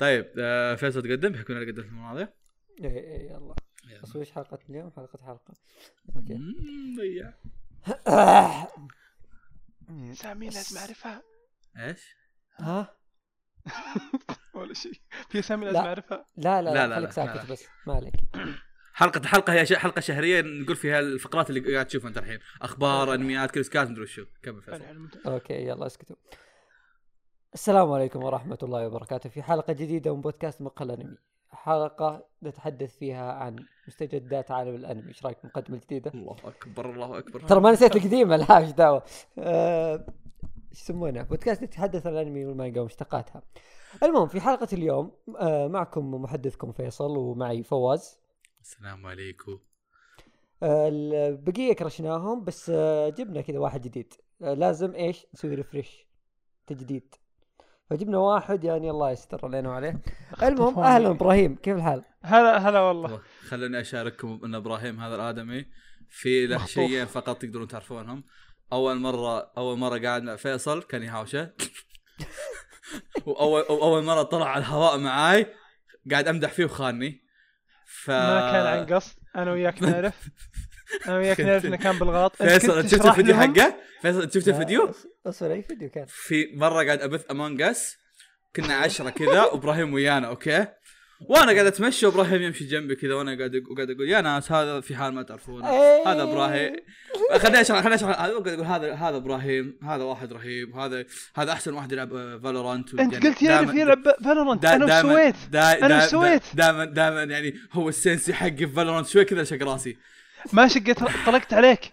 طيب آه فيصل تقدم؟ بحكم أنا قدمت المواضيع إيه إيه يلا. يلا. بس وش حلقة اليوم؟ حلقة حلقة. okay. ضيع. سامي لازم اعرفها إيش؟ ها؟ ولا شيء. في اسامي لازم لا. اعرفها لا لا لا، لا, خليك ساكت. بس. ما عليك. حلقة حلقة هي ش- حلقة شهرية نقول فيها الفقرات اللي قاعد تشوفها أنت الحين، أخبار، أنميات، كريسكات مدري وشو، كمل فيصل. okay يلا اسكتوا. السلام عليكم ورحمة الله وبركاته. في حلقة جديدة من بودكاست مقهى الأنمي. حلقة نتحدث فيها عن مستجدات عالم الأنمي. إيش رأيك بالمقدمة الجديدة؟ الله أكبر الله أكبر. ترى ما نسيت القديمة لا إيش دعوة. آه، إيش يسمونه؟ بودكاست يتحدث عن الأنمي والمانجا ومشتقاتها. المهم في حلقة اليوم آه، معكم محدثكم فيصل ومعي فواز. السلام عليكم. آه، البقية كرشناهم بس آه، جبنا كذا واحد جديد. آه، لازم إيش؟ نسوي ريفرش تجديد. فجبنا واحد يعني الله يستر علينا وعليه المهم. أهلا إبراهيم كيف الحال؟ هلا هلا والله خلوني أشارككم إن إبراهيم هذا الآدمي في له. شيئين فقط تقدرون تعرفونهم أول مرة أول مرة قاعد مع فيصل كان يهاوشه وأول اول مرة طلع على الهواء معاي قاعد أمدح فيه وخاني ف ما كان عن قصد أنا وياك نعرف أنا وياك نعرف انه كان بالغلط فيصل شفت الفيديو؟ حقه؟ فيصل انت شفت الفيديو؟ أصبر أي فيديو كان في مرة قاعد أبث Among Us كنا عشرة كذا وإبراهيم ويانا okay وأنا قاعد أتمشى وإبراهيم يمشي جنبي كذا وأنا قاعد قاعد أقول يا ناس هذا في حال ما تعرفونه إيه. هذا إبراهيم خليني أشرح خليني أشرح هذا قاعد أقول هذا هذا إبراهيم هذا واحد رهيب هذا هذا أحسن واحد يلعب Valorant أنت قلت يعرف يلعب Valorant أنا سويت؟ وش سويت؟ دائما دائما يعني هو ال sensei حقي في Valorant شوي كذا شق راسي ما شقت طلقت عليك.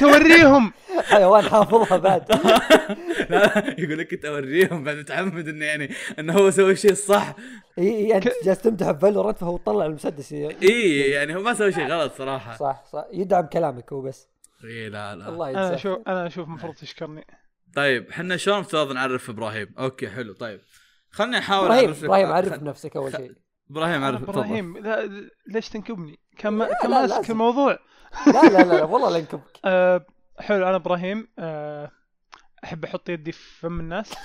توريهم حيوان حافظها بعد. لا يقول لك كنت أوريهم بعد متعمد إنه يعني إنه هو سوى الشيء الصح إي إي أنت جالس تمدح ب Valorant فهو طلع المسدس. إي يعني هو ما سوى شيء غلط صراحة. صح صح. يدعم كلامك هو بس. إي لا لا. الله أنا أشوف أنا أشوف المفروض تشكرني. طيب إحنا شلون افترض نعرف إبراهيم؟ أوكي حلو. طيب خليني أحاول إبراهيم إبراهيم عرف بنفسك أول شيء. إبراهيم عرف. إبراهيم لا ليش تنكبني؟ كان لا، ماسك. الموضوع لا لا لا, لا والله لا ينكبك أه حلو أنا إبراهيم أه أحب أحط يدي في فم الناس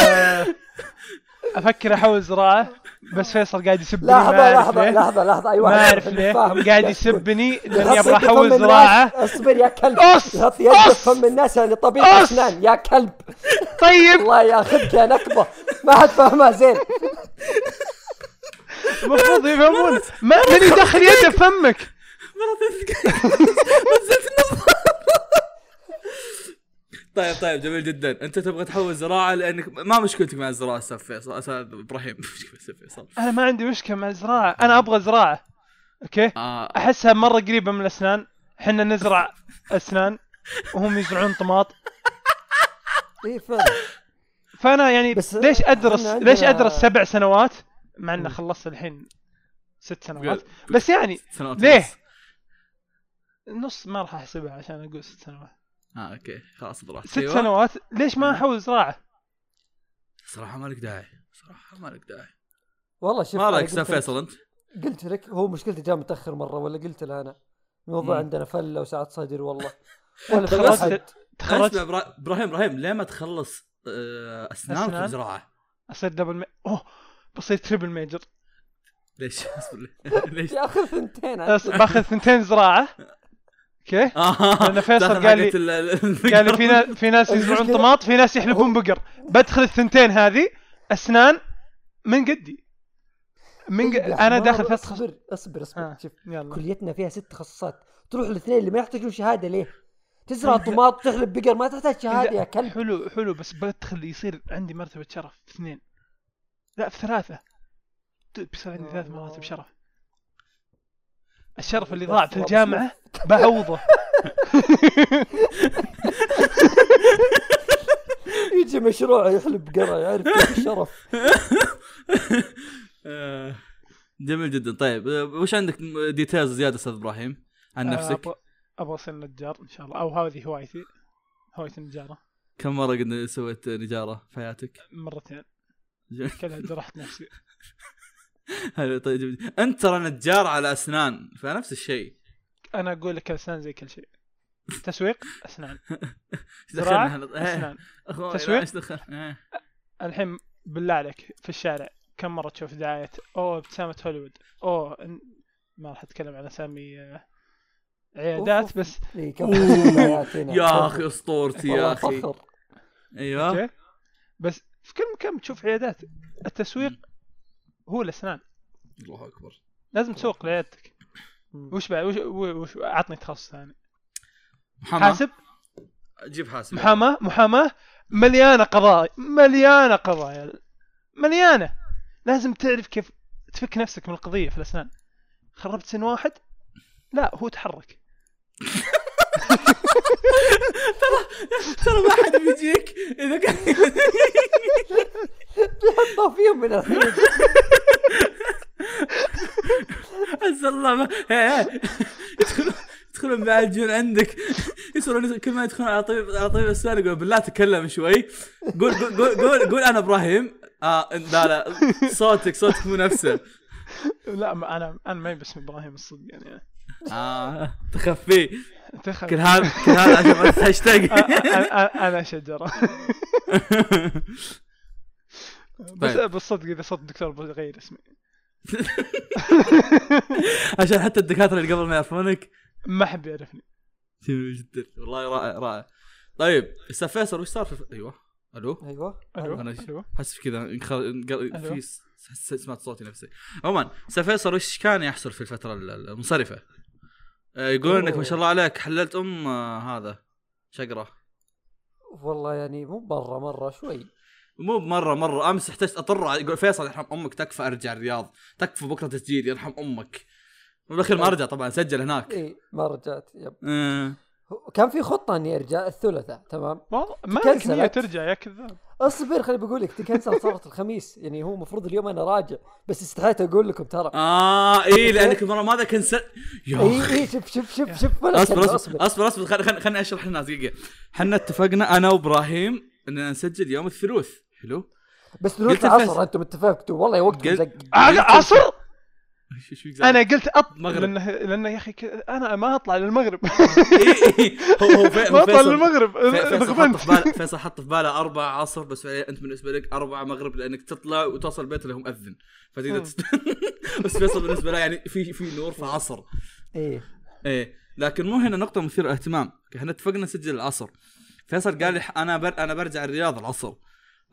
أه أفكر احول زراعة بس فيصل قاعد يسبني لحظة ما أعرف لحظة ليه. لحظة لحظة اي واحد ما أعرف ليه. قاعد يسبني لاني أبغى احول. زراعة أصبر يا كلب! يحط يده في! فم الناس يعني طبيب! أسنان يا كلب طيب. الله ياخذك يا نكبة. ما حد فاهمها زين. المفروض يفهمون. ما من يدخل يده في فمك. طيب طيب جميل جدا. أنت تبغى تحول زراعة لأنك ما مشكلتك مع الزراعة أستاذ فيصل أستاذ إبراهيم. فيصل. أنا ما عندي مشكلة مع الزراعة. أنا أبغى زراعة. أوكي؟ آه. أحسها مرة قريبة من الأسنان. إحنا نزرع أسنان وهم يزرعون طماط. اي فعلا. فأنا يعني بس ليش ادرس ليش أدرس سبع سنوات؟ مع إني مم. خلصت الحين ست سنوات. بس يعني سنوات ليه؟ نص ما راح أحسبها عشان أقول ست سنوات. آه okay. خلاص براحتك ست أيوة. سنوات؟ ليش ما احول زراعه؟ صراحة مالك داعي. صراحة مالك داعي. والله شوف ما رايك قلت أستاذ لك- فيصل أنت؟ قلت لك هو مشكلته جاء متأخر مرة ولا قلت له أنا؟ الموضوع. عندنا فلة وسعة صدر والله. ولا أنت اسمع إبرا- إبراهيم إبراهيم ليه ما تخلص آه، أسنانك أسنان؟ في زراعه؟ اصير double ma... أوه بصير triple major ليش؟ أصبر ليش؟ يا أخي ثنتين بأخذ ثنتين زراعة okay آه لأن فيصل داخل قال لي- قال لي في ناس في ناس يزرعون طماط في ناس يحلبون بقر بدخل الثنتين هذه أسنان من قدي من. طيب أنا داخل فتره أصبر أصبر أصبر آه. شوف يلا كليتنا فيها ست تخصصات تروح الاثنين اللي ما يحتاجون شهادة ليه؟ تزرع. طماط تحلب بقر ما تحتاج شهاده يا كلب. حلو حلو بس بدخل يصير عندي مرتبة شرف في اثنين. لا في ثلاثة بيصير عندي ثلاث مراتب شرف. الشرف اللي ضاع في الجامعة بعوضه. يجي مشروع يحلب بقره يعرف كيف الشرف. آه، جميل جدا. طيب آه، وش عندك details زيادة أستاذ إبراهيم عن آه، نفسك؟ أبغى أصير نجار إن شاء الله أو هذه هوايتي هوايتي النجارة كم مرة قد سويت نجارة في حياتك؟ مرتين. كلها جرحت نفسي حلو طيب. أنت ترى نجار على أسنان فنفس الشيء أنا أقول لك الاسنان زي كل شيء تسويق أسنان هذا؟ إيه. أسنان تسويق؟ إيه. الحين بالله عليك في الشارع كم مرة تشوف دعاية أوه ابتسامه هوليوود أوه ما راح أتكلم عن أسامي آه، عيادات أوف. بس. إيه،. يا أخي أسطورتي يا والله أخي. فخر. أيوه. أوكي. بس في كل مكان تشوف عيادات؟ التسويق هو الأسنان. الله أكبر. لازم تسوق لعيادتك. وش بعد وش, وش عطني تخصص ثاني. محاماة. حاسب؟ جيب حاسب. محاماة؟ محاماة؟ مليانة قضايا. مليانة قضايا. مليانة. لازم تعرف كيف تفك نفسك من القضية في الأسنان. خربت سن واحد؟ لا هو تحرك. ترى ما حد بيجيك إذا كان بيحطوا فيهم من الحين عز الله ما. يدخلون يدخلون معالجون عندك. يصيرون كل ما يدخلون على طبيب على طبيب الاسنان يقول بالله تكلم شوي. قول قول قول قول, قول أنا إبراهيم. آه لا لا. صوتك صوتك مو نفسه. لا ما أنا أنا ما باسم إبراهيم الصدق يعني. آه. تخفيه تخيل كل هذا كل هذا عشان بس هاشتاج أنا أنا شجرة. بس طيب. بالصدق إذا صوت الدكتور بغير اسمي. عشان حتى الدكاترة اللي قبل ما يعرفونك. ما حد يعرفني جميل جدا. والله رائع رائع. طيب أستاذ فيصل وش صار في أيوه. ألو؟ أيوه. ألو. أنا- ألو حس في كذا. في س- س- سمعت صوتي نفسي. عموما أستاذ فيصل وش كان يحصل في الفترة ال- ال- المنصرفة؟ يقولون إنك ما شاء الله عليك. حللت أم آه، هذا شقرة. والله يعني مو برا مرة شوي. مو بمرة مرة. أمس احتجت أطر يقول فيصل يرحم أمك تكفى أرجع الرياض. تكفى بكرة تسجيل يرحم أمك. بالاخير ما ارجع طبعا سجل هناك. اي ما رجعت يب. هو- كان في خطة إني أرجع الثلاثاء تمام؟ والله ما تكنسلت. لك نيه ترجع يا كذاب. اصبر خليني بقول لك تكنسل صارت الخميس يعني هو المفروض اليوم أنا راجع بس استحيت أقول لكم ترى. آه اي لأنك المره ماذا كنسل يا اي أخي. اي شوف شوف شوف شوف أصبر أصبر أصبر. أصبر خل- خل- خلني أشرح للناس دقيقة. إحنا اتفقنا أنا وإبراهيم اننا نسجل يوم الثلوث حلو؟ بس قلت ثلاث الفيصل. عصر أنتم اتفقتوا. والله وقت على عصر؟ أنا قلت أط... مغرب. لأنه لأنه يا أخي أنا ما أطلع للمغرب. إي- إي. هو هو في- ما هو اطلع للمغرب. في- فيصل حط في باله فيصل حط في باله أربعة عصر بس أنت بالنسبة لك أربعة مغرب لأنك تطلع وتوصل البيت اللي هو مؤذن فتقدر. تست... بس فيصل بالنسبة له يعني في في نور في عصر. إيه. إيه. لكن مو هنا نقطة مثيرة للاهتمام. إحنا اتفقنا نسجل العصر. فيصل قال لي أنا بر... أنا برجع الرياض العصر.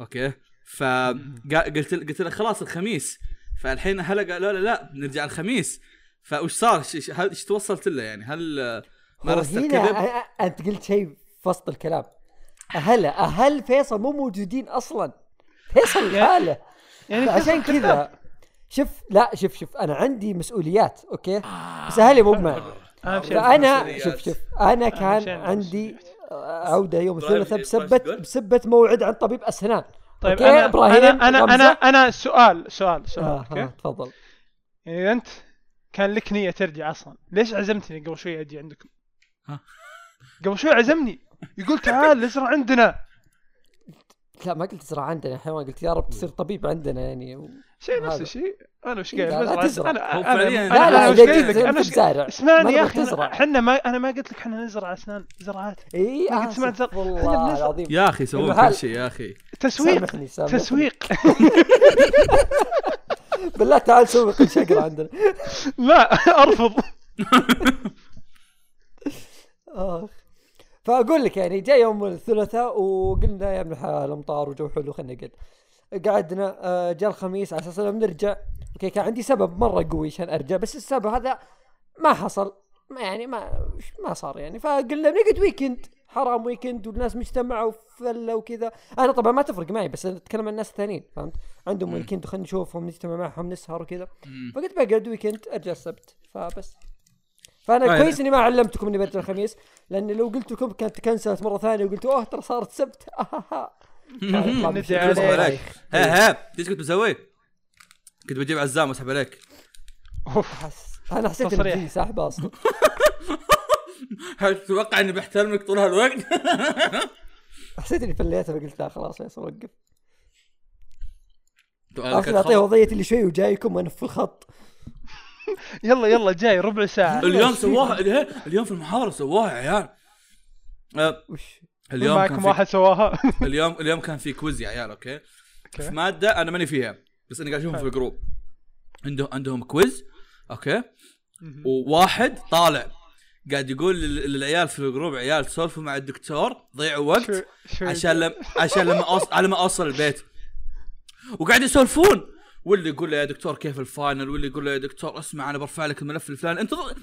okay؟ فقلت قلت له خلاص الخميس. فالحين هلا قالوا لا لا نرجع الخميس. فوش صار؟ إيش توصلت له يعني؟ هل آه، مارست هنا الكذب أنت قلت شيء في وسط الكلام. أهلا أهل فيصل مو موجودين أصلا. فيصل لحاله يعني عشان كذا شوف لا شوف شوف أنا عندي مسؤوليات okay؟ بس أهلي مو معي. فأنا. شوف شوف أنا كان عندي. آه، عودة يوم طيب، الثلاثاء بسبه تقول؟ بسبه موعد عند طبيب أسنان. طيب okay، أنا إبراهيم، أنا أنا. أنا, أنا سؤال سؤال سؤال آه okay آه تفضل يعني أنت كان لك نية ترجع أصلا ليش عزمتني قبل شوي أجي عندكم ها؟ قبل شوي عزمني يقول تعال ازرع عندنا لا ما قلت تزرع عندنا يا حيوان قلت يا رب تصير طبيب عندنا يعني. شيء نفس. الشيء. أنا وش لا، قايل تزرع. أنا أنا فعلياً- أنا لا لا أنا وش اذا قايل لك أنا تزارع اسمعني يا ما أخي. إحنا ما أنا ما قلت لك إحنا نزرع أسنان زراعات اي ما قد سمعت زر- استغفر إحنا الله بنزرع. العظيم. يا أخي سووا. كل شيء يا أخي. تسويق. سامحني سامحني. تسويق. بالله تعال سوق الشقره عندنا. لا أرفض. فأقول لك يعني جاء يوم الثلاثاء وقلنا يا ابن الحلال أمطار وجو حلو خلينا نقعد. قعدنا آه، جاء الخميس على أساس إنه بنرجع. okay كان عندي سبب مرة قوي عشان أرجع بس السبب هذا ما حصل. ما يعني ما ما صار يعني. فقلنا بنقعد weekend حرام weekend والناس مجتمعه وفله وكذا. أنا طبعا ما تفرق معي بس أتكلم عن الناس الثانيين فهمت؟ عندهم weekend وخلينا نشوفهم نجتمع معهم نسهر وكذا. فقلت بقعد weekend أرجع السبت. فبس. فأنا طيب. كويس إني ما علمتكم إني برجع الخميس لأن لو قلت لكم كانت تكنسلت مرة ثانية وقلت أوه ترى صارت سبت. ندعي عليك. ها ها إيش كنت بسوي؟ كنت بجيب عزام واسحب عليك أوف أنا حسيت. إني ساحبه أصلا هل تتوقع إني بحترمك طول هالوقت؟ حسيت إني فليتها فقلت لا خلاص فيصل وقف اخذ أعطيه. وضعية اللي شوي وجايكم وأنا في الخط يلا يلا جاي ربع ساعة اليوم؟ سواها اليوم في المحاضرة سواها يا عيال آه، وش اليوم كان معكم في واحد سواها. اليوم اليوم كان في quiz يا عيال okay؟ في okay مادة أنا ماني فيها بس أنا قاعد أشوفهم في. ال group عندهم عندهم quiz okay. وواحد طالع قاعد يقول لل- للعيال في ال group عيال سولفوا مع الدكتور ضيعوا وقت عشان لم عشان لما اوصل على ما أوصل البيت. وقاعد يسولفون. واللي يقول له يا دكتور كيف ال final واللي يقول له يا دكتور اسمع أنا برفع لك الملف الفلاني. انتظر لا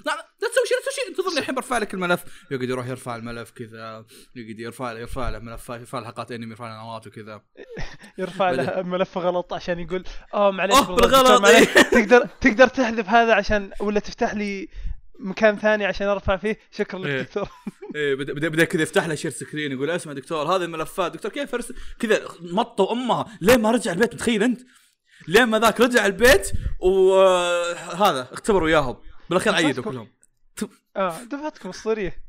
لا تسوي شيء لا تسوي شيء. انتظرني الحين برفع لك الملف. يقعد يروح يرفع الملف كذا يقعد يرفع يرفع له ملفات يرفع له حلقات انمي يرفع له نوتات وكذا. يرفع له ملف غلط عشان يقول آه معليش بالغلط،. تقدر تقدر تحذف هذا عشان ولا تفتح لي مكان ثاني عشان أرفع فيه؟ شكرا لك إيه. دكتور. إيه بدا بدا, بدا كذا يفتح له share screen يقول اسمع دكتور هذه الملفات. دكتور كيف أرسل؟ كذا مطه أمها. ليه ما رجع البيت؟ متخيل أنت؟ ليه ما ذاك رجع البيت وهذا اختبر وياهم بالأخير عيدوا. كلهم. آه دفعتكم اسطوريه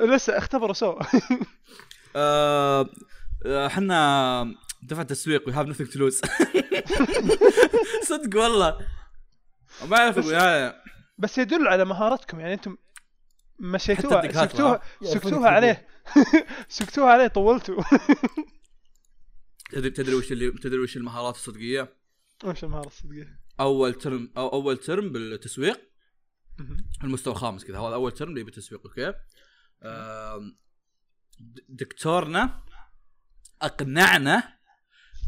لسه اختبروا سوا. آه، آه، إحنا دفع تسويق we have nothing to lose صدق والله. ما اعرف هذا بس يدل على مهارتكم. يعني أنتم مشيتوها. سكتوها سكتوها عليه. سكتوها عليه طولتوا. تدري تدري وش اللي تدري وش المهارات الصدقية؟ وش المهارة الصدقية؟ أول ترم أو أول ترم بالتسويق. المستوى الخامس كذا. هذا أول ترم لي بالتسويق أوكي؟ دكتورنا أقنعنا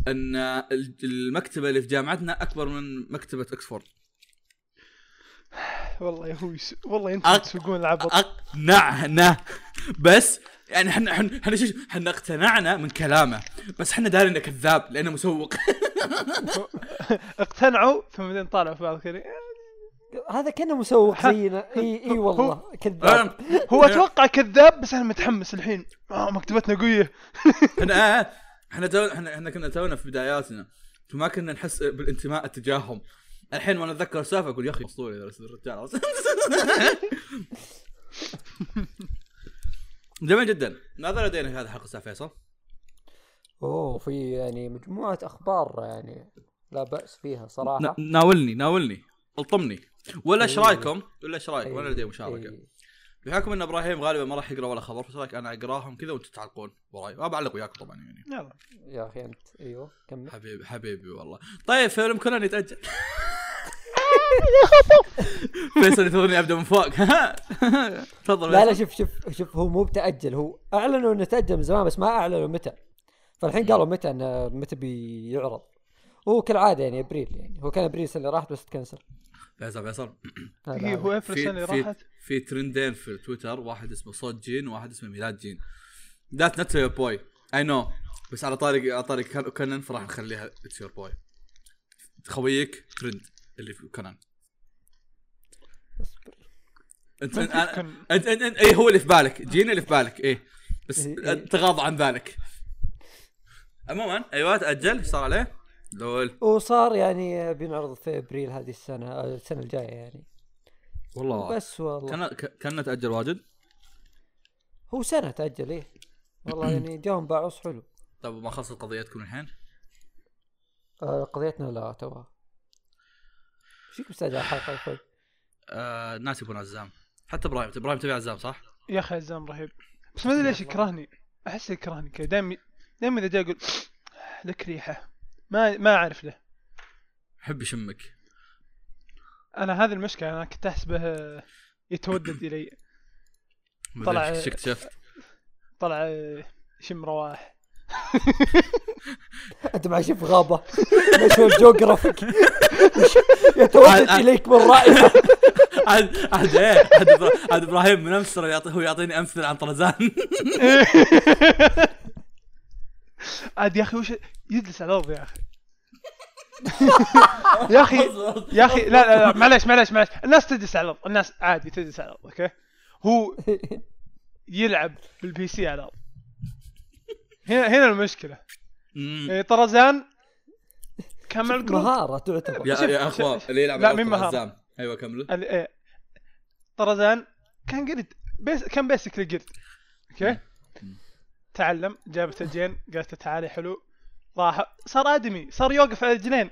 إن ال- المكتبة اللي في جامعتنا أكبر من مكتبة أكسفورد. والله يا هو يس... والله أنتم أق- تسوقون العبط أقنعنا. بس يعني إحنا إحنا إحنا شو- إحنا اقتنعنا من كلامه. بس إحنا داري إنه كذاب لأنه مسوق. اقتنعوا ثم بعدين طالعوا في بعض الكلام هذا كأنه مسوق زينا اي إي والله كذاب. هو أتوقع كذاب بس أنا متحمس الحين. آه مكتبتنا قوية. إحنا إحنا إحنا كنا تونا في بداياتنا. فما كنا نحس بالانتماء تجاههم الحين وأنا اتذكر السالفه أقول يا أخي اسطوري الرجال. جميل جدا. ماذا لدينا في هذه الحلقة أستاذ فيصل؟ اوه في يعني مجموعة أخبار يعني لا بأس فيها صراحة. نا- ناولني ناولني. الطمني. ولا إيش إيه. رأيكم؟ ولا إيش رأيكم؟ إيه، ولا لدي مشاركة؟ إيه. بحكم إن إبراهيم غالبا ما راح يقرأ ولا خبر فايش رأيك؟ أنا أقراهم كذا وأنتم تعلقون وراي. ما بعلق وياك طبعا يعني. يلا. يا أخي أنت أيوه كمل. حبيبي حبيبي والله. طيب فيلم كونان يتاجل فيصل ينتظرني ابدا من فوق. تفضل لا لا. شوف شوف شوف هو مو بتاجل هو أعلنوا إنه تأجل من زمان بس ما أعلنوا متى. فالحين قالوا متى إنه متى بيعرض. هو كالعادة يعني أبريل يعني. هو كان أبريل السنة اللي راحت بس تكنسل. فيصل فيصل. عادي. هو. ابريل السنة اللي في راحت. في ترندين في تويتر واحد اسمه صوت جين وواحد اسمه ميلاد جين. that not your boy I know بس على طارق على طارق كان- كونان فراح نخليها it's your boy خويك ترند. اللي في كونان. اصبر. انت انت. انت انت أنت- اي هو اللي في بالك. جين اللي في بالك. إيه. بس إيه، إيه. تغاضى عن ذلك. عموما أيوه تأجل. إيش صار عليه؟ لول. وصار يعني بينعرض في أبريل هذه السنة آه، السنة الجاية يعني. والله. بس والله. كان كان تأجل واجد؟ هو سنة تأجل إيه. والله يعني جاهم باعوص حلو. طيب ما خلصت قضيتكم الحين؟ آه قضيتنا لا توا. إيش فيك مستعجل على الحلقة يا أخوي آه الناس يبون عزام حتى إبراهيم إبراهيم تبي عزام صح؟ يا أخي عزام رهيب. بس ما أدري ليش يكرهني. أحس يكرهني كذا. دائما دائما إذا جاء يقول لك ريحة. ما ما أعرف له حب يشمك. أنا هذه المشكلة. أنا كنت احسبه يتودد إلي. طلع- طلع اكتشفت. طلع يشم رواح. أنت مع شوف غابة. National Geographic. يتوجد إليك من رائحه عاد عاد إيه؟ عاد إبراهيم من أمس هو يعطيني امثله عن طرزان. عاد يا أخي وش يجلس على الأرض يا أخي. يا أخي يا أخي لا لا, لا معليش معليش معليش. الناس تجلس على الأرض. الناس عادي تجلس على الأرض okay؟ هو يلعب بال PC على الأرض. هنا هنا المشكلة. يعني طرزان كان مع ال group مهارة تعتبر. يا يا اخوان اللي يلعب لا، مين؟ عزام أيوه كملوا ال- إيه. طرزان كان قرد basically كان basically قرد okay؟ تعلم جابت الجين قالت تعالي حلو. راح صار آدمي صار يوقف على رجلين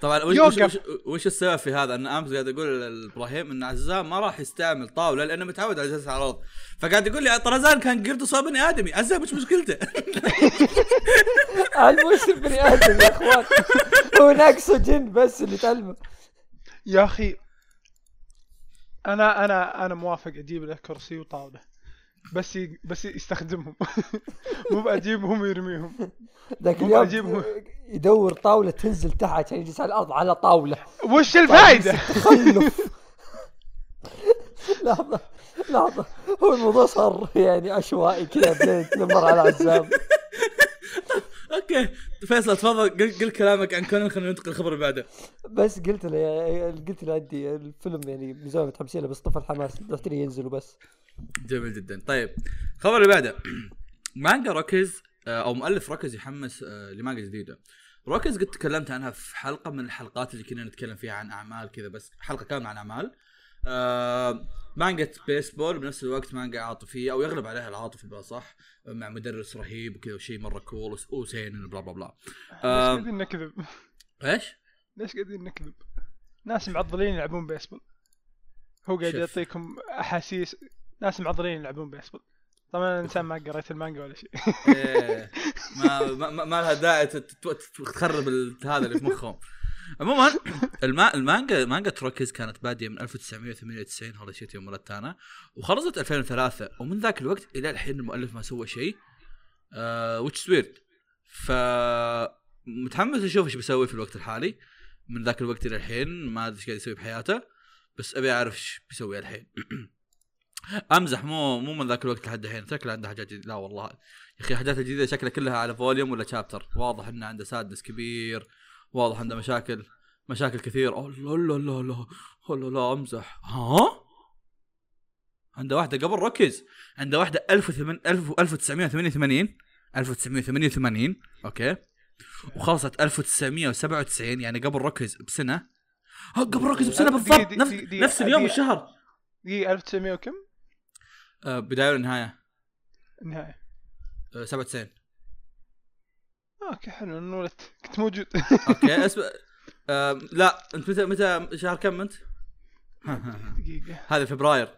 طبعا وش, وش, يوقف. وش, وش السبب في هذا؟ أن أمس قاعد أقول لإبراهيم أن عزام ما راح يستعمل طاولة لأنه متعود على جلسة على الأرض فقاعد يقول لي طرزان كان قرد صاب بني آدمي عزام وش مشكلته؟ المسلم بني آدم يا أخوان هو ناقصه جن بس اللي تعلمه يا أخي أنا أنا أنا موافق أجيب له كرسي وطاولة بس ي... بس يستخدمهم. مو بجيبهم ويرميهم. ذاك اليوم بعجبه. يدور طاولة تنزل تحت عشان يجلس على الأرض على طاولة. وش الفائده؟ تخلف. لحظة لحظة. هو الموضوع صار يعني عشوائي كذا بدينا نتنمر على عزام أوكي. فيصل تفضل. قل, قل كلامك عن كونان خلينا ننتقل الخبر اللي بعده. بس قلت له قلت له عندي الفيلم يعني من زمان متحمسين بس طفى الحماس رحت لي ينزل وبس. جميل جدا. طيب الخبر اللي بعده. مانجا Rookies آه، أو مؤلف Rookies يحمس آه، لمانجا جديدة. Rookies قد تكلمت عنها في حلقة من الحلقات اللي كنا نتكلم فيها عن أعمال كذا بس حلقة كاملة عن أعمال. آه مانجا بيسبول بنفس الوقت مانجا عاطفية أو يغلب عليها العاطفه بلا صح؟ مع مدرس رهيب وكذا وشيء مرة cool وسين blah blah blah. ليش آه قاعدين نكذب؟ إيش؟ ليش قاعدين نكذب؟ ناس معضلين يلعبون بيسبول. هو قاعد. يعطيكم أحاسيس. ناس معضلين يلعبون بيسبول. طبعا أنا إنسان ما قريت المانجا ولا شيء. إيه، ما ما, ما- لها داعي تخرب هذا اللي في مخهم. عموما الما المانجا مانجا Rookies كانت بادية من 1998 هذا شيء يوم ولدت أنا وخلصت 2003 ومن ذاك الوقت إلى الحين المؤلف ما سوى شيء آه which weird ف متحمس أشوف إيش بيسوي في الوقت الحالي من ذاك الوقت إلى الحين ما أدري إيش قاعد يسوي بحياته بس أبي أعرف إيش بيسوي الحين. أمزح مو مو من ذاك الوقت لحد الحين شكله عنده حاجات جديدة. لا والله. يا أخي الحاجات الجديده شكلها كلها على volume ولا chapter واضح إنه عنده sadness كبير. واضح عنده مشاكل مشاكل كثير. أوه لا لا لا لا لا لا أمزح. ها؟ عنده واحدة قبل Rookies. عنده واحدة 1988 1988 okay. وخلصت 1997 يعني قبل روكيز بسنة. ها قبل Rookies بسنة بالضبط نفس, نفس اليوم. والشهر دقيقة 1900 وكم؟ آه بداية والنهايه النهاية آه 97 okay حلو انه ولدت كنت موجود. okay اسم آه لا أنت متى متى شهر كم أنت؟ دقيقة. هذا فبراير.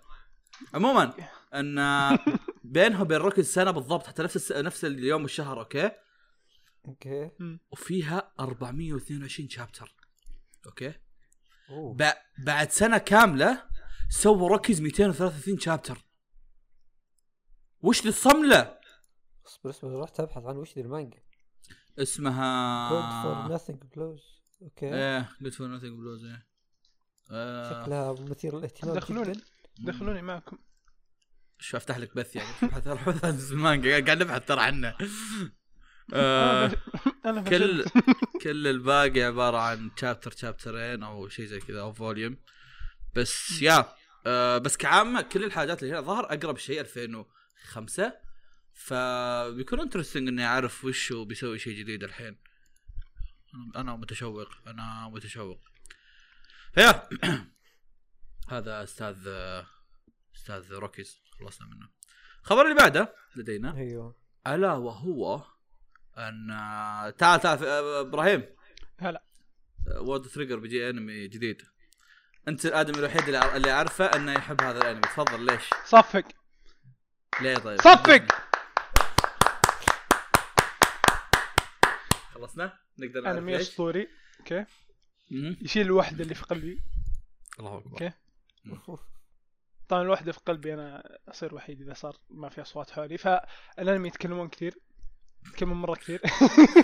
عموما أن بينها وبين Rookies سنه بالضبط حتى نفس الس... نفس اليوم والشهر okay؟ okay. وفيها 422 chapter okay؟ أوه. ب... بعد سنة كاملة سووا Rookies 233 chapter وش ذي الصمله اصبر اصبر رحت ابحث عن وش ذي المانجا. good for اسمها nothing blues okay. إيه good for nothing blues إيه. آه، شكلها مثير للاهتمام دخلوني. دخلوني معكم. شو أفتح لك بث يعني؟ ابحث ابحث عن المانجا قاعد نبحث ترى عنه. آه، كل. كل الباقي عبارة عن chapter chapter ين أو شيء زي كذا أو volume بس يا آه بس كعامة كل الحاجات اللي هنا ظهر أقرب شيء 2005 فبيكون interesting إني أعرف وش هو بيسوي شيء جديد الحين. أنا متشوق. أنا متشوق. يا هذا أستاذ أستاذ Rookies. خلصنا منه. الخبر اللي بعده لدينا. أيوه. ألا وهو أن تعال تعال إبراهيم. هلا. World Trigger بيجي انمي جديد. أنت الآدمي الوحيد اللي اللي أعرفه إنه يحب هذا الأنمي. تفضل ليش؟ صفق. ليه طيب؟ صفق! خلصنا؟ نقدر نعرف انمي؟ اسطوري okay. يشيل الوحده اللي في قلبي. الله أكبر. okay. طبعا الوحده في قلبي أنا أصير وحيد إذا صار ما في أصوات حولي. فالأنمي يتكلمون كثير. يتكلمون مرة كثير.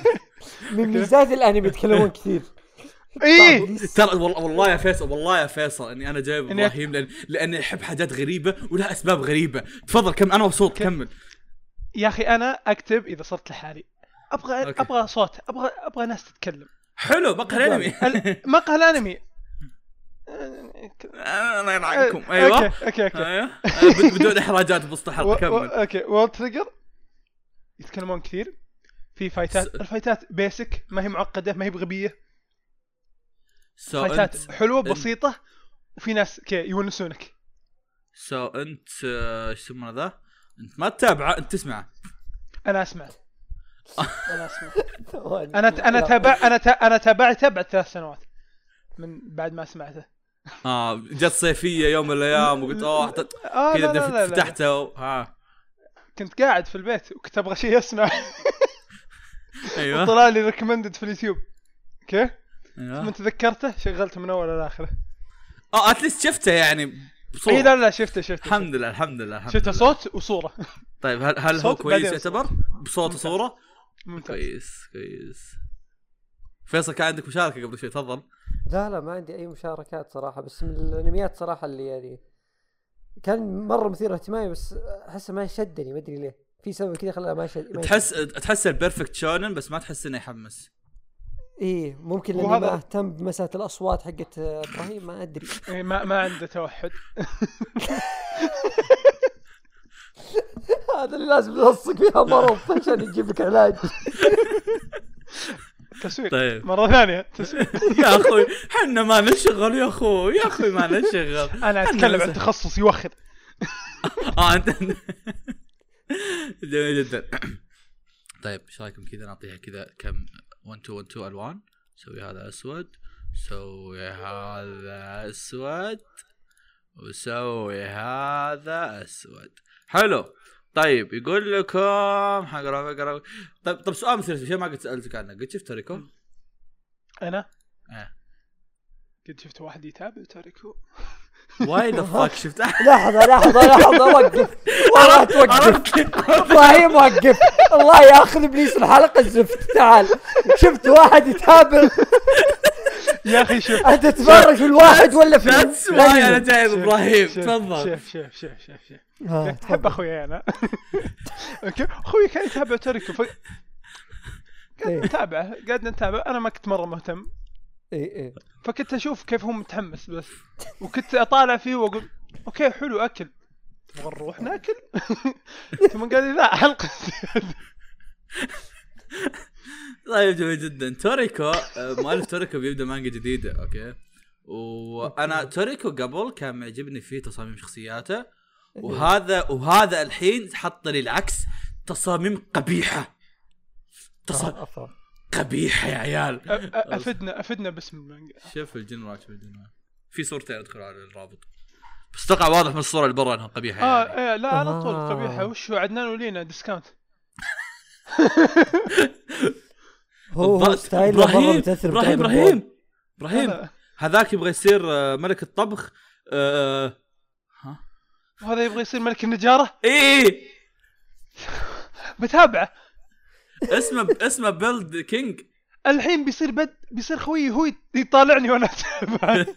من ميزات الأنمي يتكلمون كثير. إيه! ترى والله والله يا فيصل والله يا فيصل إني أنا جايب إبراهيم لأن لأني أحب حاجات غريبة ولها أسباب غريبة. تفضل كم أنا مبسوط كمل. يا أخي أنا أكتب إذا صرت لحالي. أبغى okay. أبغى صوت. أبغى أبغى ناس تتكلم. حلو بقى الانمي ال- مقهى الأنمي. الله يلعنكم أيوه. okay okay okay. أيوه. آه، بد- بدون إحراجات بوسط الحلقة كمل. okay World Trigger يتكلمون كثير. في fight ات. س- ال fight ات basic ما هي معقدة ما هي بغبية. so fight ات أنت حلوة بسيطة وفي ناس كي يونسونك. so أنت آه، إيش يسمونه ذا؟ أنت ما تتابعه أنت تسمعه أنا أسمع. أنا أنا. تابع أنا أنا تابعته بعد ثلاث سنوات. من بعد ما سمعته. آه جت صيفية يوم من الأيام وقلت اوه آه كذا. فتحته ها. كنت قاعد في البيت وكنت أبغى شيء اسمع أيوه. طلع لي recommended في اليوتيوب. okay ثم أيوه تذكرته؟ شغلته من أول لاخره آه at least شفته يعني بصورة. اي لا لا شفته شفته الحمد لله الحمد لله الحمد شفته. صوت وصورة. طيب هل هل هو كويس يعتبر؟ بصوت. وصوره ممتاز. كويس كويس. فيصل كان عندك مشاركة قبل شوي تفضل. لا لا ما عندي أي مشاركات صراحة بس من الأنميات صراحة اللي يعني كان مرة مثير اهتمامي بس احسه ما شدني ما أدري ليه. في سبب كذا خلاه ما شد تحس تحس البيرفكت شونن بس ما تحس إنه يحمس. إيه ممكن لأني وهذا- ما أهتم بمسألة الأصوات حقت إبراهيم ما أدري. إيه ما ما عنده توحد. هذا اللي لازم نلصق فيها مرض عشان يجيب لك علاج. تسويق. طيب. مرة ثانية. تسويق. يا أخوي حنا ما نشغل يا أخوي. يا أخوي ما نشغل أنا أتكلم عن تخصص يوخر. آه أنت. جميل جدا. طيب إيش رأيكم كذا؟ نعطيها كذا كم؟ 1 2 1 2 ألوان. سوي هذا أسود. سوي هذا أسود. وسوي هذا أسود. حلو. طيب يقول لكم حقرا اقرا طيب طب سؤال مثير شيء ما قد سألتك عنه. قد شفت توريكو؟ أنا؟ إيه قد شفت واحد يتابع توريكو. why the fuck شفت؟ لحظة لحظة لحظة وقف. والله توقف. إبراهيم وقف الله ياخذ إبليس الحلقة الزفت تعال. شفت واحد يتابع؟ يا أخي شوف. أنت تتفرج في الواحد ولا في that's why أنا؟ جايب شوف- إبراهيم. تفضل. شوف شوف شوف شوف شوف. آه، تحب أخوي أنا؟ okay. أخوي كان يتابع ف... قاعد إيه. نتابعه قاعد نتابع. أنا ما كنت مرة مهتم. اي اي فكنت أشوف كيف هو متحمس بس. وكنت أطالع فيه وأقول okay حلو أكل. تبغى نروح نأكل؟ ثم قال لي لا حلقة. طيب جميل جدا. توريكو آه، مؤلف توريكو بيبدأ مانجا جديدة okay. وأنا توريكو قبل كان معجبني فيه تصاميم شخصياته. وهذا وهذا الحين حط لي العكس تصاميم قبيحة. تصاميم. قبيحة يا عيال. أفدنا أفدنا باسم المانجا. شوف الجن راكب الجن في صورتين ادخل على الرابط. بس أتوقع واضح من الصورة اللي برا إنها قبيحة آه يعني. إيه لا على طول آه. قبيحة. وش عدنان ولينا discount هو مره إبراهيم إبراهيم. إبراهيم إبراهيم هذا- هذاك يبغى يصير آه، ملك الطبخ آه، ها؟ وهذا يبغى يصير ملك النجارة؟ إيه بتابعه اسمه اسمه Build King. الحين بيصير بد بيصير خويي هو يطالعني وأنا أتابع.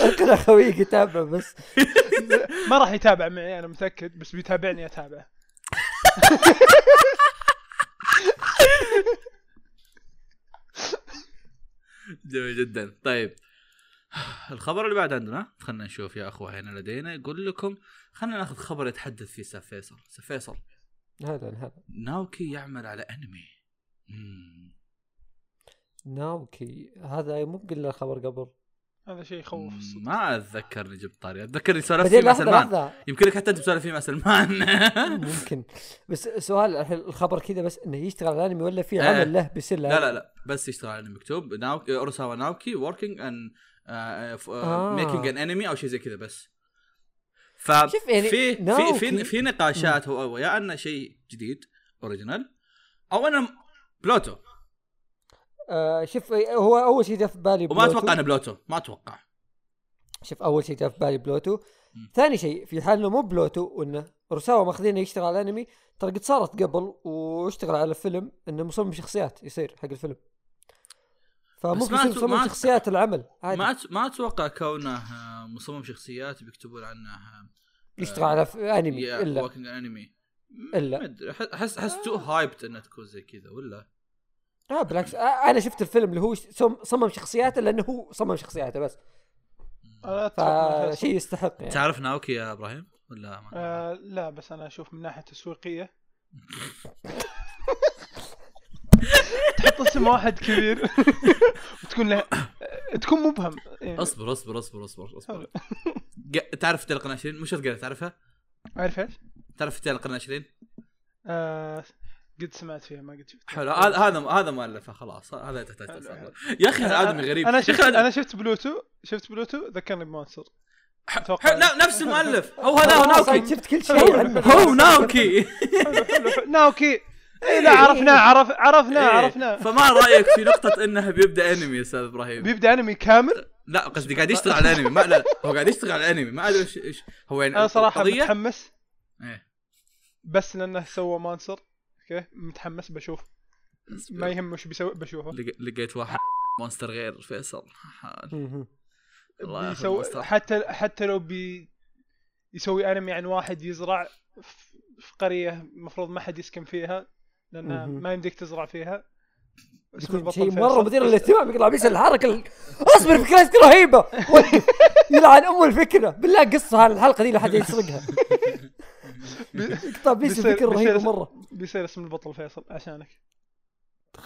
اقنع خويك يتابع بس. ما راح يتابع معي أنا متأكد بس بيتابعني اتابعه جميل جدا. طيب. الخبر اللي بعد عندنا خلينا نشوف يا أخوة هنا لدينا يقول لكم خلينا نأخذ خبر يتحدث فيه سيف فيصل. سيف فيصل. هذا هذا. ناوكي يعمل على أنمي. مم. ناوكي. هذا مو قلنا الخبر قبل. هذا شيء يخوف الصدق ما أتذكر إني جبت طاري أتذكر سولفت فيه مع سلمان. يمكن لك حتى أنت مسولف فيه مع سلمان. ممكن. بس سؤال الحين الخبر كذا بس إنه يشتغل على الأنمي ولا في آه. عمل له بيصير لا لا لا. بس يشتغل على مكتوب ناوكي اوراساوا ناوكي working on. making an anime أو شيء زي كذا بس. ف يعني في في في في نقاشات هو هو يا أنه شيء جديد original أو أنه بلوتو. آه شوف هو أول شيء جاء في بالي وما بلوتو. أتوقع إنه بلوتو ما أتوقع. شوف أول شيء جاء في بالي بلوتو. ثاني شيء في حال إنه مو بلوتو وإنه اوراساوا ماخذينه يشتغل على الأنمي ترى قد صارت قبل واشتغل على فيلم إنه مصمم شخصيات يصير حق الفيلم. فممكن ما يصير مصمم ما- شخصيات العمل عادي. ما أت- ما أتوقع كونه آه، مصمم شخصيات بيكتبون عنه آه، يشتغل على أنمي إلا. انمي أح- احس أحس too hyped إنها تكون زي كذا ولا؟ آه بالعكس آه أنا شفت الفيلم اللي هو صمم شخصياته لأنه هو صمم شخصياته بس. أتوقع فشيء يستحق يعني. تعرف ناوكي يا إبراهيم؟ ولا ما؟ آه لا بس أنا أشوف من ناحية تسويقية. تحط اسم واحد كبير. وتكون له تكون مبهم. يعني اصبر اصبر اصبر اصبر اصبر. تعرف القرن 20 مش تقدر تعرفها؟ عارف إيش؟ تعرف القرن 20 آه آه قد سمعت فيها ما قد شفت حلو هذا هذا هذا مؤلفه خلاص هذا تحتاج. يا أخي هذا ادمي غريب. أنا شفت أنا شفت بلوتو شفت بلوتو ذكرني بمونستر نفس المؤلف. هو هذا ناوكي. شفت كل شيء هو ناوكي. حلو حلو حلو. ناوكي. اي لا عرفناه عرف عرفناه إيه. عرفناه فما رأيك في نقطة إنه بيبدأ انمي يا أستاذ إبراهيم؟ بيبدأ انمي كامل؟ لا قصدي قاعد يشتغل على الانمي ما لا هو قاعد يشتغل على الانمي ما أدري إيش هو يعني أنا صراحة القضية- متحمس. إيه. بس لأنه سوى مونستر okay متحمس بشوف ما يهم وش بيسوي بشوفه لق- لقيت واحد مونستر غير فيصل. الله. حتى حتى لو بي يسوي انمي عن واحد يزرع في قرية المفروض ما حد يسكن فيها لأن. ما يمديك تزرع فيها شيء. مرة مثير للاهتمام يطلع بيسال الحركة ال- اصبر فكرتك رهيبة. يلعن أم الفكرة بالله قصها على الحلقة دي لحد يسرقها بيسال بيصير- فكره رهيبه بيصير- مرة. بيصير اسم البطل فيصل عشانك.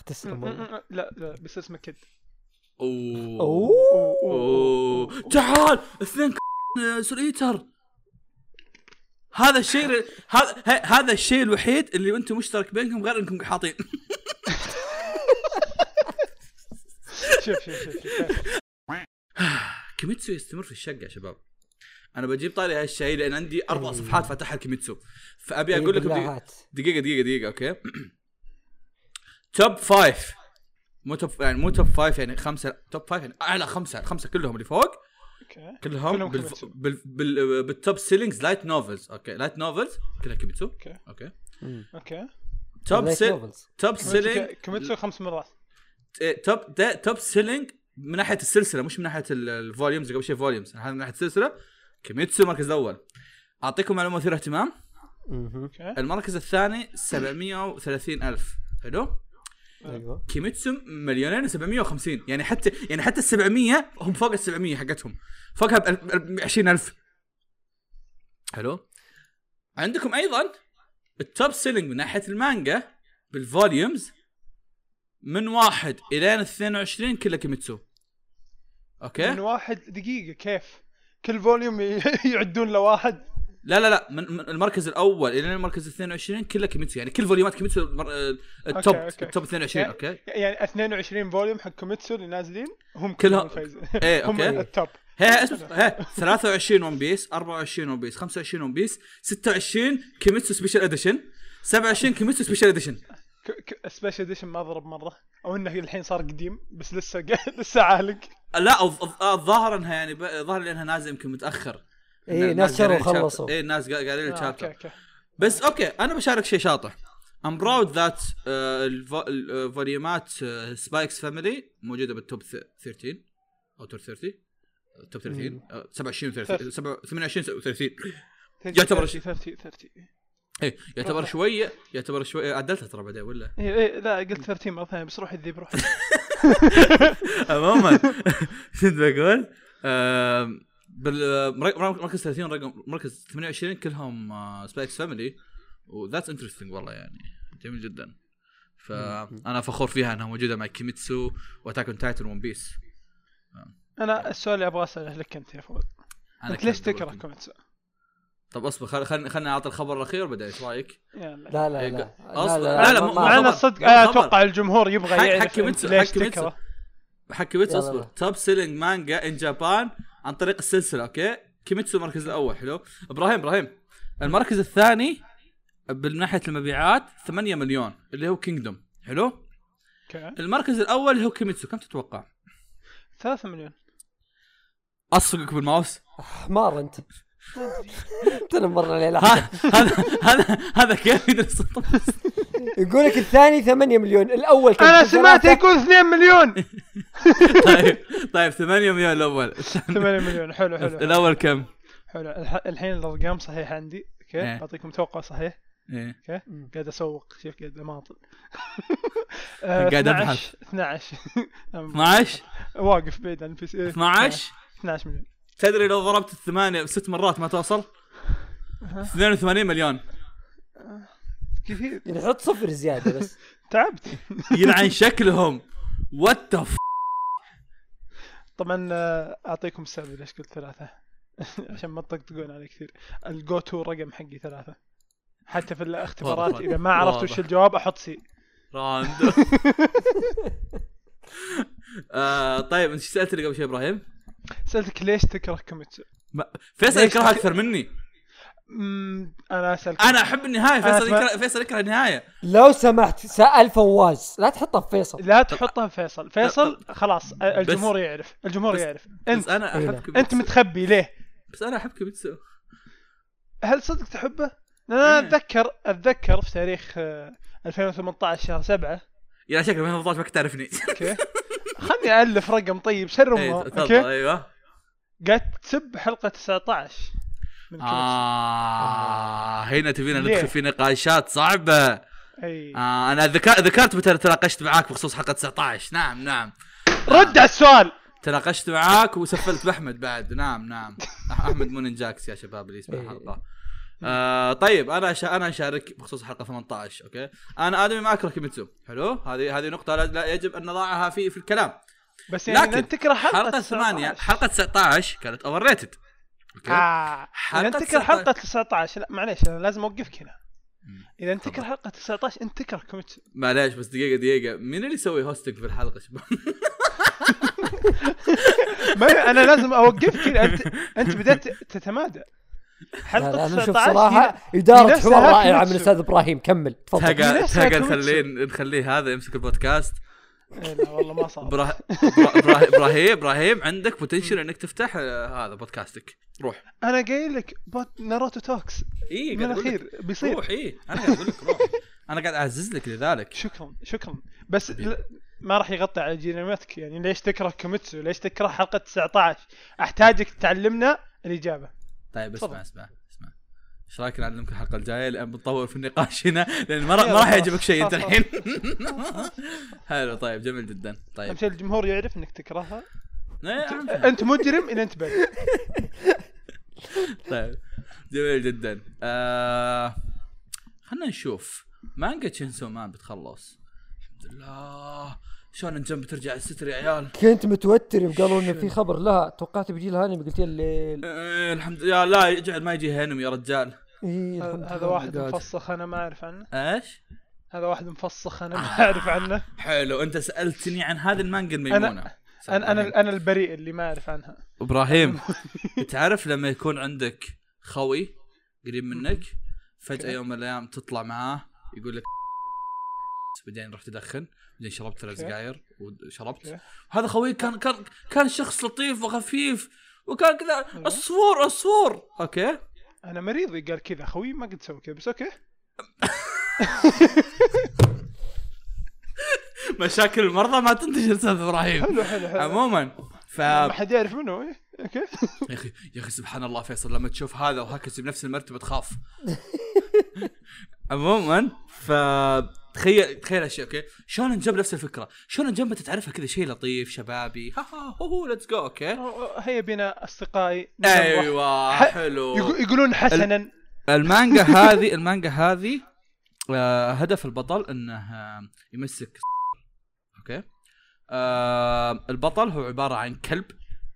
تسلم والله لا لا بيصير اسمه كد أوه. أوه. أوه. تعال اثنين سوليتر هذا الشيء هذا هذا الشيء الوحيد اللي أنتم مشترك بينكم غير أنكم حاطين شوف شوف شوف. كيميتسو يستمر في الشقة يا شباب؟ أنا بجيب طاري هالشيء لأن عندي أربع. صفحات فاتحها كيميتسو فأبي أقول لكم دقيقة-. دقيقة دقيقة دقيقة okay. top five مو top يعني مو top five يعني خمسة. top five يعني أعلى خمسة خمسة كلهم اللي فوق. okay. كلهم بالف... بال... بال... بال top sellings light novels okay light novels كلها كيميتسو. okay. okay. okay. top sell. top selling كيميتسو خمس مرات. top top selling من ناحية السلسلة مش من ناحية ال- ال volumes قبل شيء volumes هذا من ناحية السلسلة. كيميتسو المركز الأول. أعطيكم معلومة مثيرة اهتمام. المركز الثاني 730 ألف. حلو؟ أيوه. كيميتسو مليونين و750 يعني حتى يعني حتى ال 700 هم فوق ال 700 حقتهم. فوقها ب 20000 حلو؟ عندكم أيضا ال top selling من ناحية المانجا بال volumes من واحد إلى 22 كله كيميتسو. من okay واحد دقيقة كيف؟ كل volume يعدون له واحد لا لا لا من, المركز الأول إلى المركز 22 كله كيميتسو يعني كل فوليومات كيميتسو المر... آه، ال top okay،. ال top 22 يعني- okay؟ يعني 22 volume حق كيميتسو اللي نازلين هم كلهم- إيه هم okay. ال top هي هي اسم هي 23 ون بيس 24 ون بيس 25 ون بيس 26 كيميتسو special edition 27 كيميتسو special edition special edition ما ضرب مرة. أو إنه الحين صار قديم بس لسه لسه عالق. لا الظ- الظاهر إنها يعني ب- الظاهر لانها نازلة يمكن متأخر. إن ناس شروا. وخلصوا إيه الناس قا- قاعدين آه، okay بس okay أنا بشارك شيء شاطح ام براود ذات الفوليومات سبايكس فاميلي موجودة بالتوب ث- 13 أو top 30 top 30 آه، 27 30 سبعة- 28 30 يعتبر 30 30 30 إيه يعتبر شوية يعتبر شوية عدلتها ترى بعدين ولا؟ إيه إيه لا قلت 30 مرة ثانية بس روح الذيب روح عموما كنت بقول بالمركز 30 رقم مركز 28 كلهم Spy x Family و that's interesting والله يعني جميل جدا. فانا فخور فيها إنها موجودة مع كيميتسو و Attack on Titan One Piece أنا السؤال اللي أبغى أسأله لك أنت يا أنا انت ليش تكره كوميتسو؟ طب اصبر خل خل خليني أعطي الخبر الأخير بعدين إيش رأيك؟ يلا. لا لا إيه، لا. لا لا، لا، مع ان. الصدق مو آه،. أتوقع الجمهور يبغى يعرف حق كيميتسو. تكره حق كيميتسو يلا أصبر. لا. top selling manga in Japan عن طريق السلسلة okay؟ كيميتسو المركز الأول حلو. إبراهيم إبراهيم. المركز الثاني من ناحية المبيعات 8 مليون اللي هو Kingdom حلو؟ okay. المركز الأول اللي هو كيميتسو كم تتوقع؟ 3 مليون. اصفقك بالماوس. حمار أنت. انت مر عليه ها- لا هذا هذا هذا كيف يدرس؟ الطب؟ يقول لك الثاني 8 مليون الأول كان أنا سمعت. يقول 2 مليون. طيب طيب 8 مليون الأول. 8 مليون حلو حلو. الأول كم؟ حلو. الح- الحين الأرقام صحيحه عندي okay؟ إيه. بعطيكم توقع صحيح؟ إيه. okay. قاعد أسوق شوف قاعد أماطل. قاعد أبحث. 12 12 واقف بعيد عن ال PC. 12 12 مليون. تدري لو ضربت الثمانية ست مرات ما توصل؟ 82 مليون. كثير. يعني حط صفر زيادة بس. تعبت. يلعن شكلهم. what طبعا آه، أعطيكم السبب ليش قلت ثلاثة. عشان ما تطقطقون علي كثير. ال go to رقم حقي ثلاثة. حتى في الاختبارات. إذا ما عرفت. وش الجواب أحط C. rand آه طيب أنت إيش سالتني قبل شوي إبراهيم؟ سألتك ليش تكره كوميتسو؟ فيصل ليش يكرهها تك- أكثر مني مم، أنا أسألك أنا أحب النهاية أنا فيصل يكره فيصل يكره النهاية لو سمحت سأل فواز لا تحطها في فيصل لا تحطها في فيصل فيصل خلاص الجمهور يعرف الجمهور بس- يعرف بس انت أنا إيه أحب لا. كوميتسو. أنت متخبي ليه؟ بس أنا أحب كوميتسو هل صدق تحبه؟ لأن أنا إيه. اتذكر أتذكر في تاريخ آه، 2018 شهر 7 يا شكلك ما ما تعرفني okay خلني ألف رقم طيب شر امه okay؟ أيوه. قاعد تسب حلقة 19 من آه هنا تبينا؟ ندخل في نقاشات صعبة. إي. آه أنا ذكر ذكرت متى تناقشت معاك بخصوص حلقة 19 نعم نعم. رد على السؤال. تناقشت معاك وسفلت بأحمد بعد. نعم نعم. أحمد مو نينجاكس يا شباب اللي يسمع إيه. آه طيب أنا شا أنا أشارك بخصوص حلقة 18 okay؟ أنا آدمي ما اكره كيميتسو. حلو؟ هذه هذه نقطة لا, لا يجب أن نضعها في في الكلام. بس يعني لكن تكره حلقة حلقة 8 حلقة 19 كانت overrated okay؟ آه. حلقة إذا انت تكره 19. حلقه 19 لا معليش أنا لازم أوقفك هنا. إذا انت. تكره حلقة 19 انت تكره كوميتسو معليش بس دقيقة دقيقة. مين اللي يسوي hosting في الحلقة شباب؟ ما أنا لازم أوقفك انت أنت بدأت تتمادى. حلقه لا أنا 19 أشوف هي- صراحة إدارة حوار رائعة من. الأستاذ إبراهيم. كمل تفضل. كوميتسو. نخليه نخليه هذا يمسك البودكاست. إيه، لا والله ما صار. برا... برا... برا... إبراهيم إبراهيم عندك بوتنشل إنك تفتح آه، هذا بودكاستك. روح. أنا قايل لك بوت ناروتو توكس. اي من الأخير. بيصير. روح اي أنا قاعد أقول لك روح. أنا قاعد أعزز لك لذلك. شكرا شكرا. بس ل... ما راح يغطي على جينيمتك يعني ليش تكره كوميتسو؟ ليش تكره حلقة 19 أحتاجك تعلمنا الإجابة. طيب. اسمع اسمع اسمع. إيش رأيك نعلمك الحلقة الجاية؟ لأن بنطور في النقاش هنا لأن ما راح ما راح يعجبك شيء أنت. الحين. حلو طيب جميل جدا. طيب. أهم شيء الجمهور يعرف إنك تكرهها. أنت مجرم إلى أنت بريء طيب جميل جدا. آه... خلينا نشوف. مانجا تشينسو مان بتخلص. الحمد لله. شلون جنب ترجع الستر يا عيال؟ كنت متوتر يوم قالوا إنه في خبر. لا توقعت بيجي لها انمي قلت لي الليل. إيه الحمد لله لا يجعل ما يجي هنم يا رجال. إيه الحمد هذا. واحد. مفسخ أنا ما أعرف عنه. إيش؟ هذا واحد مفسخ أنا ما أعرف عنه. حلو أنت سألتني عن هذه المانجا الميمونة. أنا أنا أنا البريء اللي ما أعرف عنها. إبراهيم تعرف لما يكون عندك خوي قريب منك فجأة. يوم من الأيام تطلع معاه يقول لك بعدين رحت تدخن بعدين شربت ثلاث. سجاير وشربت. هذا خوي كان كان كان شخص لطيف وخفيف وكان كذا. الصور الصور okay أنا مريض قال كذا خوي ما قد سوى كذا بس okay مشاكل المرضى ما تنتشر أستاذ إبراهيم حلو حلو حلو عموما ف ما حد يعرف منه إيه؟ أوكي يا أخي يا أخي سبحان الله فيصل لما تشوف هذا وهكذا بنفس المرتبة تخاف عموما ف تخيل تخيل اشياء okay؟ شلون نجيب نفس الفكرة. شلون نجيب تعرفها كذا شيء لطيف شبابي. ها ها هو هو let's go okay؟ هيا بنا أصدقائي. أيوه ح- حلو. يقو- يقولون حسنا. المانجا هذه المانجا هذه آه هدف البطل إنه آه، يمسك okay؟ آه البطل هو عبارة عن كلب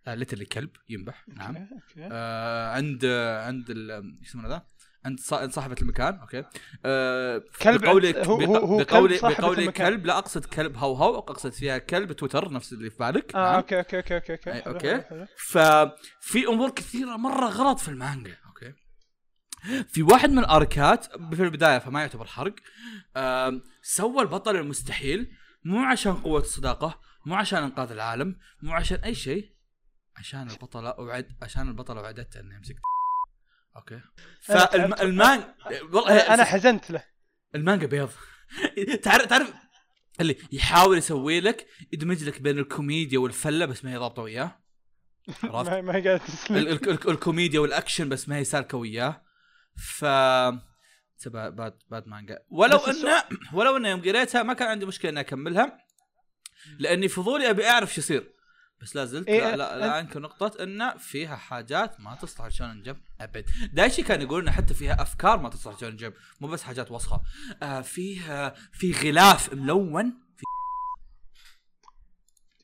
آه literally كلب ينبح. نعم. آه عند عند ال- إيش يسمونه ذا؟ عند صا- صاحبة المكان أوكي آه كلب بقولي عند- هو- هو- كلب بقولي. كلب لا أقصد كلب هو هو أقصد فيها كلب تويتر نفس اللي في بالك آه نعم. أوكي أوكي أوكي أوكي أوكي حلو، حلو. ففي أمور كثيرة مرة غلط في المانجا أوكي في واحد من الأركات في البداية فما يعتبر حرق آم، سوى البطل المستحيل مو عشان قوة الصداقه مو عشان إنقاذ العالم مو عشان أي شيء عشان البطله أوعد عشان البطله وعدته إنه يمسك okay. أنا تعبت. فالمان والله أنا أنا حزنت له. المانجا بيض. تعرف تعرف اللي يحاول يسوي لك يدمج لك بين الكوميديا والفلة بس ما هي ضابطة وياه؟ عرفت؟ ما ما هي قاعدة ال- تسلم. ال- ال- الكوميديا والأكشن بس ما هي سالكة وياه. ف bad bad مانجا ولو انه ولو إنه يوم قريتها ما كان عندي مشكلة إني أكملها لأني فضولي أبي أعرف شو يصير. بس لا زلت إيه، لا, لا, لا أنكر نقطة إن فيها حاجات ما تصلح لشون جمب أبد، دايشي كان يقول إنه حتى فيها أفكار ما تصلح لشون جمب، مو بس حاجات وسخة. آه فيها في غلاف ملون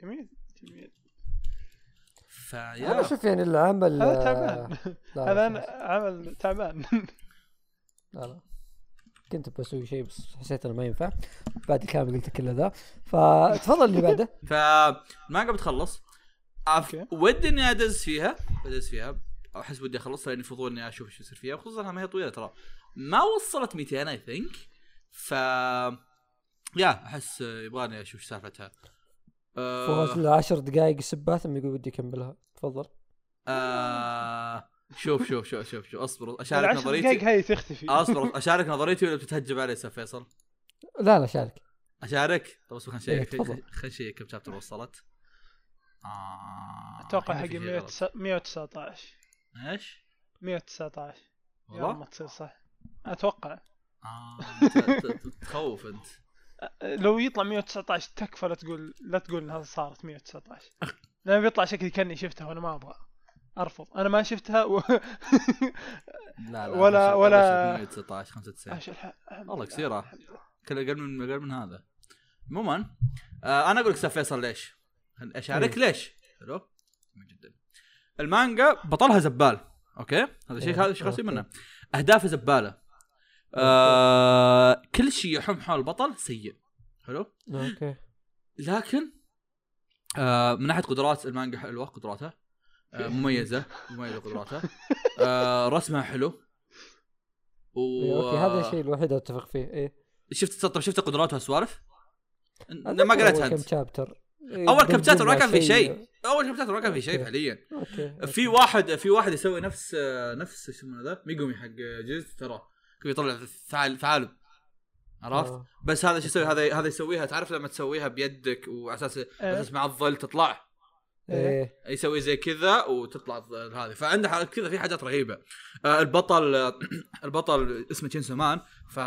جميل جميل. أنا فيا أشوف يعني العمل هذا آه، تعبان لا، هذا عمل تعبان. لا لا. كنت بسوي شيء بس حسيت إنه ما ينفع. بعد الكلام اللي قلته كله ذا. فتفضل اللي بعده. فالمانجا بتخلص أف... okay. ودي إني أدز فيها أدز فيها. أحس ودي أخلصها لأني فضول إني أشوف إيش يصير فيها خصوصا انها ما هي طويلة ترى. ما وصلت 200 I think ف yeah أحس يبغاني أشوف إيش سالفتها. فوز آه... له 10 دقائق ثم يقول ودي أكملها. تفضل. آه... شوف شوف شوف شوف شوف. أصبر أشارك دقائق نظريتي. هاي تختفي. أصبر أشارك نظريتي ولا بتتهجم علي أستاذ فيصل؟ لا لا شارك أشارك؟ طب أصبر خلينا إيه، نشيك. خلينا نشيك. كم شابتر وصلت؟ آه... أتوقع هنا حق في شيء 100 غلط. 119 إيش؟ 119 يا والله؟ ما تصير صح. أتوقع. ت- تخوف أنت. لو يطلع 119 تكفى لا تقول لا تقول ان هذا صارت 119 لأن بيطلع شكلي كأني شفتها وأنا ما أبغى. أرفض أنا ما شفتها و... لا لا ولا- ولا- أبشر 119 95 عاش الح- الحمد والله لله. كل أقل من أقل من هذا عموما آه أنا أقول لك أستاذ فيصل ليش؟ أشارك ليش؟ حلو؟ جدا المانجا بطلها زبال okay؟ هذا شيء إيه، هذا شيء خاصين okay. منه أهدافه زبالة آه كل شيء يحوم حول البطل سيء حلو؟ okay لكن آه من ناحية قدرات المانجا حلوة قدراتها مميزة مميزة قدراتها آه رسمها حلو. و إيه، okay هذا الشيء الوحيد أتفق فيه. إيه. شفت طب شفت قدراتها والسوالف؟ أتذكر ما قريتها أول كم انت chapter أول كم chapter ما كان في شيء. أول كم chapter ما كان في شيء. فعليا okay في واحد في واحد يسوي نفس نفس إيش يسمونه ذا ميجومي حق ججتسو ترى. كيف يطلع ثعال- ثعالب عرفت؟ آه. بس هذا شو يسوي؟ هذا هذا يسويها. تعرف لما تسويها بيدك وعلى أساس أساس مع الظل تطلع؟ إيه. يسوي زي كذا وتطلع هذه. فعنده كذا في حاجات رهيبة. آه، البطل آه، البطل اسمه تشينسو مان ف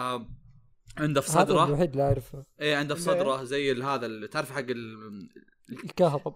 عنده في هذا صدره. الوحيد اللي أعرفه. إيه عنده في إيه؟ صدره زي هذا اللي تعرف حق ال... الكهرب.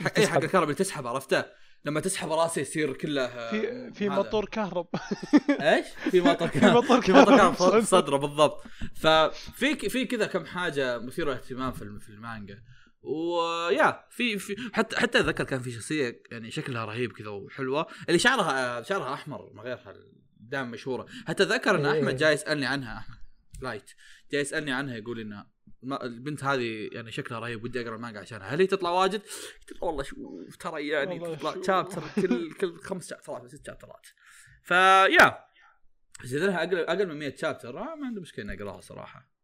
حق اي حق تسحب. الكهرباء اللي تسحب عرفته؟ لما تسحب راسه يصير كله آه، في في هذا. مطور كهرب. إيش؟ في في مطور في كان كهرب. في صدره بالضبط. ففي في كذا كم حاجة مثيرة اهتمام في الم- في المانجا. و yeah في في حتى حتى أتذكر كان في شخصية يعني شكلها رهيب كذا وحلوة اللي شعرها شعرها أحمر ما غيرها دائما مشهورة حتى أتذكر إن إيه. احمد جاي يسألني عنها أحمد لايت جاي يسألني عنها يقول ان البنت هذه يعني شكلها رهيب ودي أقرأ المانجا عشانها هل هي تطلع واجد؟ قلت له والله شوف ترى يعني تطلع. chapter كل كل خمس شابترات ست شابترات ف yeah إذا لها أقل أقل من 100 chapter آه ما عندي مشكلة إني أقراها صراحة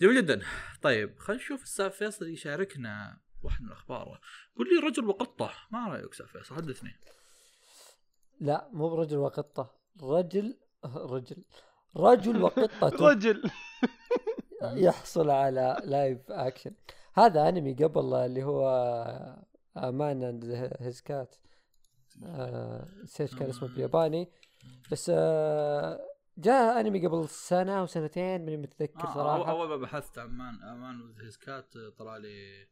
جميل جدا. طيب خلينا نشوف أستاذ فيصل يشاركنا واحد من أخباره. قول لي رجل وقطة. ما رأيك أستاذ فيصل؟ حدثني. لا مو برجل وقطة. رجل رجل. رجل وقطة. رجل. يحصل على live action هذا انمي قبل اللي هو A Man and His Cat نسيت كان اسمه بالياباني بس آه، جاء أنمي قبل سنة أو سنتين ماني متذكر آه صراحة. أول ما بحثت عن man A Man with His Cat طلع لي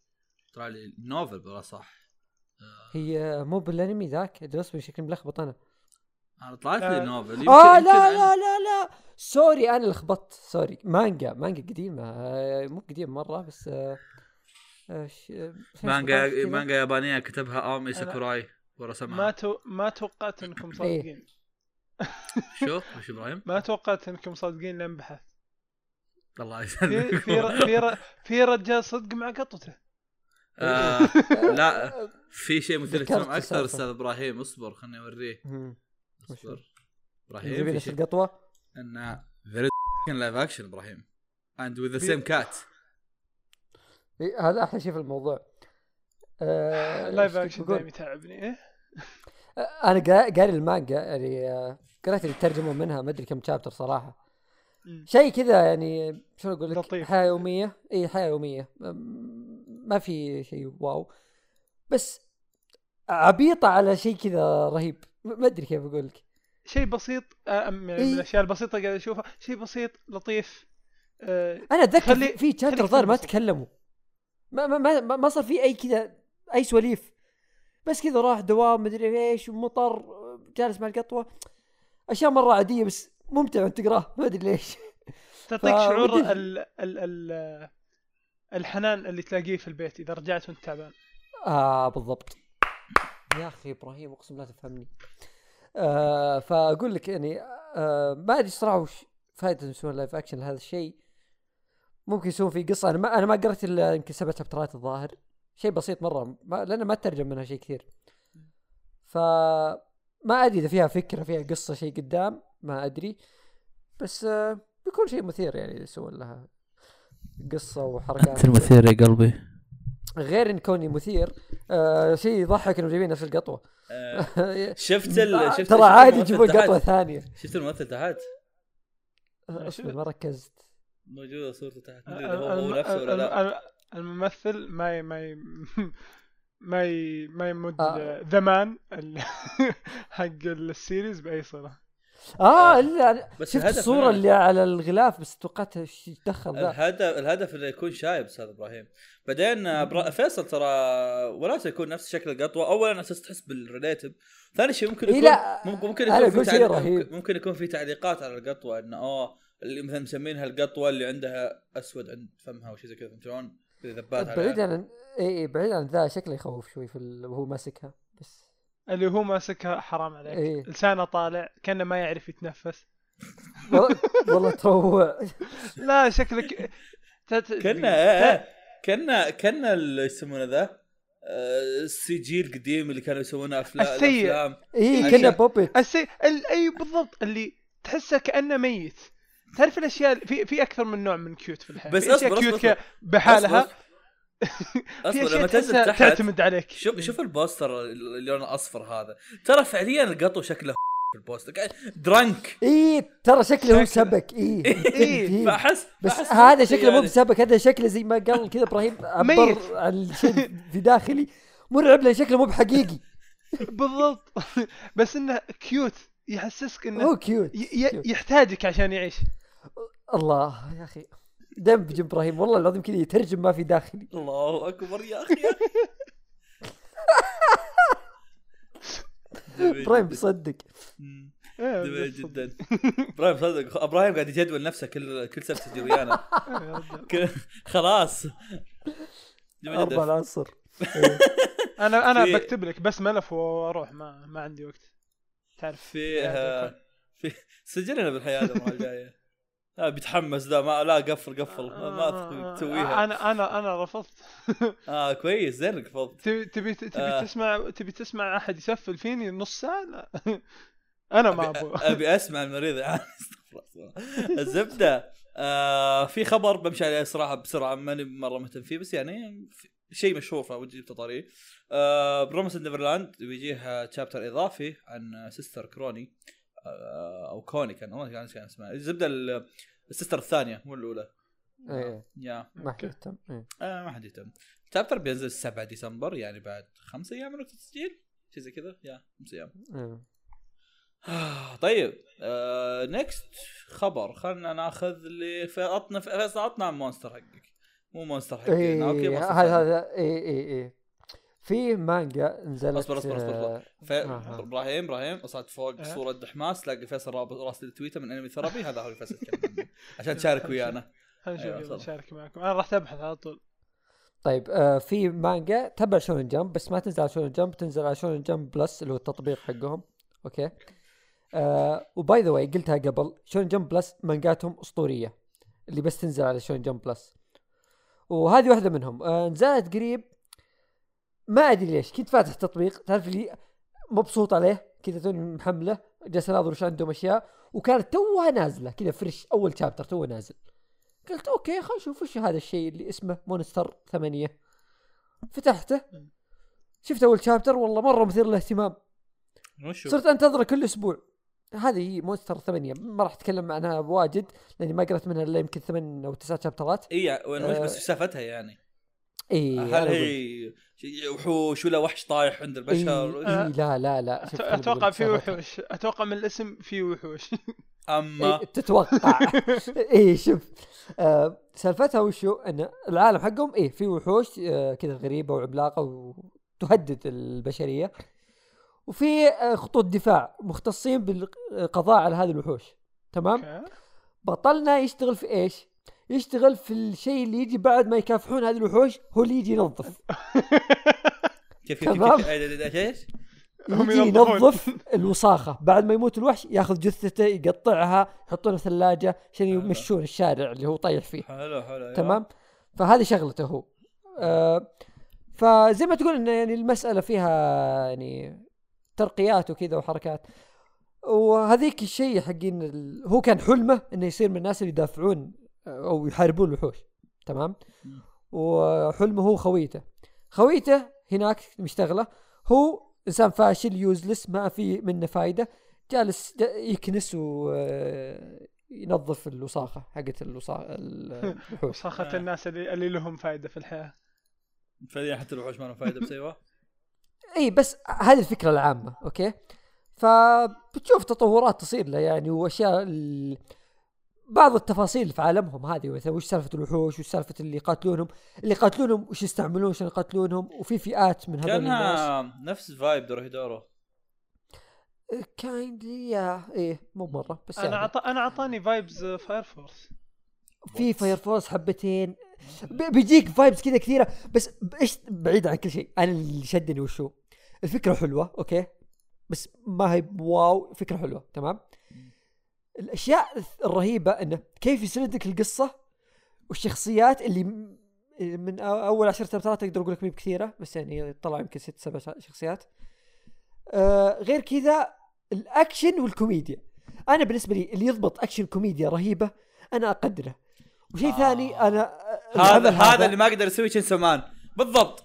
طلع لي novel بلا صح. آه هي مو بالأنمي ذاك الاسم شكلي ملخبط أنا. أنا طلعت آه. لي novel آه يمكن- لا لا لا لا. sorry أنا لخبطت. sorry. مانجا مانجا قديمة. آه، مو قديم مرة بس آه، آه، ش- آه، 2016 مانجا. مانجا يابانية كتبها اومي ساكوراي ورسمها ما تو... ما توقعت إنكم صادقين. شو وش إبراهيم؟ ما توقعت انكم صادقين لين بحث. الله يسلمك في في, في رجال صدق مع قطته. آه لا في شيء مثير ذكرت اهتمام أكثر. أستاذ إبراهيم اصبر خليني اوريه؟ اصبر. إبراهيم في شيء؟ القطوة؟ إن فيري live action إبراهيم. and with the same cat إيه، هذا أحلى شيء في الموضوع. آه، live action؟ دائما يتعبني إيه؟ آه، أنا قا- قاري المانجا يعني قرأت اللي ترجموا منها ما أدري كم chapter صراحة. شيء كذا يعني شو أقول لك؟ لطيف. حياة يومية. إي حياة يومية. ما في شيء wow. بس عبيطه على شيء كذا رهيب. ما أدري كيف أقول لك. شيء بسيط آه، من إيه. الأشياء البسيطة قاعد أشوفها. شيء بسيط لطيف. آه، أنا أتذكر في- شابتر ظاهر ما. تكلموا. ما, ما- ما صار في أي كذا أي سواليف. بس كذا راح دوام مدري إيش ومطر جالس مع القطوة. أشياء مرة عادية بس ممتع وانت تقراه ما أدري ليش. تعطيك فودي- شعور ال ال ال الحنان اللي تلاقيه في البيت إذا رجعت وأنت تعبان. آه بالضبط. يا أخي إبراهيم أقسم لا تفهمني. آه فأقول لك يعني آه ما أدري صراحة وش فائده يسوون live action لهذا الشيء. ممكن يسوون فيه قصة. أنا ما أنا ما قريت إلا يمكن سبع شابترات الظاهر. شيء بسيط مرة ما لأنه ما ترجم منها شيء كثير. ف ما أدري إذا فيها فكرة فيها قصة شيء قدام ما أدري. بس آه، بيكون شيء مثير يعني يسوون لها قصة وحركات. المثير يا قلبي. غير إن كوني مثير آه شيء يضحك انهم جايبين نفس القطوة. شفت ال... شفت ترى شفت عادي يجيبون؟ قطوة ثانية. شفت الممثل تحت؟ آه، أصبر ما ركزت. موجودة صورته تحت ما أدري إذا هو نفسه ولا لا. الممثل ما ي- ما ي- ما ي- ما يمد آه. ذمان ال- حق السيريز بأي صله آه الا بس شفت الصورة اللي على الغلاف بس توقعتها إيش دخل ذا. الهدف الهدف إنه يكون شايب أستاذ إبراهيم. بعدين آه، برا... فيصل ترى ولا يكون نفس شكل القطوة. اولا أساس تحس بال relative ثاني شيء ممكن إيه يكون ممكن ممكن يكون في تعليق... رهيب. ممكن- ممكن يكون في تعليقات على القطوة إنه أوه اللي مثلا مسمينها القطوة اللي عندها أسود عند فمها وشي زي كذا فهمت شلون؟ ذبات بعيد عن إي إي بعيد عن ذا شكله يخوف شوي في ال... وهو ماسكها بس. اللي هو ماسكها حرام عليك. إيه. لسانه طالع كأنه ما يعرف يتنفس. والله- تروع لا شكلك تت- كنا إيه كنا كنا اللي يسمونه ذا آه، ال CG القديم اللي كانوا يسوونه افلام ال CGI. إي كنا puppet. السي... ال... إي بالضبط اللي تحسه كأنه ميت. تعرف الأشياء في في أكثر من نوع من cute في الحياة. بس في أصبر- cute أصبر- بحالها. أصبر. أصبر لما تنزل تحت. تعتمد عليك. شوف شوف البوستر اللي لونه أصفر هذا. ترى فعليا القطو شكله في البوستر. درنك اي ترى شكله هو. سبك. اي إيه، فاحس بس هذا شكله مو يعني. بسبك هذا شكله زي ما قال كذا إبراهيم ميت. عبر عن الشيء في داخلي. مرعب لأن شكله مو بحقيقي. بالضبط. بس إنه cute يحسسك إنه هو كيوت. يحتاجك عشان يعيش. الله يا أخي. دم بجنب إبراهيم والله العظيم كذا يترجم ما في داخلي. الله أكبر يا أخي. إبراهيم بيصدق. إيه، جميل بس- جدا. إبراهيم صدق. إبراهيم قاعد يجدول نفسه كل كل سبت تجي ويانا إيه، خلاص. جدا. العصر. أنا أنا بكتب لك بس ملف وأروح ما ما عندي وقت. تعرف في آه، في سجلنا بالحياة المره الجاية. لا بيتحمس ذا ما لا قفل قفل. ما أثق تسويها. أنا أنا أنا رفضت. آه كويس زين رفضت. تبي تبي تبي آه. تسمع تبي تسمع أحد يسفل فيني نص ساعة؟ لا. أنا ما أبغى. أبي أسمع المريض. يعني استغفر الله. الزبدة آه في خبر بمشي عليه صراحة بسرعة ماني مرة مهتم فيه بس يعني في- شيء مشهور فودي طاري آه Promised Neverland بيجيه chapter إضافي عن Sister Krone آه أو كوني كان ما كان كان اسمها. الزبدة ال- ال sister الثانية مو الأولى. إيه، yeah. ما حد يهتم. إيه. آه ما حد يهتم. chapter بينزل 7 ديسمبر يعني بعد خمس أيام من وقت التسجيل. شيء زي كذا. yeah خمس أيام. إيه. آه، طيب. آه next خبر. خلنا ناخذ اللي في عطنا فيصل عطنا عن Monster حقك. مو Monster حقنا okay إيه Monster هذا. هذا اي اي اي في مانجا نزلت أصبر أصبر أصبر, آه، أصبر. ف... آه. إبراهيم إبراهيم أصعد فوق أه. صورة دحماس تلاقي فيصل رابط راس التويتر من Anime Therapy هذا هو اللي فيصل. عشان تشارك ويانا خلينا أيوة، نشوف تفضل. اشارك معكم أنا رحت ابحث على طول طيب آه في مانجا تبع Shonen Jump بس ما تنزل على Shonen Jump تنزل على Shonen Jump Plus اللي هو التطبيق حقهم okay آه و by the way قلتها قبل Shonen Jump Plus مانجاتهم أسطورية اللي بس تنزل على Shonen Jump Plus وهذه واحدة منهم. آه نزلت قريب. ما أدري ليش. كنت فاتح التطبيق تعرف لي مبسوط عليه؟ كذا توني محملة. جالس أناظر وش عندهم أشياء. وكانت توها نازلة. كذا fresh أول chapter توه نازل. قلت okay خلينا نشوف وش هذا الشيء اللي اسمه Monster ثمانية. فتحته. شفت أول chapter والله مرة مثير للاهتمام. صرت أنتظره كل أسبوع. هذه هي Monster ثمانية. ما راح أتكلم عنها بواجد لأني ما قرأت منها إلا يمكن ثمان أو تسعة شابترات. إي آه. بس سالفتها يعني؟ إي هل أنا هي وحوش ولا وحش طايح عند البشر؟ إي لا لا لا خليني أتوقع في. وحوش. أتوقع من الاسم في وحوش. أما إيه تتوقع. إي شوف آه سالفتها وشو؟ إن العالم حقهم إيه في وحوش آه كذا غريبة وعملاقة وتهدد البشرية. وفي آه خطوط دفاع مختصين بالقضاء على هذه الوحوش. تمام. بطلنا يشتغل في إيش؟ يشتغل في الشيء اللي يجي بعد ما يكافحون هذه الوحوش هو اللي يجي ينظف. كيف كيف إيش؟ هم يجي ينظفون. ينظف الوساخة. بعد ما يموت الوحش ياخذ جثته يقطعها يحطونها في ثلاجة عشان يمشون الشارع اللي هو طايح فيه. حلو حلو أيوة. تمام؟ فهذه شغلته هو. آه فزي ما تقول انه يعني المسألة فيها يعني ترقيات وكذا وحركات. وهذيك الشيء حقين ال... هو كان حلمه إنه يصير من الناس اللي يدافعون أو يحاربون الوحوش. تمام. وحلمه هو خويته. خويته هناك مشتغلة. هو إنسان فاشل useless ما في منه فايدة. جالس يكنس وينظف الوساخة حقت الوساخه الوحوش. وساخة آه. الناس اللي, اللي لهم فائده في الحياة. فعليا حتى الوحوش ما لهم فائده بس أيوه إي بس هذه الفكرة العامة okay؟ فبتشوف تطورات تصير له يعني وأشياء ال... بعض التفاصيل في عالمهم هذه مثلا وش سالفة الوحوش وش سالفة اللي يقاتلونهم؟ اللي يقاتلونهم وش يستعملون؟ عشان يقاتلونهم؟ وفي فئات من هذول الناس. كانها نفس فايب دورهيدورو كايندلي يا إيه مو مرة بس أنا يعني. عط... أنا أعطاني vibes Fire Force في فاير فورس حبتين. بيجيك vibes كذا كثيرة. بس إيش بعيد عن كل شيء. أنا اللي شدني وشو؟ الفكرة حلوة okay؟ بس ما هي wow فكرة حلوة تمام؟ الأشياء الرهيبة إنه كيف يسردك القصة والشخصيات اللي من أول عشر تمثيلات أقدر أقول لك مي بكثيرة بس يعني طلع يمكن ست سبع شخصيات. آه غير كذا الأكشن والكوميديا. أنا بالنسبة لي اللي يضبط أكشن كوميديا رهيبة أنا أقدره. وشيء آه. ثاني أنا هذا العمل هذا. اللي ما قدر يسوي Chainsaw Man بالضبط.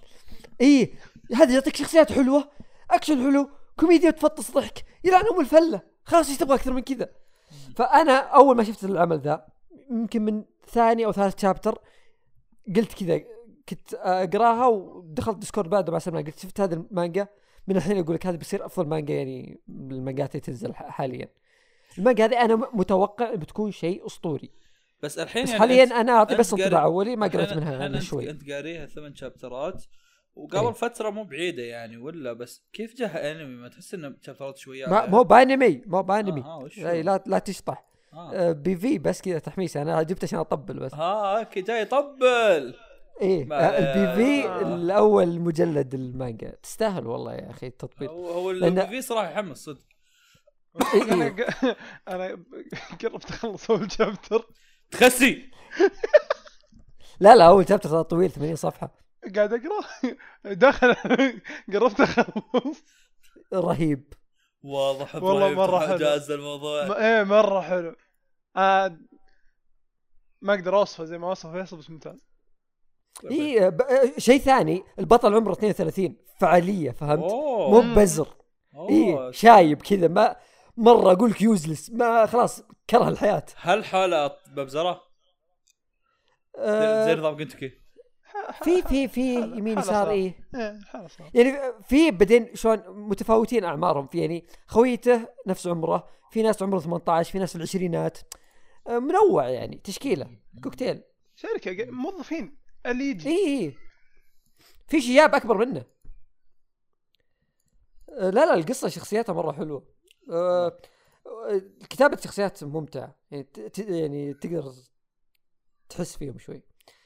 إي هذا يعطيك شخصيات حلوة أكشن حلو كوميديا تفطس ضحك يلعن ام الفلة. خلاص إيش تبغى أكثر من كذا؟ فأنا أول ما شفت العمل ذا يمكن من ثاني أو ثالث chapter قلت كذا كنت أقراها ودخلت Discord بعد مع سلمان قلت شفت هذا المانجا من الحين أقول لك هذا بيصير أفضل مانجا يعني من المانجات اللي تنزل حاليا. المانجا هذه أنا متوقع بتكون شيء أسطوري. بس الحين بس يعني حاليا أنا أعطي بس انطباع. اولي ما قريت منها الا أنت- شوي. أنت قاريها ثمان شابترات وقبل إيه. فترة مو بعيدة يعني ولا بس كيف جاها انمي ما تحس إنه شابترات شوية ما مو بأنمي مو بأنمي. آه، هو؟ لا لا, لا تشطح. آه. آه، PV بس كذا تحميس أنا جبت عشان أطبل بس. ها okay جاي يطبل. إيه آه، ال PV آه. الأول مجلد المانجا. تستاهل والله يا أخي التطبيل. هو هو لأن- اللي في صراحة يحمس صدق. إيه، أنا إيه. أنا قربت أخلص أول شابتر تخسي. لا لا أول شابتر ترى طويل 80 صفحة. قاعد أقرأ. داخل قربت أخلص. رهيب. واضح والله تح- حلو. جاز الموضوع. م- إيه مرة حلو. آه ما أقدر أوصفه زي ما وصف فيصل بس ممتاز. اي ب- آه، شيء ثاني البطل عمره 32 فعاليه فهمت؟ مو بزر. أوه. اي شايب كذا ما مرة أقول لك يوزلس ما خلاص كره الحياة. هل حالة ببزرة؟ آه، زي نظام كنتكي في في في يمين يسار حالة صعبة. يعني في بعدين شلون متفاوتين أعمارهم. في يعني خويته نفس عمره في ناس عمره 18 في ناس في العشرينات. آه، منوع يعني تشكيلة كوكتيل. شركة موظفين اللي يجي. اي اي في شياب أكبر منه. آه، لا لا القصة شخصياتها مرة حلوة. آه، آه، كتابة شخصيات ممتعة. يعني ت- ت- يعني تقدر تحس فيهم شوي.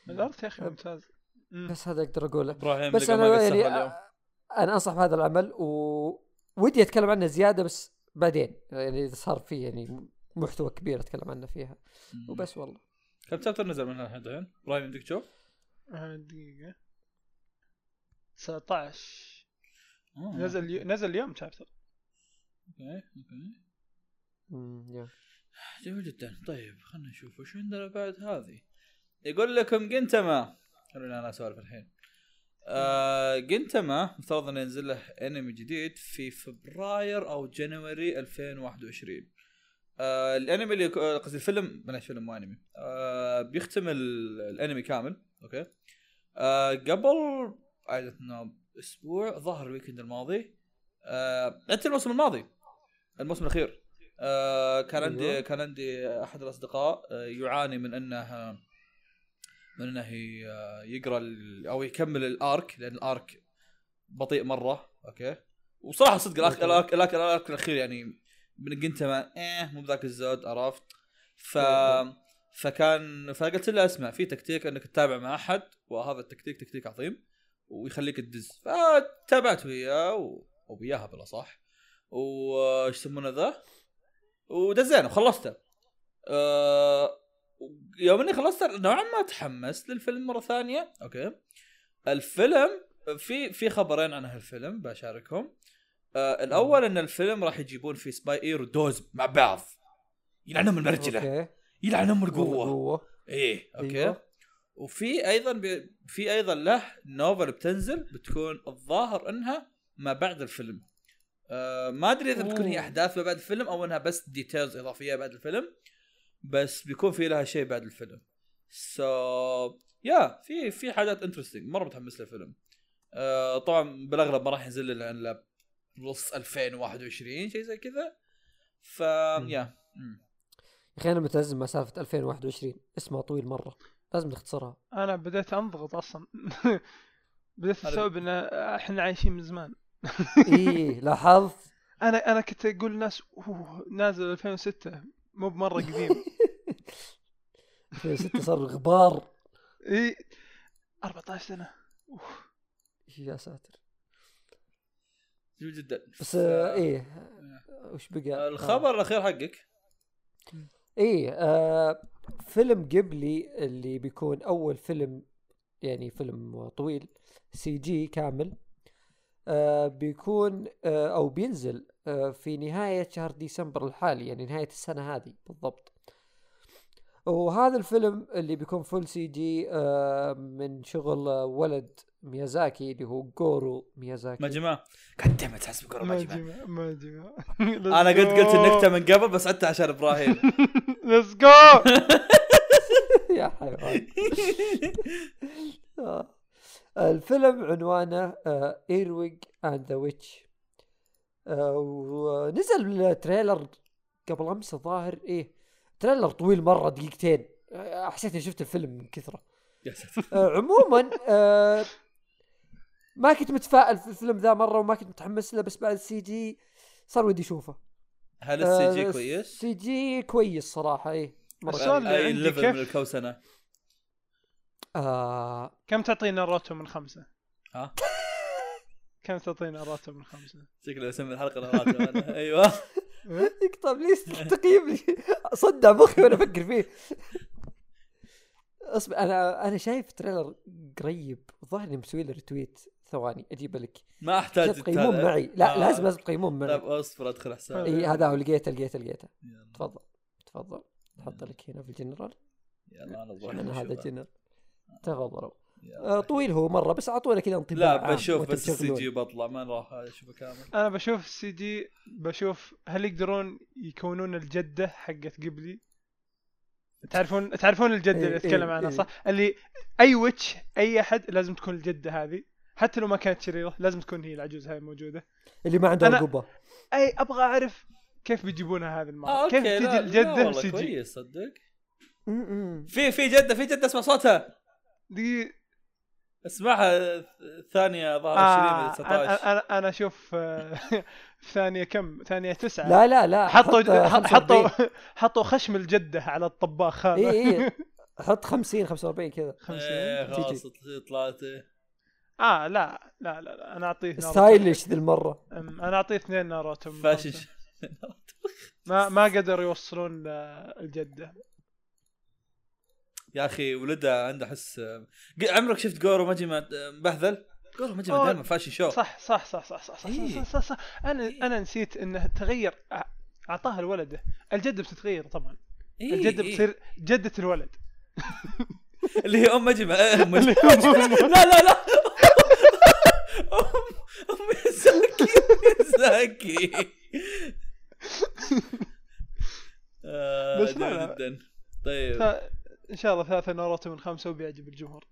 الارت يا أخي ممتاز. مم. بس هذا أقدر أقوله. إبراهيم بس أنا يعني اليوم. أنا أنصح بهذا العمل وودي أتكلم عنه زيادة بس بعدين. يعني إذا صار فيه يعني محتوى كبير أتكلم عنه فيها. وبس والله. كم chapter نزل منها الحين؟ الحين؟ إبراهيم عندك تشوف؟ آه، دقيقة. 19 آه. نزل نزل اليوم شابتر okay okay. مم، yeah. جميل جدا. طيب خلينا نشوف وش عندنا بعد هذه؟ يقول لكم جنتاما. خلينا أنا اسولف الحين. آه جنتاما مفترض انه ينزل له انمي جديد في فبراير أو January 2021 آه الأنمي اللي قصدي الفيلم بلاش فيلم مو انمي آه بيختم ال- الأنمي كامل okay. آه قبل أسبوع ظهر ال weekend الماضي. آه أنت الموسم الماضي. الموسم الأخير آه كان عندي أيوة. كان عندي أحد الأصدقاء آه يعاني من انه من أنه آه، يقرأ أو يكمل ال arc لأن ال arc بطيء مرة okay وصراحة صدق الارك. الارك, الارك, الأرك الأخير يعني من قنتاما إيه مو بذاك الزود عرفت ف. فكان فقلت له اسمع في تكتيك أنك تتابع مع أحد وهذا التكتيك تكتيك عظيم ويخليك تدز فتابعت وياه وياها بلا وايش يسمونه ذا؟ ودزينا وخلصته أه يوم إني خلصته نوعا ما تحمست للفيلم مرة ثانية. okay. الفيلم في في خبرين عن هالفيلم بشاركهم. آه الأول إن الفيلم راح يجيبون فيه Spice Air ودوز مع بعض. يلعنهم المرجلة. يلعنهم القوة. قوه إيه okay. أيوة. وفي أيضا بي في أيضا له novel بتنزل بتكون الظاهر إنها ما بعد الفيلم. آه ما أدري إذا بتكون هي. أحداث ما بعد الفيلم أو إنها بس details إضافية بعد الفيلم بس بيكون في لها شيء بعد الفيلم. so yeah في في حاجات interesting مرة متحمس للفيلم. آه طبعا بالأغلب ما راح ينزل إلا الا نص 2021 شيء زي كذا. ف. yeah. يا أخي أنا متأزم مع سالفة 2021 اسمها طويل مرة. لازم نختصرها. أنا بديت أنضغط أصلا. بديت استوعب ان إحنا عايشين من زمان. إيه لاحظت؟ أنا أنا كنت أقول للناس أوه نازل 2006 مو بمرة قديم. 2006 صار غبار. اي 14 سنة. يا ساتر. جميل جدا؟ بس آه إيه وش بقى؟ الخبر الأخير حقك. إيه آه فيلم جيبلي اللي بيكون أول فيلم يعني فيلم طويل CG كامل. آه بيكون آه أو بينزل آه في نهاية شهر ديسمبر الحالي يعني نهاية السنة هذه بالضبط. وهذا الفيلم اللي بيكون full CG آه من شغل آه، ولد ميازاكي اللي هو جورو ميازاكي. ما جماعة قد ما تحس بقرب ما ما جماعة جمع ما جمع أنا قد قلت النكتة من قبل بس عدتها عشان إبراهيم. let's go يا حيوان. آه. الفيلم عنوانه Earwig and the Witch ونزل ال trailer قبل أمس الظاهر. إيه trailer طويل مرة دقيقتين. آه، حسيت إني شفت الفيلم من كثره. يا ساتر. آه، عموما آه، ما كنت متفائل في الفيلم ذا مرة وما كنت متحمس له بس بعد ال CG صار ودي أشوفه. هل ال CG آه، كويس؟ ال CG كويس صراحة إيه. السؤال اللي اي عندي level كيف- من الكوسنه آه كم تعطينا ناروتو من خمسة؟ ها؟ كم تعطينا ناروتو من خمسة؟ شكله اسمي الحلقة نغاتو أنا. أيوه يكتب لي تقييم لي صدع مخي وأنا أفكر فيه أصبر أنا أنا شايف تريلر قريب الظاهر اني مسوي له ريتويت ثواني أجيب لك ما أحتاج تقيمون. معي لا آه. لازم لازم تقيمون معي طيب أصبر أدخل حساب إي هذا هو لقيته لقيته لقيته يلا. تفضل تفضل أحط لك هنا في الجنرال يلا أنا هذا. جنرال تفضلوا. آه طويل هو مرة بس أعطونا كذا انطباع لا بشوف بس السي. جي بطلع ما راح أشوفه كامل أنا بشوف السي جي بشوف هل يقدرون يكونون الجدة حقت قبلي تعرفون تعرفون الجدة إيه، اللي أتكلم إيه، عنها إيه. صح؟ اللي أي ويتش أي أحد لازم تكون الجدة هذه حتى لو ما كانت شريرة لازم تكون هي العجوز هاي موجودة اللي ما عنده أنا- عقبه أي أبغى أعرف كيف بيجيبونها هذه المرة آه كيف أوكي تجي الجدة والله سي جي كويس صدق. في في جدة في جدة اسمع صوتها دقيقة. اسمعها ثانية ظهر آه 20 أنا 19 أنا أنا أشوف آه، في ثانية كم؟ ثانية تسعة. لا لا لا حطوا حط حطوا 45. حطوا خشم الجدة على الطباخ هذا. اي اي حط 50 45 كذا. إيه خمسين خلاص طلعت. آه لا لا لا, لا. أنا أعطيه. ستايلش ذي المرة؟ أم، أنا أعطيه اثنين ناروتو خمسة. ما ما قدروا يوصلون آه، الجدة. يا أخي ولده عنده حس عمرك شفت جورو ماجما مبهذل؟ جورو أوه. دائما فاشن شو صح صح صح صح صح صح, إيه. صح, صح, صح, صح. أنا أنا نسيت إنه تغير اعطاها لولده الجدة بتتغير طبعا إيه الجدة إيه. بتصير جدة الولد اللي هي أم إيه، اللي ماجما. هو- لا لا لا أم أم آه، بس لا. جدا طيب إن شاء الله ثلاثة ناروتو من خمسة وبيعجب الجمهور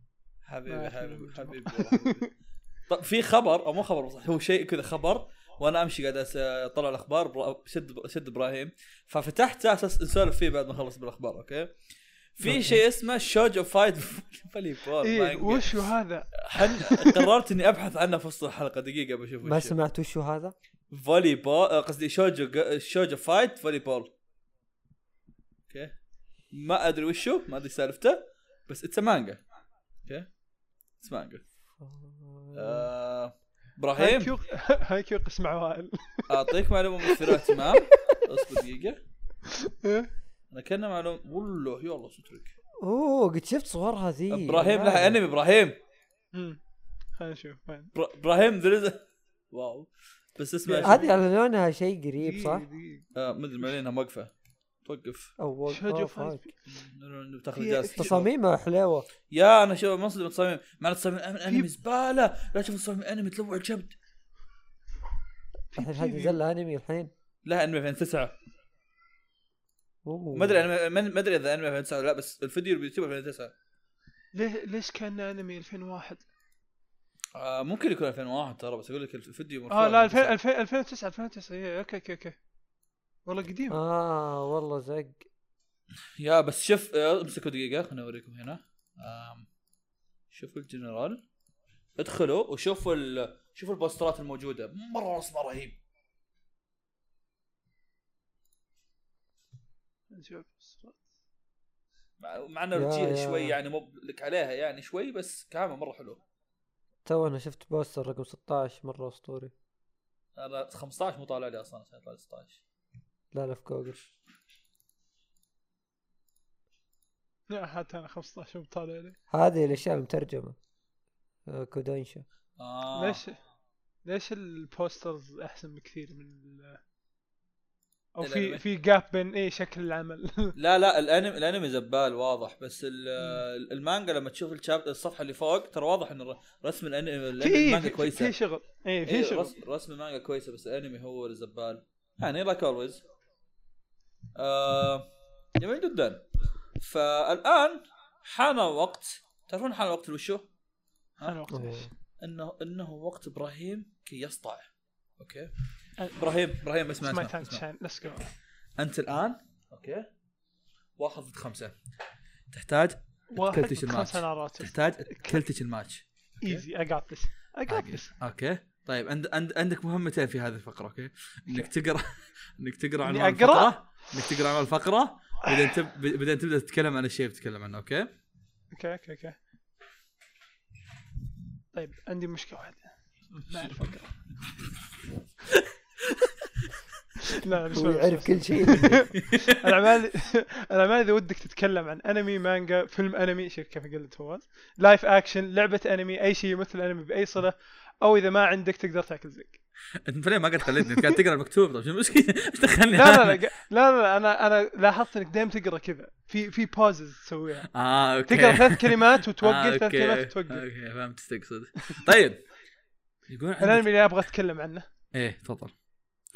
حبيبي حبيبي حبيبي. طب في خبر أو مو خبر صح هو شيء كذا خبر وأنا أمشي قاعد أطلع الأخبار شد شد إبراهيم ففتحت أساس نسولف فيه بعد ما نخلص بالأخبار okay في. شيء اسمه شوجو fight volleyball إيه مانجا. وش هذا؟ حن قررت إني أبحث عنه في وسط الحلقة دقيقة بشوف ما سمعت وشو هذا؟ volleyball قصدي Shoujo Shoujo Fight volleyball ما أدري وشو ما أدري سالفته بس it's manga okay it's manga إبراهيم؟ هايكيو هايكيو قسم عوائل. أعطيك معلومة مثيره اهتمام أصبر دقيقة؟ أنا كان معلومه والله يلا سترك. أوه قد شفت صورها ذي إبراهيم لها. أنمي إبراهيم. خلينا نشوف وين؟ إبراهيم ذريز واو. بس اسمع هذه على لونها شيء قريب صح؟ دقيقة. آه مدري معلينها موقفه توقف. أو شوجو أوه، فايت. فاك. تاخذ في- إجازة. تصاميمها حلوة يا أنا شوف منصدم تصاميم مع تصاميم أنمي زبالة. لا تشوف تصاميم أنمي تلوع الكبد الحين هذه نزل لها أنمي الحين. لها أنمي 2009 أوه. ما أدري أنا ما أدري إذا أنمي 2009 ولا لا بس الفيديو باليوتيوب 2009 ليه ليش كان أنمي 2001 آه ممكن يكون 2001 ترى بس أقول لك الفيديو مرفوع. آه لا 2009. 2000 2009 2009 إيه، okay okay okay. والله قديم. آه والله زق. يا بس شوف امسكوا دقيقة خليني أوريكم هنا. شوفوا الجنرال. ادخلوا وشوفوا ال... شوفوا البوسترات الموجودة. مرة رسمه رهيب. نشوف مع, مع إنه يا. شوي يعني مو لك عليها يعني شوي بس كعامة مرة حلو. تو أنا شفت بوستر رقم 16 مرة أسطوري. أنا 15 مو طالع لي أصلا عشان يطلع لي 16 لا لا في جوجل. لا حتى أنا 15 بطالع لي. هذه الأشياء المترجمة. آه، كوداينشا آه. ليش ليش ال posters أحسن بكثير من ال... أو في. في gap بين إيه شكل العمل. لا لا الأنمي الأنمي زبال واضح بس ال- المانجا لما تشوف الشاب الصفحة اللي فوق ترى واضح إن رسم الأنمي المانجا كويسة. في شغل. إيه في إيه شغل. رسم, رسم المانجا كويسة بس الأنمي هو الزبال. يعني like always آه جميل جدا. فالآن حان وقت تعرفون حان وقت وشو؟ أنا وقت إيش؟ انه إنه وقت إبراهيم كي يسطع okay؟ أ- إبراهيم إبراهيم اسمع اسمع, اسمع. جو أنت الآن okay؟ واحد ضد خمسة. تحتاج واحد clutch ال match. تحتاج clutch ال match. easy I got this I got this okay؟ طيب عند عند عندك مهمتين في هذه الفقرة okay؟ إنك تقرا إنك تقرأ عنوان أقرأ؟ انك تقرا عنوان الفقره بعدين تب... بعدين تبدأ تتكلم عن الشيء اللي بتتكلم عنه okay؟ okay okay okay. طيب عندي مشكلة واحدة. ما أعرف أقرأ. لا هو اسمع يعرف كل شيء. الاعمال الاعمال إذا ودك تتكلم عن أنمي مانجا فيلم أنمي شوف كيف قلت فواز live action لعبة أنمي أي شيء مثل أنمي بأي صلة أو إذا ما عندك تقدر تاكل زق انت فعليا ما قد خليتني قاعد تقرأ المكتوب طيب شو المشكلة؟ إيش دخلني؟ لا لا؟ لا لا لا أنا أنا لاحظت إنك دائما تقرأ كذا. في في pauses تسويها. آه okay. تقرأ ثلاث كلمات آه، وتوقف ثلاث. كلمات وتوقف. okay فهمت إيش تقصد. طيب. يقول الانمي اللي أبغى أتكلم عنه. إيه تفضل.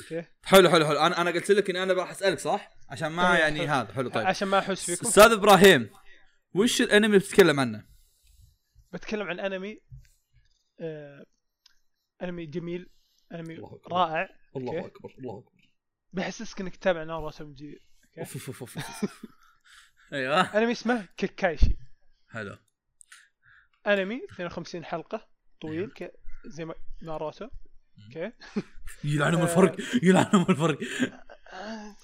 okay. حلو حلو حلو. أنا أنا قلت لك إني أنا راح أسألك صح؟ عشان ما طيب، يعني. هذا. حلو طيب. عشان ما أحس فيكم. أستاذ إبراهيم وش الأنمي اللي بتتكلم عنه؟ بتكلم عن أنمي آه أنمي جميل. أنمي الله أكبر. رائع. الله أوكي. أكبر الله أكبر. بيحسسك إنك تتابع ناروتو من جديد أوف أوف أوف أوف أيوه. أنمي اسمه كيكايشي. حلو. أنمي 52 حلقة طويل ك... زي ما ناروتو. okay. يلعنهم آه. الفرق يلعنهم الفرق. آه،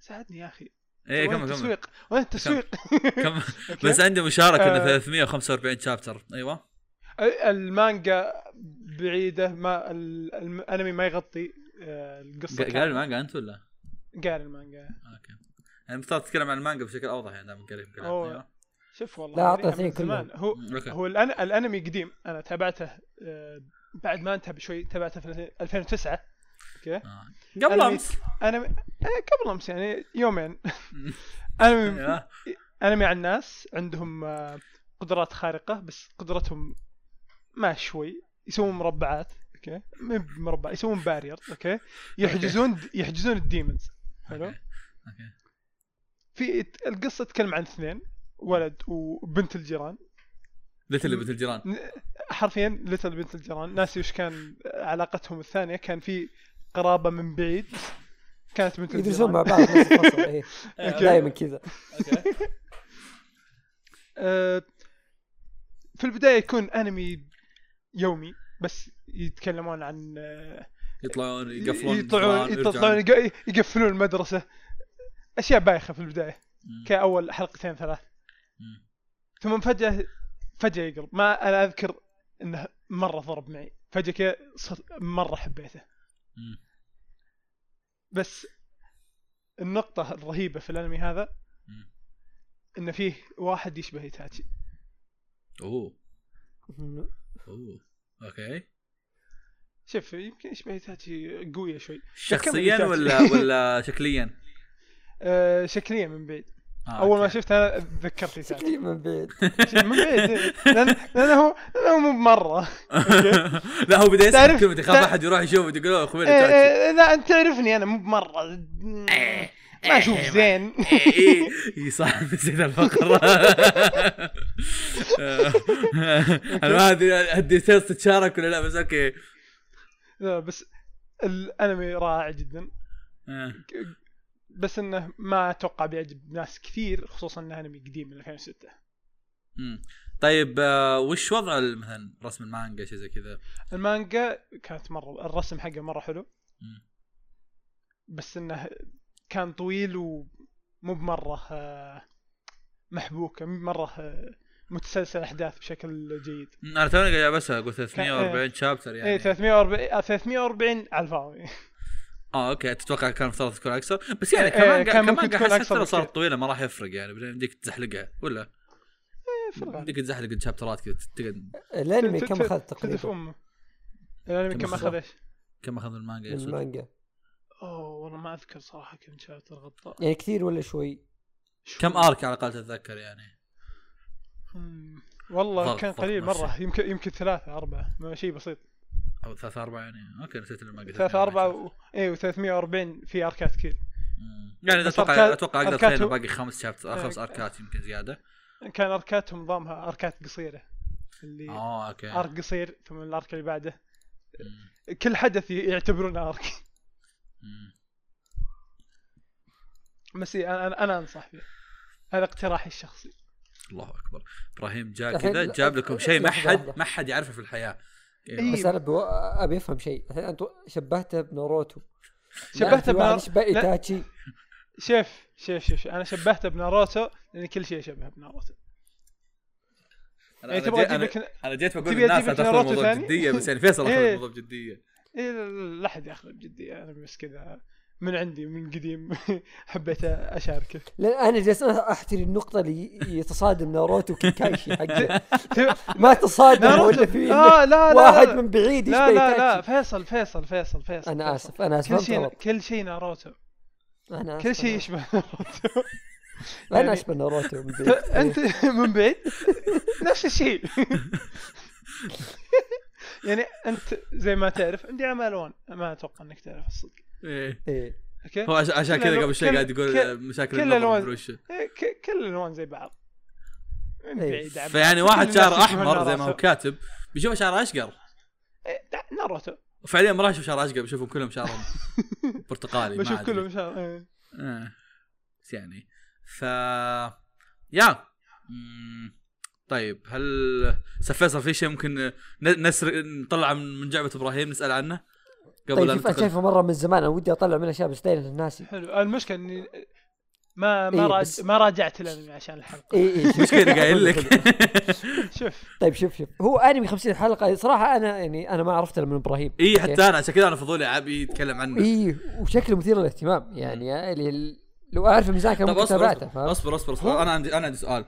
ساعدني يا أخي. إيه وين كمل كمل التسويق؟ وين التسويق؟ okay؟ بس عندي مشاركة انه آه. 345 chapter أيوه. المانجا بعيدة ما ال- الانمي ما يغطي آه، القصة قال المانجا أنت ولا؟ قال المانجا. okay. يعني المفترض تتكلم عن المانجا بشكل أوضح يعني دام قريب. أيوه. شوف والله لا، من زمان. هو okay. هو الأن... الأنمي قديم أنا تابعته آه، بعد ما انتهى بشوي تابعته في 2009 okay. آه. قبل أمس. انمي آه، قبل أمس يعني يومين. انمي أنمي عن ناس عندهم آه، قدرات خارقة بس قدرتهم ما شوي يسوون مربعات okay؟ مو بمربع يسوون barrier okay؟ يحجزون يحجزون ال demons حلو؟ okay. في القصة تتكلم عن اثنين ولد وبنت الجيران. literal بنت الجيران. حرفيا literal بنت الجيران. ناسي وش كان علاقتهم الثانية؟ كان في قرابة من بعيد بس كانت بنت يدرسون مع الجيران بعض أوكي. دائما كذا. آه، في البداية يكون انمي يومي بس يتكلمون عن آه، يطلعون يقفلون يطلعون يطلعون يقفلون المدرسة. أشياء بايخة في البداية مم. كأول حلقتين ثلاث. مم. ثم فجأة فجأة يقلب ما أنا أذكر إنه مرة ضرب معي. فجأة كذا صرت مرة حبيته. مم. بس النقطة الرهيبة في الأنمي هذا مم. ان فيه واحد يشبه إيتاتشي. أوه. أوه. okay. شوف يمكن يشبه ايتاتشي قوية شوي. شخصيا ولا ولا شكليا؟ آه شكليا من بعيد. آه أول ما okay. شفت أنا تذكرت ايتاتشي شكلي من بعيد. من بعيد إيه. لأن لأنه هو لأنه مو بمرة. okay. لا هو بدأ تعرف- كلمة يخاف أحد يروح يشوفه يقول له أخوي إيه إيه لا أنت تعرفني أنا مو بمرة. ما أشوف زين اي اي صح نسيت الفقرة أنا ما أدري ال details تتشارك ولا لا بس okay لا بس الأنمي رائع جدا آه. بس إنه ما أتوقع بيعجب ناس كثير خصوصا إنه أنمي قديم من 2006 مم. طيب آه، وش وضع مثلا رسم المانجا شيء زي كذا؟ المانجا كانت مرة الرسم حقه مرة حلو. بس إنه كان طويل ومو بمرة آه، محبوكه مو بمرة آه، متسلسل أحداث بشكل جيد أنا توني قاعد بس أقول 340 chapter يعني اي 340 آه، 340 على الفاضي آه okay تتوقع كان مفترض تكون أكثر بس يعني إيه، كمان كان ممكن كمان تكون حتى لو. صارت طويلة ما راح يفرق يعني بعدين يمديك تزحلقها ولا في الغالب. يمديك تزحلق ال chapter ات كذا تقعد الأنمي كم أخذ تقريبا أمه الأنمي كم؟ أخذ إيش؟ كم أخذ المانجا؟ المانجا والله ما أذكر صراحة كم chapter غطى يعني كثير ولا شوي كم arc على الأقل تتذكر يعني؟ مم. والله ضغط- كان ضغط قليل نفسي. مرة يمكن يمكن ثلاثة أربعة ما شيء بسيط أو ثلاثة أربعة يعني okay نسيت المانجا ثلاثة أربعة و... إيه و340 في arc ات كثير. يعني أتوقع arc ات- أتوقع أقدر arc اته- تخيل باقي خمس chapter إيه. خمس arc ات يمكن زيادة كان arc اتهم نظامها arc ات قصيرة اللي آه okay arc قصير ثم ال arc اللي بعده مم. كل حدث يعتبرونه arc مم. بس إيه، أنا أنا, أنا أنصح فيه هذا اقتراحي الشخصي الله أكبر إبراهيم جاء كذا جاب لكم شيء ما حد. ما حد يعرفه في الحياة إيه. بس أنا بو... أبي أفهم شيء أنت شبهته بناروتو شبهته بنار... بنار... يشبه لا. ايتاتشي شوف شوف شوف شوف. أنا شبهته بناروتو لأن كل شيء شبه بناروتو أنا يعني أنا تبغى أنا- لك أنا جيت بقول للناس لا تاخذ الموضوع؟ بجديه بس يعني فيصل اخذ إيه. الموضوع بجديه إيه لا- أحد ياخذه بجدية أنا بس كذا من عندي من قديم. حبيت أشاركه لأن أنا جالس أحتري النقطة اللي يتصادم ناروتو وكيكايشي حقه. ما تصادم ولا في آه لا لا واحد لا. من بعيد لا لا لا. فيصل فيصل فيصل فيصل أنا. آسف أنا آسف كل شيء كل شيء ناروتو. أنا كل شيء يشبه ناروتو. أنا يعني- أشبه ناروتو من بعيد. أنت من بعيد؟ نفس الشيء. يعني أنت زي ما تعرف عندي اعمال الوان ما أتوقع إنك تعرف الصدق. إيه. إيه أوكي هو عش- عشان كذا قبل شوي قاعد يقول كل- مشاكل كل وش. إيه، ك- كل الألوان زي بعض إيه. بعيد عن فيعني. واحد شعره أحمر زي ما هو. كاتب بيشوف شعره أشقر إيه، ناروتو وفعليا ما راح يشوف شعره أشقر بيشوفهم كلهم شعرهم برتقالي ما بشوف. كلهم شعر إيه. آه. بس يعني ف يا مم. طيب هل أستاذ فيصل في شيء ممكن ن- نسر نطلع من من جعبة إبراهيم نسأل عنه قبل طيب ننتقل. شايفه مرة من زمان أنا ودي أطلع منها أشياء بس دايما ناسي حلو المشكلة إني ما ما إيه، راج... بس- ما راجعت الأنمي عشان الحلقة. اي اي شوف. مشكلة قايل لك. شوف. طيب شوف شوف. هو أنمي 50 حلقة صراحة أنا يعني أنا ما عرفت إلا من إبراهيم. اي حتى أنا عشان كذا أنا فضولي أبي يتكلم عنه. اي وشكله مثير للاهتمام يعني اللي لو أعرف الميزان كان ممكن أصبر تابعته أصبر فاهم؟ أصبر أصبر, أصبر. أنا عندي أنا عندي سؤال.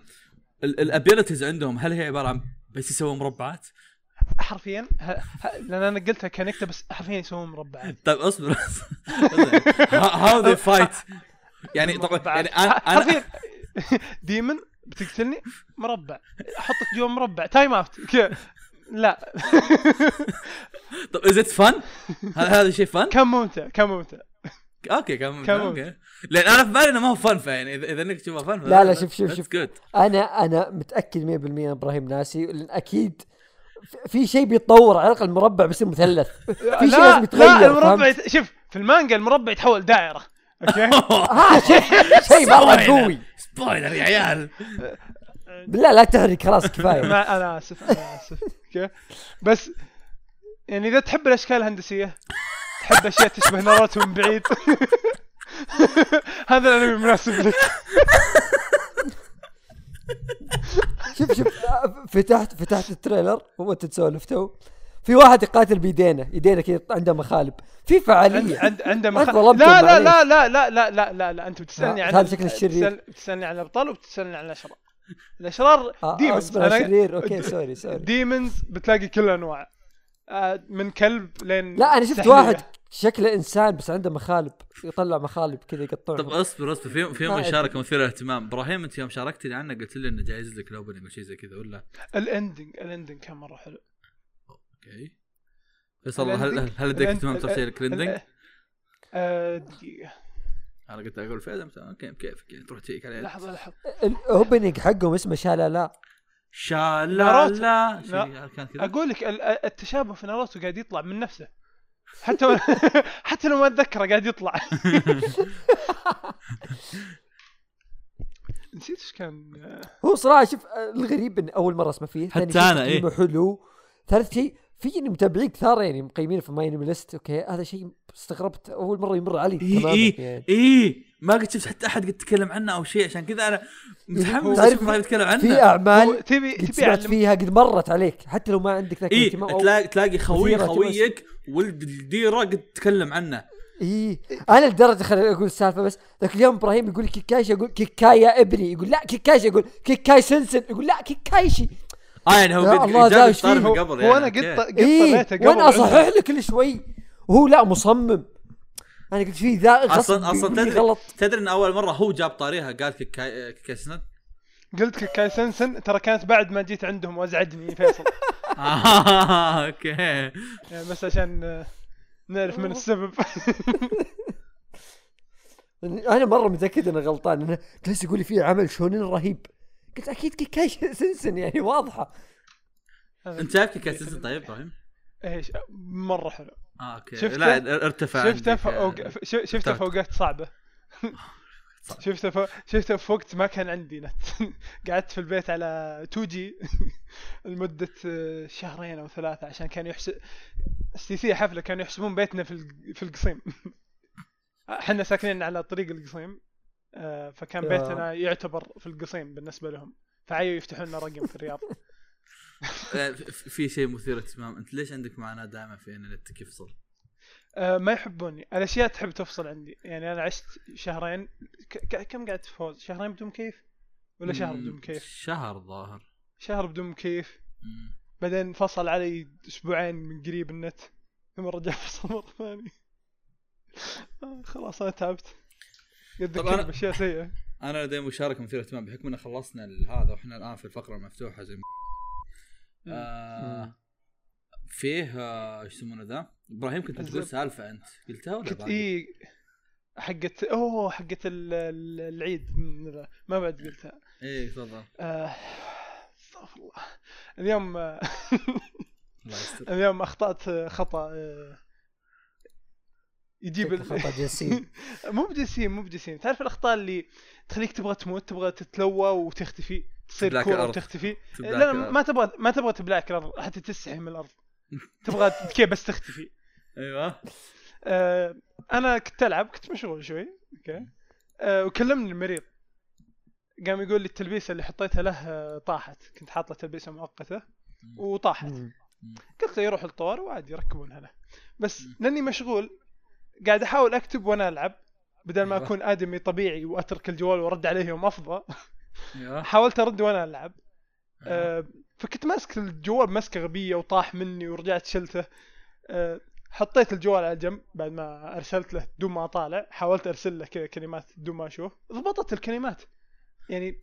ال abilities عندهم هل هي عبارة عن بس يسوون مربعات؟ حرفيا ه... ه... لأن أنا قلتها كنكتة بس حرفيا يسوون مربعات. طيب اصبر. how they fight يعني طبعا يعني أنا حرفيا. demon بتقتلني؟ مربع. أحطك جوا مربع. time out كذا لا. طب is it fun؟ هذا شيء fun؟ كان ممتع كان ممتع. okay كم كم- okay. لأن أنا في بالي إنه ما هو fun فيعني اذا إذا إنك تشوفه fun لا، لا، شوف- شوف- شوف. أنا أنا متأكد 100% إن إبراهيم ناسي لأن أكيد في- شيء بيتطور على الأقل المربع بيصير مثلث. في شيء لا لازم يتغير لا المربع؟ يت... شوف في المانجا المربع يتحول دائرة. okay؟ ها شيء شيء مرة قوي. spoiler يا عيال. بالله لا تهرج خلاص كفاية. ما أنا آسف أنا آسف. okay؟ بس يعني إذا تحب الأشكال الهندسية تحب أشياء تشبه ناروتو من بعيد هذا الأنمي مناسب لك شوف شوف فتحت فتحت ال trailer وانت تسولف تو. في واحد يقاتل بيدينه يدينه كذا عنده مخالب. في فعالية. عند عنده أنت مخ... ظلمتهم، لا لا. لا لا لا لا لا لا لا أنت بتسألني لا، عن هذا شكل الشرير. بتسألني عن الأبطال وبتسألني عن الأشرار. الأشرار آه، demons أصبر يا شرير okay sorry sorry. demons بتلاقي كل الانواع آه، من كلب لين لا أنا شفت سحلية. واحد شكله إنسان بس عنده مخالب يطلع مخالب كذا يقطعهم طب اصبر اصبر. في في مشاركة. مثيره للاهتمام إبراهيم أنت يوم شاركتي لي عنه قلت لي إنه جايز لك ال opening أو شيء زي كذا ولا؟ ال ending ال ending كان مرة حلو. أوكي. فيصل هل هل- الإند- اهتمام تفصيل ال- الكليندنج؟ آه، دقيقة. أنا قلت أقول فيصل مثلا أوكي كيفك يعني تروح تجيك عليه. لحظة لحظة. الاوبننج حقهم اسمه شالالا شا لا أقول لك ال- التشابه في ناروتو قاعد يطلع من نفسه. حتى و... حتى لو ما أتذكره قاعد يطلع نسيت إيش كان هو صراحة شوف الغريب إن أول مرة أسمع فيه حتى إيه. تقييمه حلو ثالث شيء في متابعين كثار يعني مقيمين في MyAnimeList okay هذا شيء استغربت أول مرة يمر علي اي تماما اي يعني. اي ما قد شفت حتى أحد قد تكلم عنه أو شيء عشان كذا أنا متحمس أشوف إبراهيم يتكلم في عنه. هو اعمال تبي قد تبي سمعت فيها قد مرت عليك حتى لو ما عندك ذاك أو- تلاقي تلاقي خوي خويك ولد الديرة قد تكلم عنه. إي أنا لدرجة خليني أقول السالفة بس ذاك اليوم إبراهيم يقول لي كيكايشي أقول كيكاي يا إبني يقول لا كيكايشي أقول كيكاي سنسن يقول لا كيكايشي. آه يعني هو قد الله، جاب قبل يعني قد okay. قد طريته قبل وأنا أصحح. له كل شوي. وهو لا مصمم. أنا قلت فيه ذا أصلا أصلا تدري غلط. تدري إن أول مرة هو جاب طاريها قال كيكاي كيكاي قلت كيكاي سنسن ترى كانت بعد ما جيت عندهم وأزعجني فيصل. آه، okay. يعني بس عشان آه، نعرف من السبب. أنا مرة متأكد انه غلطان. انه جالس يقول لي فيه عمل شونين رهيب. قلت أكيد كيكايشي سنسن يعني واضحة. أنت شايف كيكاي سنت طيب إبراهيم؟ إيش؟ مرة حلو. آه أوكي شفته؟ لا ارتفع شفته. آه، ف- ش- شفته في ارتفعت. اوقات صعبة شفته في... شفته في وقت ما كان عندي نت قعدت في البيت على 2 جي لمدة آه، شهرين أو ثلاثة عشان كانوا يحسب سي سي حفلة كانوا يحسبون بيتنا في في القصيم إحنا ساكنين على طريق القصيم آه، فكان يا. بيتنا يعتبر في القصيم بالنسبة لهم فعيوا يفتحون لنا رقم في الرياض آه، في- في شيء مثير اهتمام. أنت ليش عندك معاناة دائما في إن نتك يفصل؟ آه، ما يحبوني. الأشياء تحب تفصل عندي. يعني أنا عشت شهرين. ك... كم قعدت فوز؟ شهرين بدون مكيف ولا شهر بدون مكيف شهر ظاهر. شهر بدون مكيف مم. بعدين فصل علي أسبوعين من قريب النت. ثم رجع فصل مره ثانية آه، خلاص أنا تعبت. يتذكر أنا- باشياء سيئة. أنا لدي مشاركة مثيرة اهتمام. بحكم إن خلصنا هذا وإحنا الآن في الفقرة المفتوحة زي آه فيه آه، إيش يسمونه ذا؟ إبراهيم كنت بتقول الزب- سالفة أنت قلتها ولا كنت؟ اي حقت أوه حقت ال- ال- العيد ما بعد قلتها. إيه تفضل. آه، استغفر الله. اليوم آه، الله يستر. اليوم أخطأت خطأ آه، يجيب ال- خطأ جسيم. مو بجسيم مو بجسيم. تعرف الأخطاء اللي تخليك تبغى تموت تبغى تتلوى وتختفي؟ تصير كورة. وتختفي. لا. ما تبغى ما تبغى تبلاك الأرض حتى تستحي من الأرض. تبغى كذا بس تختفي. أيوه. آه أنا كنت ألعب كنت مشغول شوي. أوكي. آه وكلمني المريض. قام يقول لي التلبيسة اللي حطيتها له آه، طاحت. كنت حاط له تلبيسة مؤقتة وطاحت. قلت له يروح الطوارئ وعادي يركبونها له. بس لأني مشغول قاعد أحاول أكتب وأنا ألعب بدل ما أيوة. أكون آدمي طبيعي وأترك الجوال وأرد عليه يوم أفضى. حاولت ارد وأنا العب. آه، فكنت ماسك الجوال مسكه غبية وطاح مني ورجعت شلته. آه، حطيت الجوال على جنب بعد ما ارسلت له بدون ما اطالع حاولت أرسل له كذا كلمات بدون ما أشوف. ضبطت الكلمات. يعني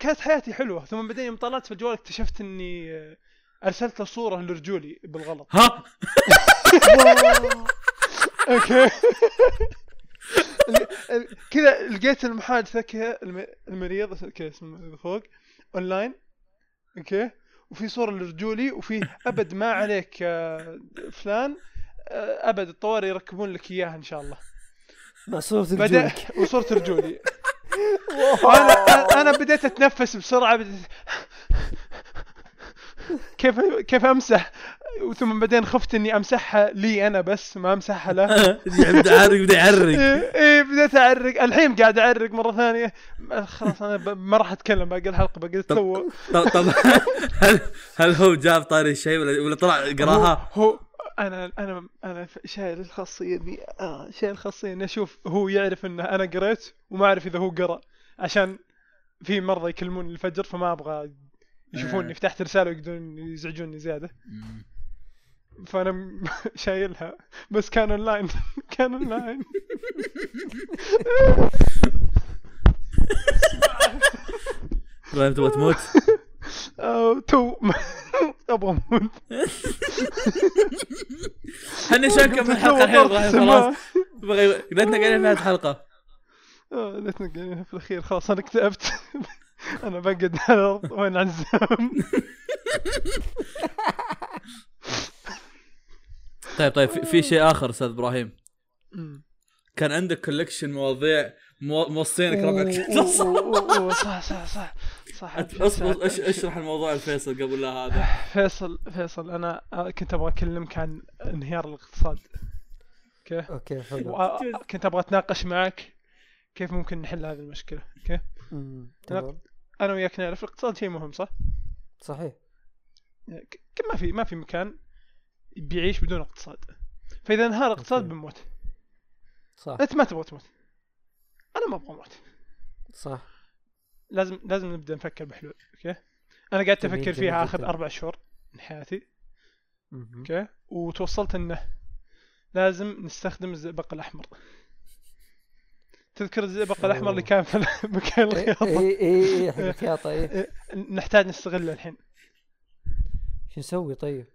كانت حياتي حلوة. ثم بعدين يوم طلعت في الجوال اكتشفت إني آه، أرسلت له صورة لرجولي بالغلط. ها؟ أوكي. كذا لقيت المحادثه كذا الم- المريض كذا اسمه فوق online okay وفي صورة لرجولي وفي أبد ما عليك يا فلان آه، أبد الطوارئ يركبون لك إياها إن شاء الله. مع بعدين رجولك وصورة رجولي. وأنا أنا بديت أتنفس بسرعة بديت كيف كيف أمسح؟ ثم بعدين خفت إني أمسحها لي أنا بس ما أمسحها له. يبدا يعرق يبدا يعرق إيه إيه، بديت أعرق. الحين قاعد أعرق مرة ثانية. خلاص أنا ما راح أتكلم باقي الحلقة باقي تو طب طب هل هل هو جاب طاري الشيء ولا ولا طلع قراها؟ هو, هو أنا أنا أنا شايل الخاصية دي. آه شايل الخاصية إني أشوف هو يعرف ان أنا قريت وما أعرف إذا هو قرأ عشان في مرضى يكلموني الفجر فما أبغى يشوفوني آه. فتحت رسالة ويقدرون يزعجوني زيادة. فأنا شايلها. بس كان اونلاين كان اونلاين إبراهيم تبغى تموت؟ تو. أبغى أموت. إحنا شو نكمل الحلقة الحين إبراهيم خلاص. بغي قلتنا قاعدين في نهايه الحلقة. آه، لا تنقلني في الأخير خلاص أنا اكتئبت. أنا الأرض وين عزام طيب طيب في, في شيء آخر أستاذ إبراهيم. كان عندك collection مواضيع مو- موصينك ربعك صح. صح صح صح أصبر أش- اشرح الموضوع الفيصل قبل لا هذا؟ فيصل فيصل أنا كنت أبغى أكلمك عن انهيار الاقتصاد. okay؟ okay حلو. كنت أبغى أتناقش معك كيف ممكن نحل هذه المشكلة. okay؟ أنا وياك نعرف الاقتصاد شيء مهم صح؟ صحيح. ما في ما في مكان بيعيش بدون اقتصاد. فإذا انهار الاقتصاد. بنموت. صح. أنت ما تبغى تموت. أنا ما أبغى أموت. صح. لازم لازم نبدأ نفكر بحلول okay؟ أنا قاعد جميل، أفكر فيها آخر. أربع شهور من حياتي. okay؟ وتوصلت إنه لازم نستخدم الزئبق الأحمر. تذكر الزئبق الأحمر اللي كان في مكان اي الخياطة؟ اي اي حق الخياطة اي إيه، نحتاج نستغله الحين. شو نسوي طيب؟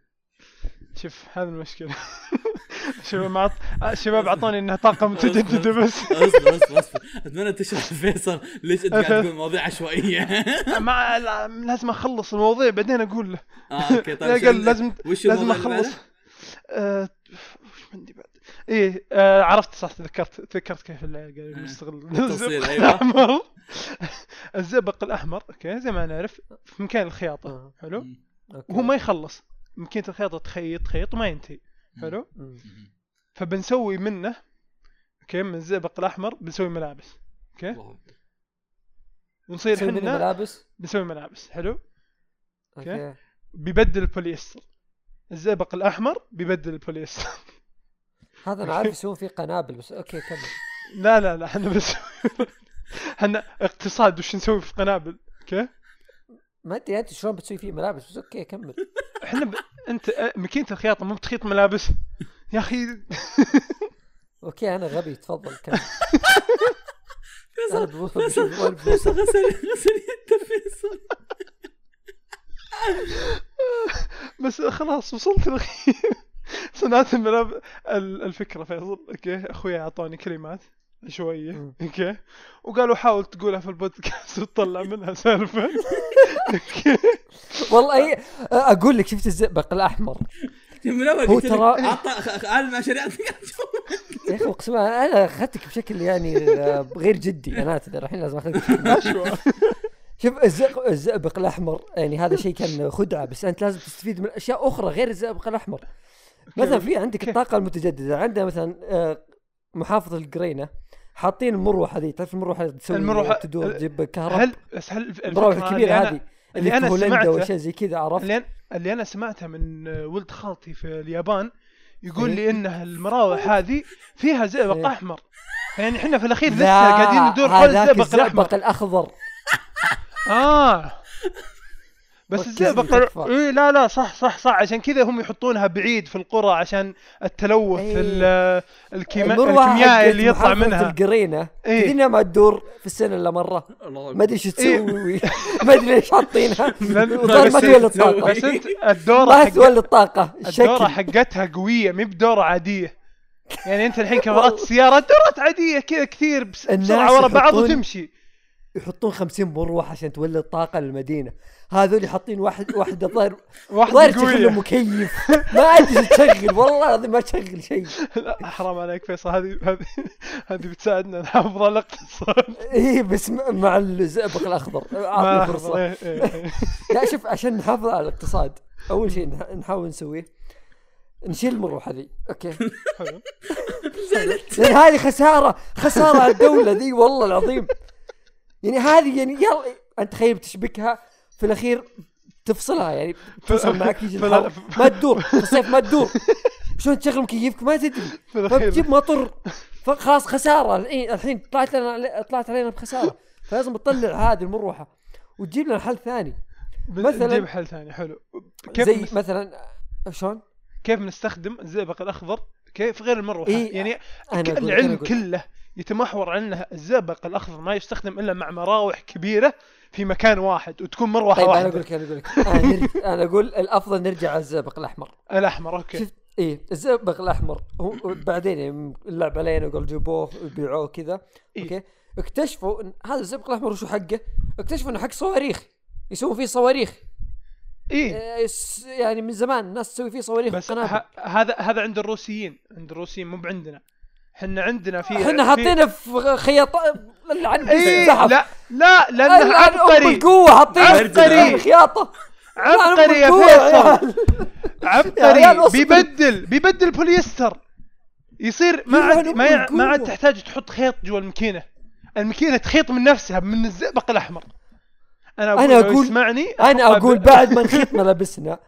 شوف هذه المشكلة. شباب معط... شباب أعطوني انها طاقه متجدده بس. أصبر أصبر أصبر. أتمنى تشرح فيصل ليش أنت قاعد. تقول مواضيع عشوائية. مع لا- لازم أخلص المواضيع بعدين أقول له. آه okay طيب قال لازم وش لازم أخلص؟ آه، وش عندي بعد؟ إيه آه عرفت صح تذكرت تذكرت كيف قاعد آه. نستغل التوصيل، الزئبق أيوة. الأحمر. الزئبق الأحمر okay زي ما نعرف في مكان الخياطة آه. حلو؟ وهو ما يخلص. ماكينه الخياطة تخيط تخيط وما ينتهي حلو. فبنسوي منه okay من الزئبق الأحمر بنسوي ملابس okay. ونصير إحنا ملابس؟ بنسوي ملابس حلو؟ okay؟ بيبدل البوليستر. الزئبق الأحمر بيبدل البوليستر. هذا أنا عارف يسوون فيه قنابل بس okay كمل. لا لا لا إحنا بس إحنا اقتصاد وش نسوي في قنابل؟ okay؟ ما أدري أنت شلون بتسوي فيه ملابس بس okay كمل. إحنا ب... أنت ماكينة الخياطة مو بتخيط ملابس؟ يا أخي. okay أنا غبي تفضل كمل. فيصل فيصل غسل غسل يده فيصل. بس خلاص وصلت الاخير صنعت الملاب ال- الفكرة فيصل. okay؟ أخوي أعطاني كلمات شوية. مم. okay؟ وقالوا حاول تقولها في البودكاست وتطلع منها سالفة. أوكي والله اي أقول لك شفت الزئبق الأحمر؟ من أول هو ترى- عطى عالم يا أخي أقسم بالله أنا أخذتك بشكل يعني آه، غير جدي. أنا أعتذر الحين لازم اخذك. شوف الزئبق, الزئبق الأحمر يعني هذا شيء كان خدعة بس أنت لازم تستفيد من أشياء أخرى غير الزئبق الأحمر. مثلا في عندك. الطاقة المتجددة عندنا مثلا آه، محافظة القرينه حاطين المروحة ذي تعرف المروحة تسوي المروحة- تدور تجيب كهرب هل بس هل المروحه الكبيره هذه اللي أنا هولندا سمعته واشياء زي كذا عرفت اللي اللي أنا سمعتها من ولد خالتي في اليابان يقول إيه. لي إن المراوح هذه فيها زئبق إيه. أحمر يعني إحنا في الأخير لسه قاعدين ندور حول الزئبق الأحمر الزئبق الأخضر آه بس لي تكفى. اي لا لا صح صح صح عشان كذا هم يحطونها بعيد في القرى عشان التلوث إيه. ال- الكيما... الكيميائي اللي يطلع منها القرينة إيه. تدري ما تدور في السنة إلا مرة ما أدري إيش إيه. تسوي ما أدري ليش حاطينها ما تولد. طاقة بس إنت الدورة ما حق تولد طاقة الدورة حقتها قوية مي بدورة عادية يعني أنت الحين كفرات. السياره دورات عادية كذا كثير بسرعة ورا بعض يحطون- وتمشي يحطون 50 مروحة عشان تولد طاقة للمدينة هذول حاطين واحد واحدة ظاهر ظاهر تشغل مكيف. ما أدري تشغل والله العظيم ما تشغل شيء. لا حرام عليك فيصل. هذه هذه هذه بتساعدنا. نحافظ على الاقتصاد اي بس مع الزئبق الأخضر. ما أعطني. فرصة. إيه، إيه، إيه. لا شوف عشان نحافظ على الاقتصاد أول شيء نح- نحاول نسويه. نشيل المروحة ذي. أوكي. حلو لأن هذه خساره خسارة على الدولة ذي والله العظيم. يعني هذه يعني يلا أنت تخيل تشبكها؟ في الأخير تفصلها يعني توصل معك يجي الحر ما تدور في الصيف ما تدور. شلون تشغل مكيفك؟ ما تدري. فتجيب مطر. فخلاص خسارة. الحين الحين طلعت لنا طلعت علينا بخسارة. فلازم تطلع هذه المروحة وتجيب لنا حل ثاني. مثلاً- نجيب حل ثاني. حلو. كيف زي نس- مثلا شلون؟ كيف نستخدم الزئبق الأخضر؟ كيف غير المروحة؟ إيه، يعني أنا العلم أنا. كله يتمحور عن انه الزئبق الأخضر ما يستخدم إلا مع مراوح كبيرة في مكان واحد وتكون مروحه طيب أنا واحدة. أقول لك أنا أقول لك. أنا, نرج- أنا أقول الأفضل نرجع على الزئبق الأحمر. الأحمر okay. شفت؟ إيه الزئبق الأحمر هو بعدين يعني اللعب علينا وقال جيبوه وبيعوه كذا إيه. okay. اكتشفوا إن هذا الزئبق الأحمر وشو حقه؟ اكتشفوا إنه حق صواريخ يسوون فيه صواريخ. إيه يعني من زمان الناس تسوي فيه صواريخ بس هذا هذا عند الروسيين عند الروسيين مو بعندنا. إحنا عندنا في إحنا حاطينه في خياط عن إيه زحف لا لا لأنه لا، أم عبقري. القوة حاطينه عبقري. في خياطه عبقري يا فيصل. عبقري. بيبدل بيبدل بوليستر يصير ما عاد ما ما عاد. تحتاج تحط خيط جوا الماكينه الماكينه تخيط من نفسها من الزئبق الأحمر. أنا أقول أنا لو أقول- اسمعني أنا أقول بعد ما نخيط ملابسنا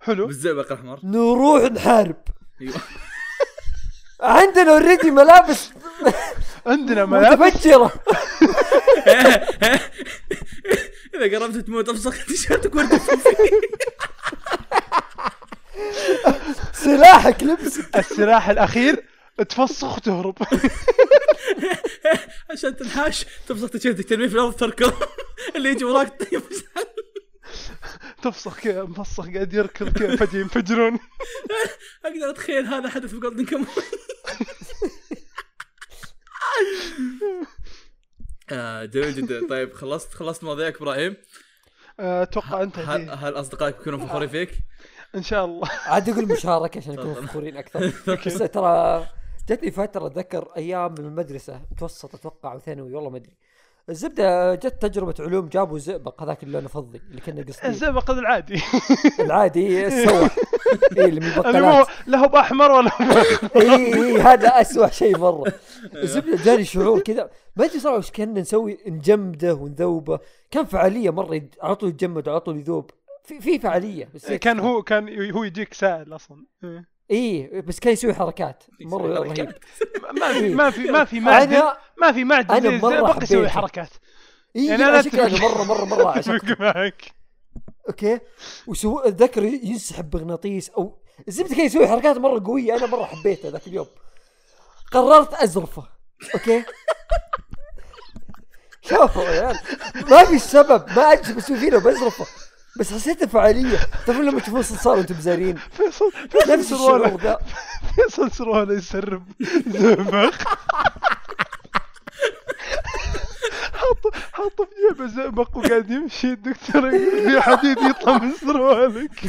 حلو. بالزئبق الأحمر. نروح نحارب. أيوه. عندنا اوريدي ملابس. عندنا ملابس. متفجرة. إذا قربت تموت ابصق تيشيرتك فيه سلاحك لبسك السلاح الأخير تفسخ وتهرب. عشان تنحاش تبصق تيشيرتك ترميه في الأرض تركض. اللي يجي وراك طيب تفسخ كذا مفسخ قاعد يركض كذا فجأة ينفجرون. أقدر أتخيل هذا حدث في جولدن كم آه جميل جدا. طيب خلصت خلصت مواضيعك إبراهيم. آه، أتوقع أنت هل. هل أصدقائك يكونوا فخورين فيك؟ إن شاء الله. عاد أقول مشاركة عشان نكون فخورين أكثر. بس ترى جتني فترة أتذكر أيام من المدرسة متوسط أتوقع أو ثانوي والله ما أدري. الزبدة جت تجربة علوم جابوا زئبق هذاك اللي لونه فضي اللي كنا قصدي. الزئبق العادي. العادي السوح اي اللي من البقالات. لا هو بأحمر ولا. اي اي هذا اسوء شيء مرة. الزبدة جاني شعور كذا. ما أدري صراحة وش كنا نسوي نجمده ونذوبه. كان فعالية مرة على طول يتجمد على طول يذوب. في في فعالية بس كان هو كان هو يجيك سائل أصلا. إيه. اي بس كان يسوي حركات. مرة رهيب. ما في ما في ما في معدن أنا ما في معدن أنا زي مرة الزئبق يسوي. حركات. اي يعني يعني أنا أنا أتفق- مره مره مرة أتفق معك. أوكي. وسو اتذكر ينسحب بغناطيس أو الزبدة كان يسوي حركات مرة قوية. أنا مرة حبيته ذاك اليوم. قررت أزرفه. أوكي. شوفوا يا عيال. ما في سبب. ما ادري بسوي فيه بزرفه. بس حسيت فعاليه تعرفون لما تشوفون صلصال وأنتم بزارين؟ فيصل نفس الشعور ذا فيصل سرواله يسرب. زئبق حاط حاط في جيبه زئبق وقاعد يمشي. الدكتور في حديد يطلع من سروالك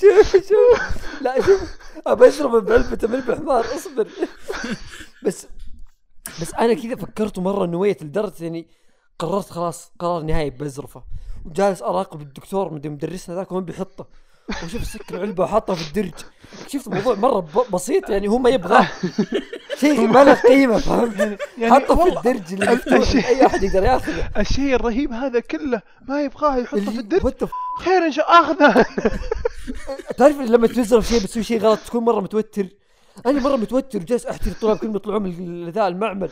شوف شوف. لا شوف. أبى أشرب بعلبة ملح حمار اصبر. بس بس أنا كذا فكرت مرة نويت لدرجة إني قررت خلاص قرار نهائي بزرفه وجالس أراقب الدكتور مدري مدرسنا ذاك وين بيحطه. وشوف سكر العلبه وحطها في الدرج. شفت الموضوع مرة بسيط يعني هو ما يبغاه. شيء ما له قيمة فهمت؟ يعني حطه في الدرج اللي الشيء- أي أحد يقدر ياخذه. الشيء الرهيب هذا كله ما يبغاه يحطه في الدرج. خير إن شاء أخذه. تعرف لما تزرف شيء بتسوي شيء غلط تكون مرة متوتر. أنا مرة متوتر وجالس احتري الطلاب كلهم يطلعون من ذا المعمل.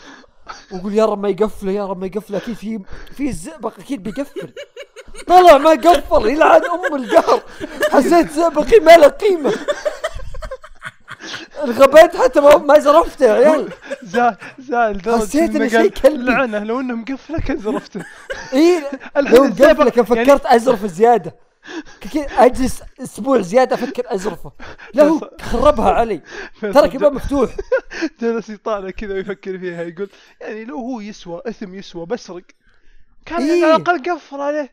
واقول يا رب ما يقفله يا رب ما يقفله. أكيد في في الزئبق أكيد بيقفل. طلع ما قفل يلعن أم القهر. حسيت زئبقي ما له قيمة. انغبيت حتى ما, ما زرفته يا عيال زال زال حسيت إنه شيء كلبي. لعنه لو إنه مقفله كان زرفته. اي لو مقفله كان يعني- فكرت أزرف زيادة. أجلس أسبوع زيادة أفكر أزرفه. لا هو خربها علي. ترك الباب مفتوح. جلس يطالع كذا ويفكر فيها يقول يعني لو هو يسوى إثم يسوى بسرق. كان إيه. على الأقل قفل عليه.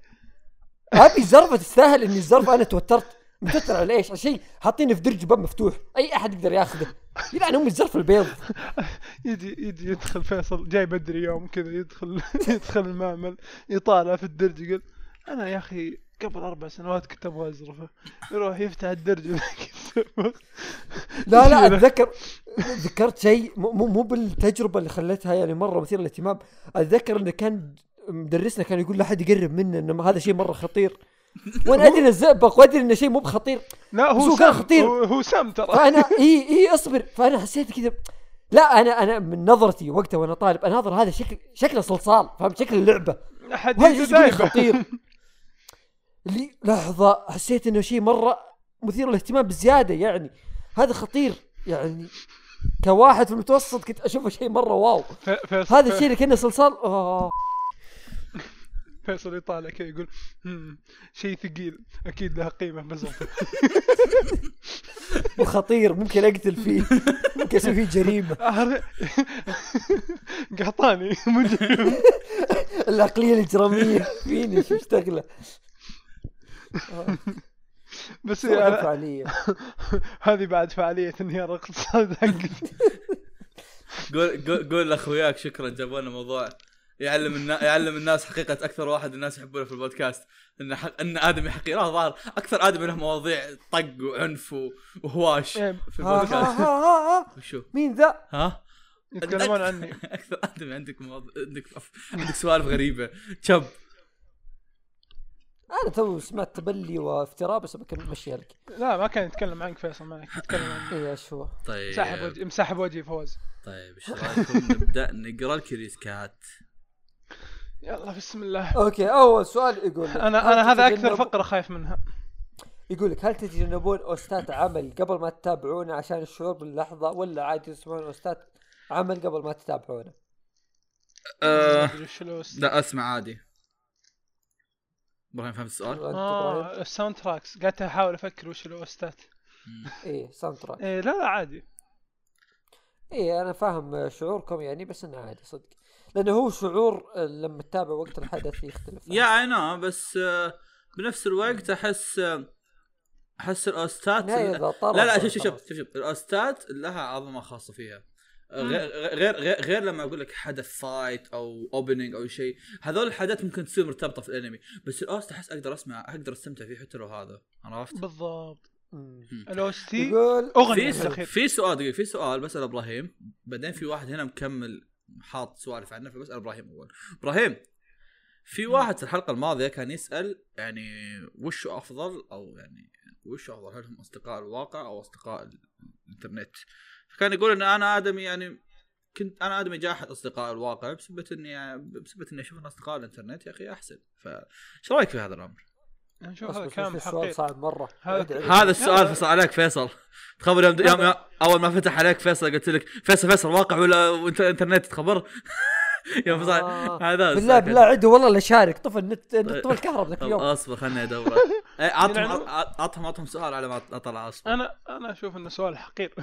هذه زرفة تستاهل إني الزرفه أنا توترت. متوتر على إيش؟ على شيء حاطينه في درج باب مفتوح. أي أحد يقدر ياخذه؟ يلعن ام الزرف البيض. يجي يجي يدخل فيصل جاي بدري يوم كذا يدخل يدخل المعمل يطالع في الدرج يقول أنا يا أخي قبل أربع سنوات كنت أبغى أزرفه. يروح يفتح الدرج لا لا اتذكر ذكرت شيء مو مو بالتجربة اللي خلتها يعني مرة مثير للاهتمام. أتذكر انه كان مدرسنا كان يقول لا احد يقرب منه إنه هذا شيء مرة خطير. وأنا أدري إنه زئبق وأدري إنه شيء مو بخطير. لا هو هو كان خطير. هو, سام ترى. فأنا اي إي أصبر. فأنا حسيت كذا. لا أنا أنا من نظرتي وقتها وأنا طالب اناظر هذا شكل شكله صلصال فهمت؟ شكل اللعبة. أحد شيء. خطير. اللي لحظة حسيت إنه شيء مرة مثير للاهتمام بزيادة يعني. هذا خطير يعني. كواحد في المتوسط كنت أشوفه شيء مرة واو. هذا الشيء اللي كانه صلصال آه. فيصل يطالع كذا يقول "هم، شيء ثقيل أكيد له قيمة بزرفه وخطير ممكن أقتل فيه. ممكن أسوي فيه جريمة. قحطاني مجرم العقلية الإجرامية. فيني شو اشتغله؟ بس أنا فعالية. هذه بعد فعالية انهيار الاقتصاد حقي قول قول قول لأخوياك شكرا جابوا لنا موضوع يعلم النا... يعلم الناس حقيقة أكثر واحد الناس يحبونه في البودكاست. إن حق... إن آدمي حقيقي لا ظاهر أكثر آدمي له مواضيع طق وعنف و... وهواش إيه، في ها ها البودكاست. ها ها ها وشو؟ مين ذا؟ ها؟ يتكلمون عني. أكثر آدمي عندك مواضيع عندك عندك سوالف غريبة. شب. أنا تو سمعت تبلي وافتراء بس بكمل مشيها لك لا ما كان يتكلم عنك فيصل معك يتكلم عني إيه شو طيب. مسحب وجهي مسحب وجهي فوز. طيب إيش رأيكم؟ نبدأ نقرأ ال CuriousCat يلا بسم الله. okay أول سؤال يقول لك، أنا أنا هذا أكثر فقرة خايف منها. يقول لك هل تتجنبون اوستات عمل قبل ما تتابعونه عشان الشعور باللحظة ولا عادي تسمعون اوستات عمل قبل ما تتابعونه؟ أه. لا أسمع عادي. إبراهيم فهمت السؤال؟ آه ال soundtracks قاعد أحاول أفكر وش الاوستات إيه soundtrack إيه لا لا عادي. إيه أنا فاهم شعوركم يعني بس إنه عادي صدق. لأنه هو شعور آه، لما تتابع وقت الحدث يختلف. yeah I know بس آه، بنفس الوقت أحس آه، أحس الاوستات لا لا. شوف شوف شوف الاوستات لها عظمة خاصة فيها. غير غير غير, غير لما أقول لك حدث fight أو opening أو شيء هذول الحاجات ممكن تصير مرتبطة في الأنمي. بس ال OST أحس أقدر أسمع أقدر أستمتع فيه حتى لو هذا. عرفت؟ بالضبط. ال OST يقول أغنية في في سؤال دقيقة في سؤال بسال إبراهيم. بعدين في واحد هنا مكمل حاط سوالف عنه فبسال إبراهيم أول. إبراهيم في واحد في الحلقة الماضية كان يسأل يعني وش أفضل أو يعني وش أفضل هل هم أصدقاء الواقع أو أصدقاء ال- الإنترنت؟ فكان يقول إن أنا آدمي يعني كنت أنا آدمي جاحد أصدقاء الواقع بسبب إني يعني بسبب إني أشوف إن أصدقاء الإنترنت يا أخي أحسن. فايش رأيك في هذا الأمر؟ نشوف بس هذا كلام حقيقي. صعب مرة. هذا- السؤال فصل عليك فيصل. تخبر يوم, يوم, أول ما فتح عليك فيصل قلت لك فيصل فيصل واقع ولا إنترنت تخبر؟ يوم فصل آه. هذا بالله بالله عدوا والله لا شارك. طفى النت طيب. طفى الكهرباء ذاك طب اليوم. أصبر خلني ادوره إيه، عطهم؟ عطهم عطهم سؤال على ما اطلع اصبر أنا أنا أشوف إنه سؤال حقير.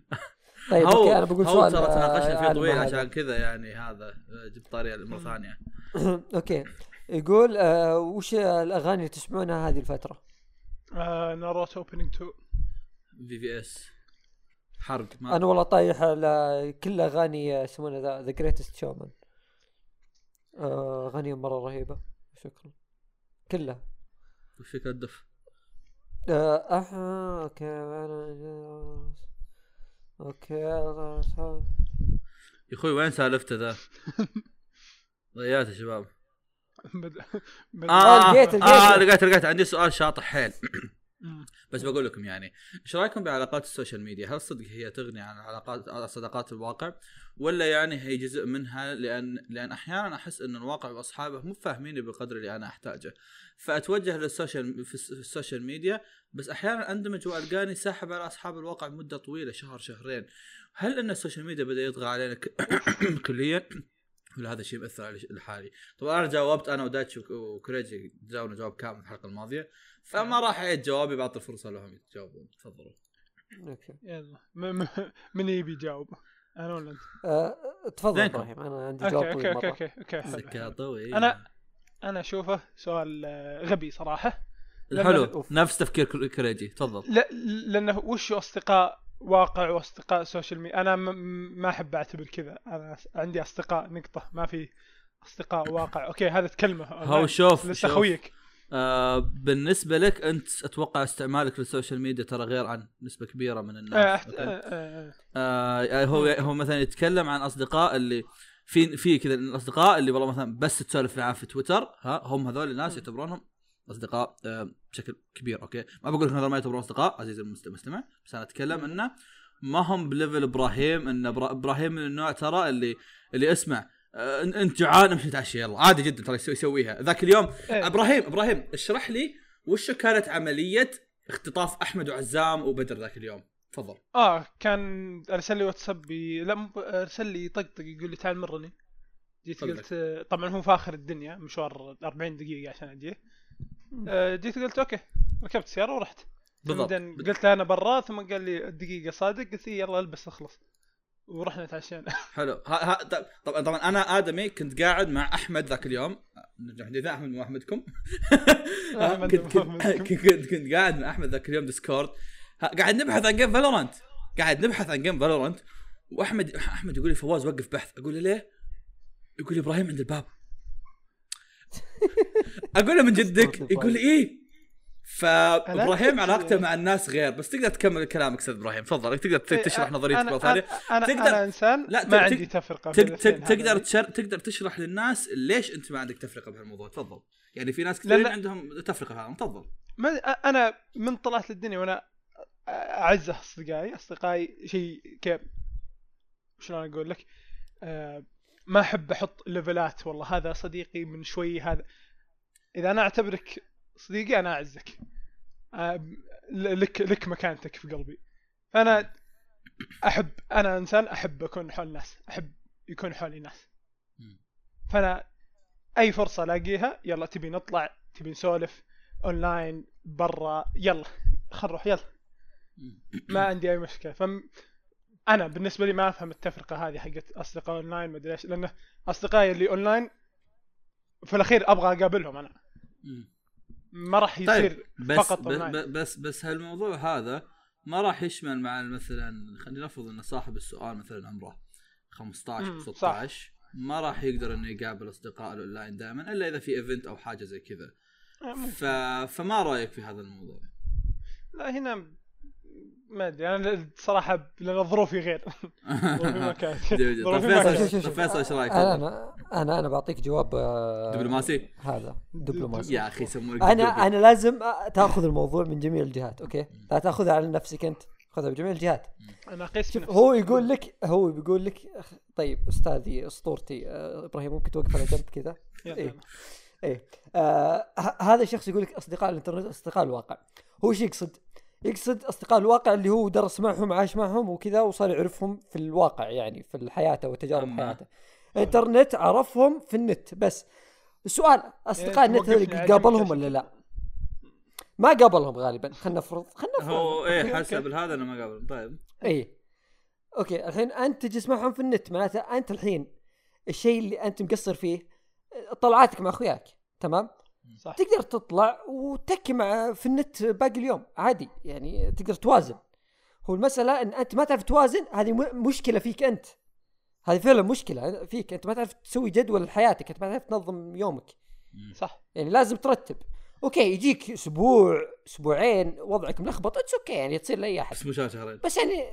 طيب هو okay أنا بقول هو سؤال ترى تناقشنا آه، فيه طويل. عشان كذا يعني هذا آه، جبت طاري مرة ثانية. okay. يقول آه وش الأغاني اللي تسمعونها هذه الفترة؟ آه ناروتو اوبننج 2 في في اس حرق ما أنا والله طايح على كل أغاني يسمونها ذا ذا جريتست شومان أغاني مرة رهيبة شكرا. كلها. وش فيك الدف أوكي أنا- أوكي يا أخوي وين سالفته ذا؟ ضيعت يا شباب. آه لقيته، آه لقيته. لقيت لقيت عندي سؤال شاطح حيل. بس بقول لكم يعني إيش رأيكم بعلاقات ال social media؟ هل صدق هي تغني عن علاقات صداقات الواقع؟ ولا يعني هي جزء منها لأن لأن أحيانا أحس إن الواقع وأصحابه مو فاهميني بالقدر اللي أنا أحتاجه. فأتوجه لل social في الس- في ال social media بس أحيانا أندمج وألقاني ساحب على أصحاب الواقع مدة طويلة شهر شهرين. هل إن ال social media بدأ يطغى علينا كليا؟ ولا هذا الشيء مأثر على لحالي؟ طبعا أنا جاوبت أنا وداتش وك- وكريجي جاوبنا جواب كامل الحلقة الماضية فما راح اعيد جوابي بعطي الفرصة لهم يجاوبون تفضلوا. okay. يلا. من يبي يجاوب؟ أنا ولا أنت؟ آه تفضل. إبراهيم. أنا عندي okay جواب okay طويل okay okay okay حلو، سكة. طويل أنا- أنا أشوفه سؤال آه، غبي صراحة. حلو. نفس تفكير كر- كريجي. تفضل. لا لأنه وش أصدقاء واقع وأصدقاء social media أنا ما أحب أعتبر كذا. أنا عندي أصدقاء نقطة. ما في أصدقاء واقع. okay هذا تكلمه هو شوف لسه خويك. آه بالنسبة لك أنت أتوقع استعمالك لل social media ترى غير عن نسبة كبيرة من الناس؟ آه، آه، هو هو مثلا يتكلم عن أصدقاء اللي في في كذا الاصدقاء اللي والله مثلا بس تسولف معاه في تويتر ها هم هذول الناس يعتبرونهم أصدقاء آه بشكل كبير okay؟ ما بقول لك هذول ما يعتبرون أصدقاء عزيزي المست- المستمع بس أنا أتكلم إنه ما هم ب level إبراهيم إن إبراهيم من النوع ترى اللي اللي اسمع انت جوعان امشي نتعشى يلا عادي جدا ترى يسوي يسويها. ذاك اليوم إيه. إبراهيم إبراهيم اشرح لي وش كانت عملية اختطاف أحمد وعزام وبدر ذاك اليوم؟ تفضل. آه كان أرسل لي واتساب بي... لا مو- أرسل لي طقطق يقول لي تعال مرني. جيت تفضل. قلت آه، طبعا هو في اخر الدنيا مشوار 40 دقيقة عشان اجيه آه، جيت قلت okay ركبت السيارة ورحت. بالضبط. بعدين قلت له أنا برا ثم قال لي الدقيقة صادق قلت يلا ألبس أخلص. ورحنا تعشينا. حلو. ها ها طبعا طبعا أنا آدمي كنت قاعد مع أحمد ذاك اليوم. نرجع حديثنا أحمد مو أحمدكم. كنت كنت. كنت قاعد مع أحمد ذاك اليوم Discord. قاعد نبحث عن game Valorant. قاعد نبحث عن game Valorant. وأحمد أحمد يقول لي فواز وقف بحث. أقول له ليه؟ يقول لي إبراهيم عند الباب. أقول له من جدك؟ يقول لي إيه. فابراهيم علاقته مع الناس غير بس تقدر تكمل كلامك أستاذ إبراهيم تفضل تقدر تشرح نظريه أنا- ال plot هذه أنا أنا, تقدر- أنا إنسان لا، ما عندي تق- تقدر. تشر... تقدر تشرح للناس ليش أنت ما عندك تفرقة بهالموضوع تفضل يعني في ناس كثيرين. عندهم تفرقة هذا تفضل ما أنا من طلعت للدنيا وأنا أعز أصدقائي أصدقائي شيء كيف شلون أقول لك آه ما أحب أحط ليفلات والله هذا صديقي من شوي هذا إذا أنا أعتبرك صديقي أنا أعزك. آه لك لك مكانتك في قلبي. فانا أحب أنا إنسان أحب أكون حول الناس أحب يكون حولي ناس. فأنا أي فرصة ألاقيها يلا تبي نطلع تبي نسولف أونلاين برا يلا خل نروح يلا. ما عندي أي مشكلة. فم أنا بالنسبة لي ما أفهم التفرقة هذه حقت أصدقاء أونلاين ما أدري إيش لأنه أصدقائي اللي أونلاين في الأخير أبغى أقابلهم أنا. ما راح طيب يصير بس فقط ب- اونلاين ب- بس بس هالموضوع هذا ما راح يشمل مع مثلا خلينا نفرض ان صاحب السؤال مثلا عمره 15 مم، صح. 16 ما راح يقدر إنه يقابل اصدقائه الأونلاين دائما إلا إذا في event أو حاجة زي كذا آه،. ف... فما رأيك في هذا الموضوع؟ لا هنا ما أدري أنا صراحة لأن ظروفي غير ظروفي ما كانت. طب فيصل طب فيصل إيش رأيك؟ أنا أنا أنا بعطيك جواب آه، دبلوماسي هذا دبلوماسي يا أخي يسمونك أنا دبلوماسي. أنا لازم تأخذ الموضوع من جميع الجهات أوكي لا تأخذها على نفسك أنت خذها بجميع الجهات أنا أقيس. هو يقول لك هو بيقول لك طيب أستاذي أسطورتي آه، إبراهيم ممكن توقف على جنب كذا يلا. إيه. إيه آه ه- هذا الشخص يقول لك أصدقاء الإنترنت أصدقاء الواقع هو إيش يقصد؟ يقصد أصدقاء الواقع اللي هو درس معهم عاش معهم وكذا وصار يعرفهم في الواقع يعني في حياته وتجارب. حياته. الانترنت عرفهم في النت بس. السؤال أصدقاء يعني النت هذول قابلهم ولا لا؟ ما قابلهم غالبا خلينا نفرض خلينا نفرض. هو إيه حسب هذا أنا ما قابل طيب. اي okay الحين أنت تجلس معهم في النت معناته أنت الحين الشيء اللي أنت مقصر فيه طلعاتك مع أخوياك تمام؟ صح. تقدر تطلع وتكي مع في النت باقي اليوم عادي يعني تقدر توازن. هو المسألة إن أنت ما تعرف توازن هذه م- مشكلة فيك أنت. هذه فعلا مشكلة فيك أنت ما تعرف تسوي جدول لحياتك أنت ما تعرف تنظم يومك. صح. يعني لازم ترتب. okay يجيك أسبوع أسبوعين وضعك ملخبط it's okay يعني تصير لأي أحد. بس مو شهر شهرين بس يعني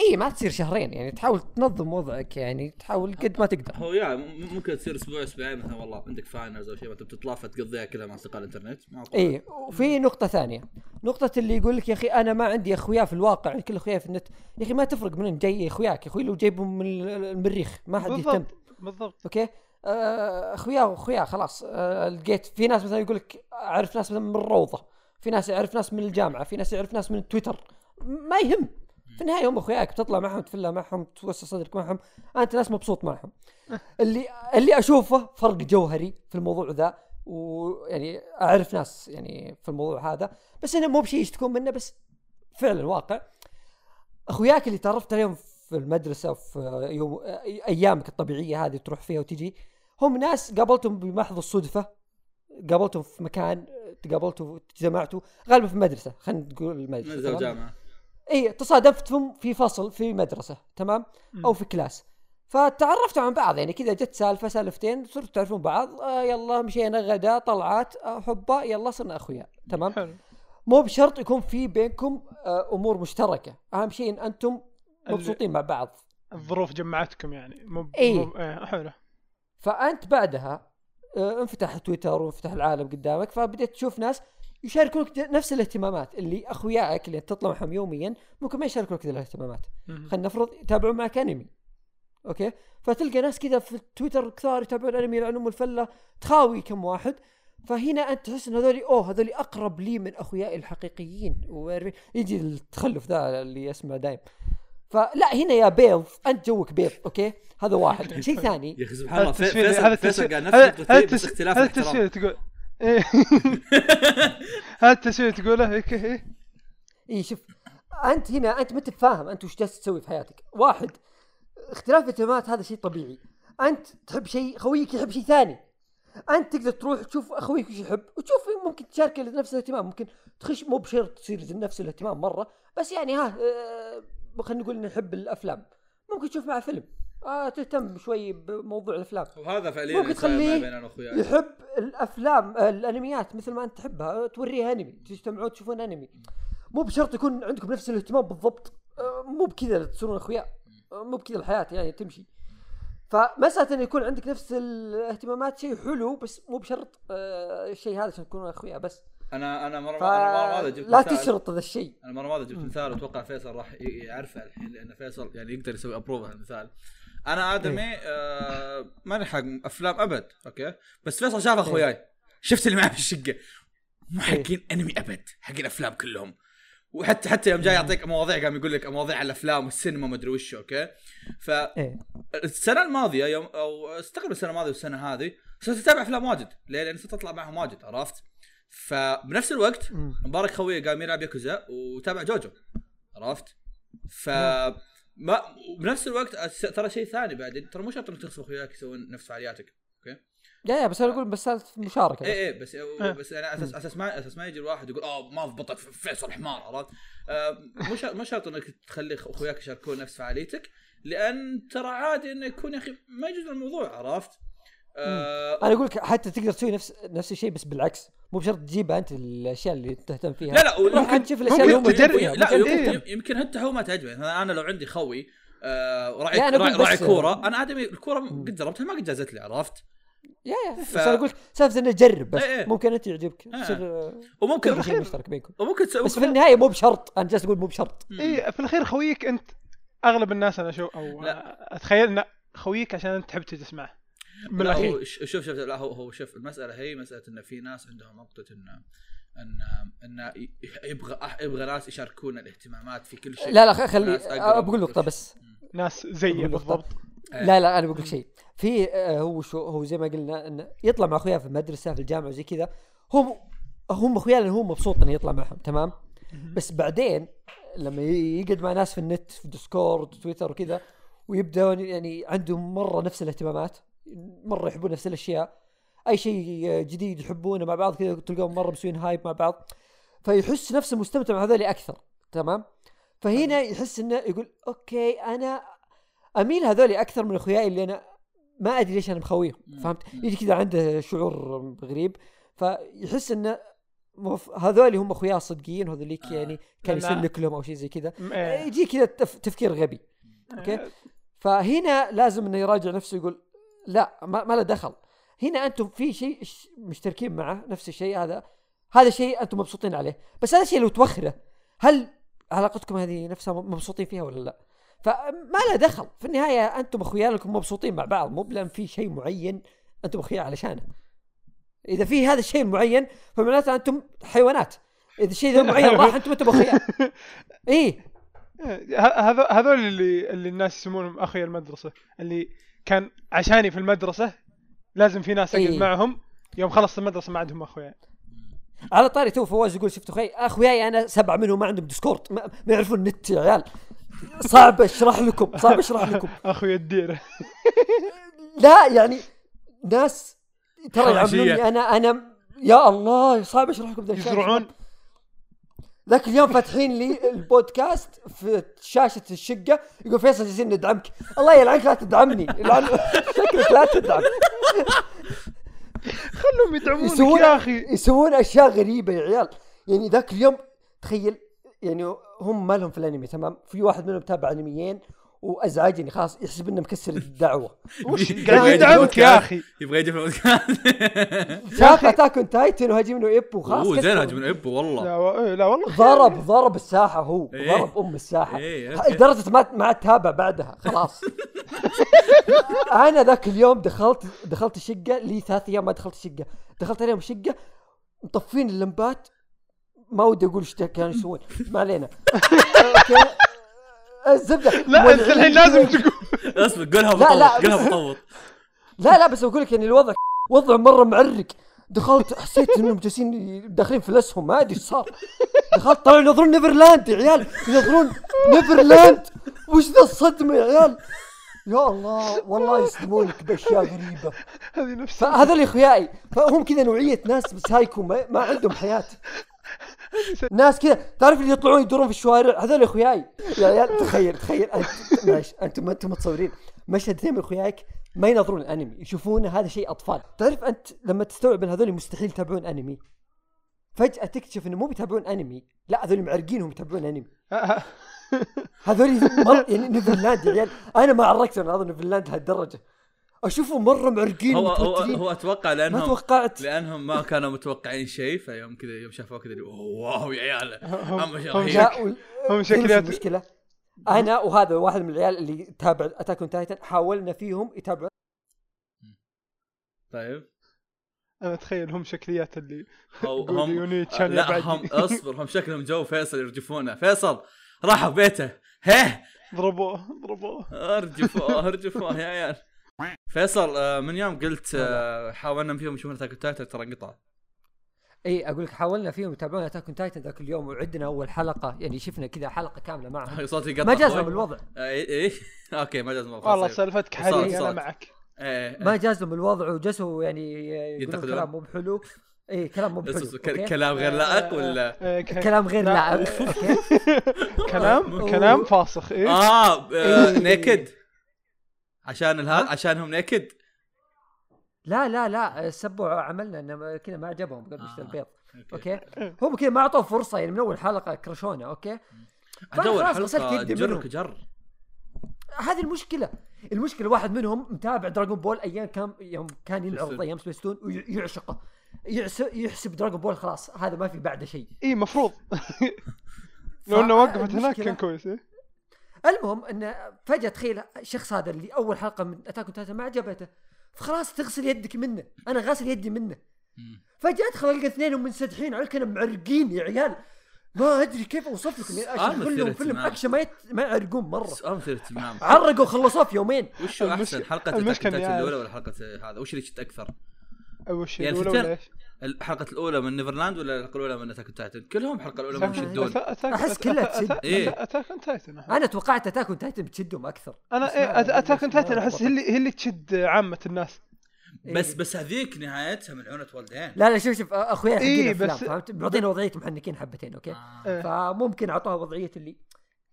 اي ما تصير شهرين يعني تحاول تنظم وضعك يعني تحاول قد ما تقدر. هو يا ممكن تصير أسبوع أسبوعين مثلا والله عندك finals أو شيء ما تطلع فتقضيها كلها مع أصدقاء الإنترنت. اي وفي نقطة ثانية. نقطة اللي يقول لك يا أخي أنا ما عندي أخويا في الواقع يعني كل اخوياي في النت. يا أخي ما تفرق منين جاي أخوياك يا أخوي لو جايبهم من المريخ ما حد يهتم. بالضبط بالضبط. okay؟ آه، أخويا واخويا خلاص. آه، لقيت في ناس مثلا يقول لك أعرف ناس مثلا من الروضة في ناس يعرف ناس من الجامعة في ناس يعرف ناس من تويتر. ما يهم. في النهاية هم أخوياك بتطلع معهم تفلها معهم توسع صدرك معهم. انت ناس مبسوط معهم. اللي اللي أشوفه فرق جوهري في الموضوع ذا ويعني أعرف ناس يعني في الموضوع هذا بس إنه مو بشيء يشتكون منه بس فعلا واقع. أخوياك اللي تعرفت عليهم في المدرسة في يوم أيامك الطبيعية هذه تروح فيها وتجي هم ناس قابلتهم بمحض الصدفة قابلتهم في مكان تقابلتوا تجمعتوا غالبا في المدرسة خلينا نقول المدرسة نزل تمام؟ اي تصادفتهم في فصل في مدرسة تمام؟ أو في كلاس. فتعرفتوا عن بعض يعني كذا جت سالفة سالفتين صرتوا تعرفون بعض. آه يلا مشينا غدا طلعات آه حبة يلا صرنا أخويا تمام؟ حلو. مو بشرط يكون في بينكم آه أمور مشتركة. أهم شيء إن أنتم مبسوطين مع بعض. الظروف جمعتكم يعني. مو إيه. مو- إيه، حلو. فأنت بعدها آه، انفتح تويتر وانفتح العالم قدامك فبديت تشوف ناس يشاركونك نفس الاهتمامات اللي اخويائك اللي تطلع معهم يوميا ممكن ما يشاركونك ذي الاهتمامات. خلينا نفرض يتابعون معك انمي okay؟ فتلقى ناس كذا في تويتر كثار يتابعون انمي يلعنون ام الفلة تخاوي كم واحد. فهنا أنت تحس إن هذول أوه هذول أقرب لي من أخويائي الحقيقيين. ويجي التخلف ذا اللي اسمه دايم. فلا هنا يا بيض أنت جوك بيض أوكي؟ هذا واحد. شيء ثاني. يا أخي سبحان الله فيصل قال نفس هذا- نقطتي بس اختلاف هذا التسفيل تقول إيه. هذا التسفيل تقوله هيك إيه. اي شوف أنت هنا أنت ما انت فاهم أنت وش جالس تسوي في حياتك. واحد اختلاف الاهتمامات هذا شيء طبيعي. أنت تحب شيء خويك يحب شيء ثاني. أنت تقدر تروح تشوف أخويك وش يحب وتشوف ممكن تشارك نفس الاهتمام. ممكن تخش مو بشرط تصير نفس الاهتمام مرة بس يعني ها آه، خلينا نقول إنه يحب الأفلام. ممكن تشوف معه فيلم. آه تهتم شوي بموضوع الأفلام. وهذا فعليا ممكن تخليه بين أنا واخوياي يحب الأفلام الأنميات مثل ما أنت تحبها توريه أنمي تجتمعون تشوفون أنمي. مو بشرط يكون عندكم نفس الاهتمام بالضبط. آه، مو بكذا تصيرون اخويا آه، مو بكذا الحياة يعني تمشي. فمساله انه يكون عندك نفس الاهتمامات شيء حلو بس مو بشرط آه، الشيء هذا عشان تكونوا اخويا بس. أنا أنا مرة ف... أنا مرة جبت لا مثال. تشرط هذا الشيء. أنا مرة ماذا جبت مثال واتوقع فيصل راح يعرفه الحين لأن فيصل يعني يقدر يسوي approve هالمثال أنا ادمي آه ماني حق افلام ابد okay؟ بس فيصل شاف اخوياي. شفت اللي معاه في الشقة. مو حقين انمي ابد حقين افلام كلهم. وحتى حتى يوم جاي يعطيك مواضيع قام يقول لك مواضيع على الافلام والسينما ما أدري وش okay؟ إيه. فالسنه الماضية يوم أو استغرب السنة الماضية والسنة هذه صرت أتابع أفلام واجد. ليه؟ لأن صرت أطلع معهم واجد عرفت؟ فبنفس الوقت. مبارك خوي قام يلعب ياكوزا وتابع جوجو عرفت؟ ف ما بنفس الوقت ترى شيء ثاني بعدين ترى مو شرط إنك تغصب أخوياك يسوون نفس فعالياتك يا يا بس أنا أقول بس سالفة مشاركة اي اي بس آه. بس أنا أساس أساس ما أساس ما يجي الواحد يقول آه ما ضبطك فيصل حمار عرفت؟ آه مو شرط مو شرط إنك تخلي أخوياك يشاركون نفس فعاليتك لأن ترى عادي إنه يكون يا أخي ما يجوز الموضوع عرفت؟ آه أنا أقول لك حتى تقدر تسوي نفس نفس الشيء بس بالعكس. مو بشرط تجيبها أنت الأشياء اللي تهتم فيها. لا لا روح ويمكن أنت شوف الأشياء اللي هم ممكن تجرب- فيها. لا ممكن يمكن. يمكن انت هو ما تعجبه. مثلا أنا لو عندي خوي آه راعي راعي, كورة. أنا ادمي الكورة قد جربتها ما قد جازت لي عرفت؟ يا يا. ف- بس أنا أقول لك سالفة إنه جرب بس. إيه إيه. ممكن أنت يعجبك. إيه. يصير آه، وممكن شيء مشترك بينكم. وممكن تسوي بس في النهاية مو بشرط. أنا جالس أقول مو بشرط. اي في الأخير خويك أنت أغلب الناس أنا أشوف أو لا. أتخيل إن خويك عشان انت تحب تجلس معه بالاخير شوف شوف لا هو هو شوف المسألة هي مسألة إن في ناس عندهم نقطة إن إن إن يبغى أح- يبغى ناس يشاركون الاهتمامات في كل شيء. لا لا خلي أقرب بقول نقطة. بس. ناس زي. بالضبط. إيه. لا لا أنا بقول لك شيء. في آه، هو شو هو زي ما قلنا انه يطلع مع أخوياه في المدرسة في الجامعة وزي كذا هم هم أخوياه لأنه هو مبسوط إنه يطلع معهم تمام؟ بس بعدين لما يقعد مع ناس في النت في Discord تويتر وكذا ويبدأون يعني عندهم مرة نفس الاهتمامات مرة يحبون نفس الأشياء. أي شيء جديد يحبونه مع بعض كذا تلقاهم مرة مسوين hype مع بعض. فيحس نفسه مستمتع مع هذول أكثر. تمام؟ فهنا يحس إنه يقول okay أنا أميل هذول أكثر من أخوياي اللي أنا ما أدري ليش أنا مخويهم فهمت. يجي كذا عنده شعور غريب. فيحس إنه مف- هذول هم اخوياه الصدقيين وهذوليك آه. يعني كان يسلك لهم أو شيء زي كذا. يجي كذا تف- تفكير غبي. okay؟ فهنا لازم إنه يراجع نفسه يقول لا ما, ما له دخل. هنا أنتم في شيء مشتركين معه نفس الشيء هذا. هذا شيء أنتم مبسوطين عليه. بس هذا الشيء لو توخره هل علاقتكم هذه نفسها مبسوطين فيها ولا لا؟ فما له دخل. في النهاية أنتم اخويا لكم مبسوطين مع بعض مو بلان في شيء معين أنتم أخويا علشانه إذا في هذا الشيء المعين فمعناته أنتم حيوانات. إذا الشيء ذا المعين راح أنتم أنتم أخويا. إيه. ه- هذا هذول اللي اللي الناس يسمونهم أخويا المدرسة اللي كان عشاني في المدرسة لازم في ناس أقعد إيه. معهم. يوم خلصت المدرسة ما عندهم اخويا على طاري تو فواز يقول شفت أخوي؟ أخوياي أنا سبعة منهم ما عندهم Discord ما, ما يعرفون النت يا عيال. صعب أشرح لكم صعب أشرح لكم. أخويا الديره لا يعني ناس ترى. يعاملوني أنا أنا يا الله صعب أشرح لكم ذا الشيء. يزرعون. ذاك اليوم فاتحين لي البودكاست في شاشة الشقة يقول فيصل جالسين ندعمك. الله يلعنك لا تدعمني. يلعن شكلك لا تدعم. خلهم يدعمونك يسوون يا أخي. يسوون أشياء غريبة يا عيال. يعني ذاك اليوم تخيل يعني هم ما لهم في الأنمي تمام؟ في واحد منهم تابع أنميين وازعجني خلاص يحسب إنه مكسر الدعوة وش يبغى قاعد يجي يدعمك يا. أخي يبغى يجي في البودكاست شاف Attack on Titan و Hajime no Ippo خلاص أوه زين. Hajime no Ippo والله لا. إيه، لا والله ضرب ضرب الساحة هو إيه. ضرب أم الساحة إيه،. لدرجة ما ما عاد تابع بعدها خلاص أنا ذاك اليوم دخلت دخلت الشقه لي ثلاث أيام ما دخلت الشقه دخلت عليهم الشقه مطفين اللمبات ما ودي أقول إيش كانوا يسوون ما علينا. الزبدة. لا انت الحين لازم. تقول اصبر قولها لا، لا، مطوط قولها بس- مطوط لا لا بس أقول لك يعني الوضع وضع مرة معرق. دخلت حسيت إنهم جالسين داخلين في الاسهم ما أدري إيش صار. دخلت طلعوا ينظرون نيفرلاند يا عيال. ينظرون Neverland. وش ذا الصدمة يا عيال؟ يا الله والله يصدمونك بأشياء غريبة. هذه نفس فهذول أخوياي فهم كذا نوعية ناس سايكو ما, ما عندهم حياة. ناس كذا. تعرف اللي يطلعون يدورون في الشوارع؟ هذول أخوياي. يا عيال تخيل تخيل. أنتم ما أنتم متصورين. مشهد اثنين من أخوياك ما ينظرون الأنمي. يشوفون هذا شيء أطفال. تعرف أنت لما تستوعب إن هذول مستحيل يتابعون أنمي فجأة تكتشف إنه مو بيتابعون أنمي. لا هذول معرقين وهم يتابعون أنمي. هذول مرة يعني Neverland يا عيال. أنا ما عرقت أنا هذا Neverland لهالدرجة. اشوفهم مرة معرقين هو هو. هو أتوقع ما لانهم توقعت. لأنهم ما كانوا متوقعين شيء فيوم كذا يوم شافوه كذا wow يا عيال. هم- هم. هم شكليات المشكلة. أنا وهذا واحد من العيال اللي يتابع Attack on Titan حاولنا فيهم يتابعون. طيب. أنا أتخيل هم شكليات اللي أو يقول هم لا. هم اصبر هم شكلهم جو فيصل يرجفونه. فيصل راحوا بيته. هيه ضربوه ضربوه ارجفوه ارجفوه يا عيال. فيصل آه، من يوم قلت آه، حاولنا فيهم يشوفون Attack Titan ترى انقطع. إي أقول لك حاولنا فيهم يتابعون Attack on Titan ذاك اليوم وعدنا أول حلقة يعني شفنا كذا حلقة كاملة معهم. صوتي يقطع ما جاز الوضع. آه، إيه إيه okay ما جاز الوضع. والله. سالفتك حاليا أنا. معك. ما جاز لهم الوضع وجلسوا يعني يقولون ينتقدون؟ كلام مو بحلو. إي كلام مو بحلو؟ كلام غير لائق ولا؟ كلام غير لا، لائق كلام كلام فاسخ إيه آه إيه. naked عشان الهذا عشانهم naked لا لا لا سبوا عملنا إنه كذا ما عجبهم قبل آه. يشتري البيض. okay. هم كذا ما أعطوه فرصة يعني من أول حلقة كرشونا okay؟ الحلقة يدي جر. كجر. هذه المشكلة. المشكلة واحد منهم متابع Dragon Ball أيام كان يوم كان ينعرض سبيستون. أيام سبيستون ويعشقه يحسب, Dragon Ball خلاص هذا ما في بعده شيء. اي مفروض. لو إنه وقفت هناك كان كويس إيه؟ المهم انه فجأة تخيل الشخص هذا اللي أول حلقة من Attack Titan ما عجبته فخلاص تغسل يدك منه أنا غاسل يدي منه. فجأة أدخل ألقى اثنين منسدحين على كانوا معرقين يا عيال. ما أدري كيف اوصف لكم يعني سؤال أشوف مثير لهم فيلم. أكشن ما يت... ما يعرقون مرة. سؤال مثير اهتمام عرقوا وخلصوه في يومين. وش أحسن حلقة Attack الأولى عارف. ولا حلقة هذا؟ وش اللي شفت أكثر؟ أول شيء يعني الحلقة الأولى من Neverland ولا الحلقة الأولى من Attack Titan؟ كلهم الحلقة الأولى من يشدون أحس كلها تشد. إيه. Attack on Titan أنا توقعت Attack on Titan بتشدهم أكثر أنا إيه Attack on Titan أحس هي اللي هي اللي تشد عامة الناس بس إيه. بس هذيك نهايتها ملعونة والدين لا لا شوف شوف أخويا إيه، بس- فهمت معطينا وضعية محنكين حبتين okay آه. إيه. فممكن أعطوها وضعية اللي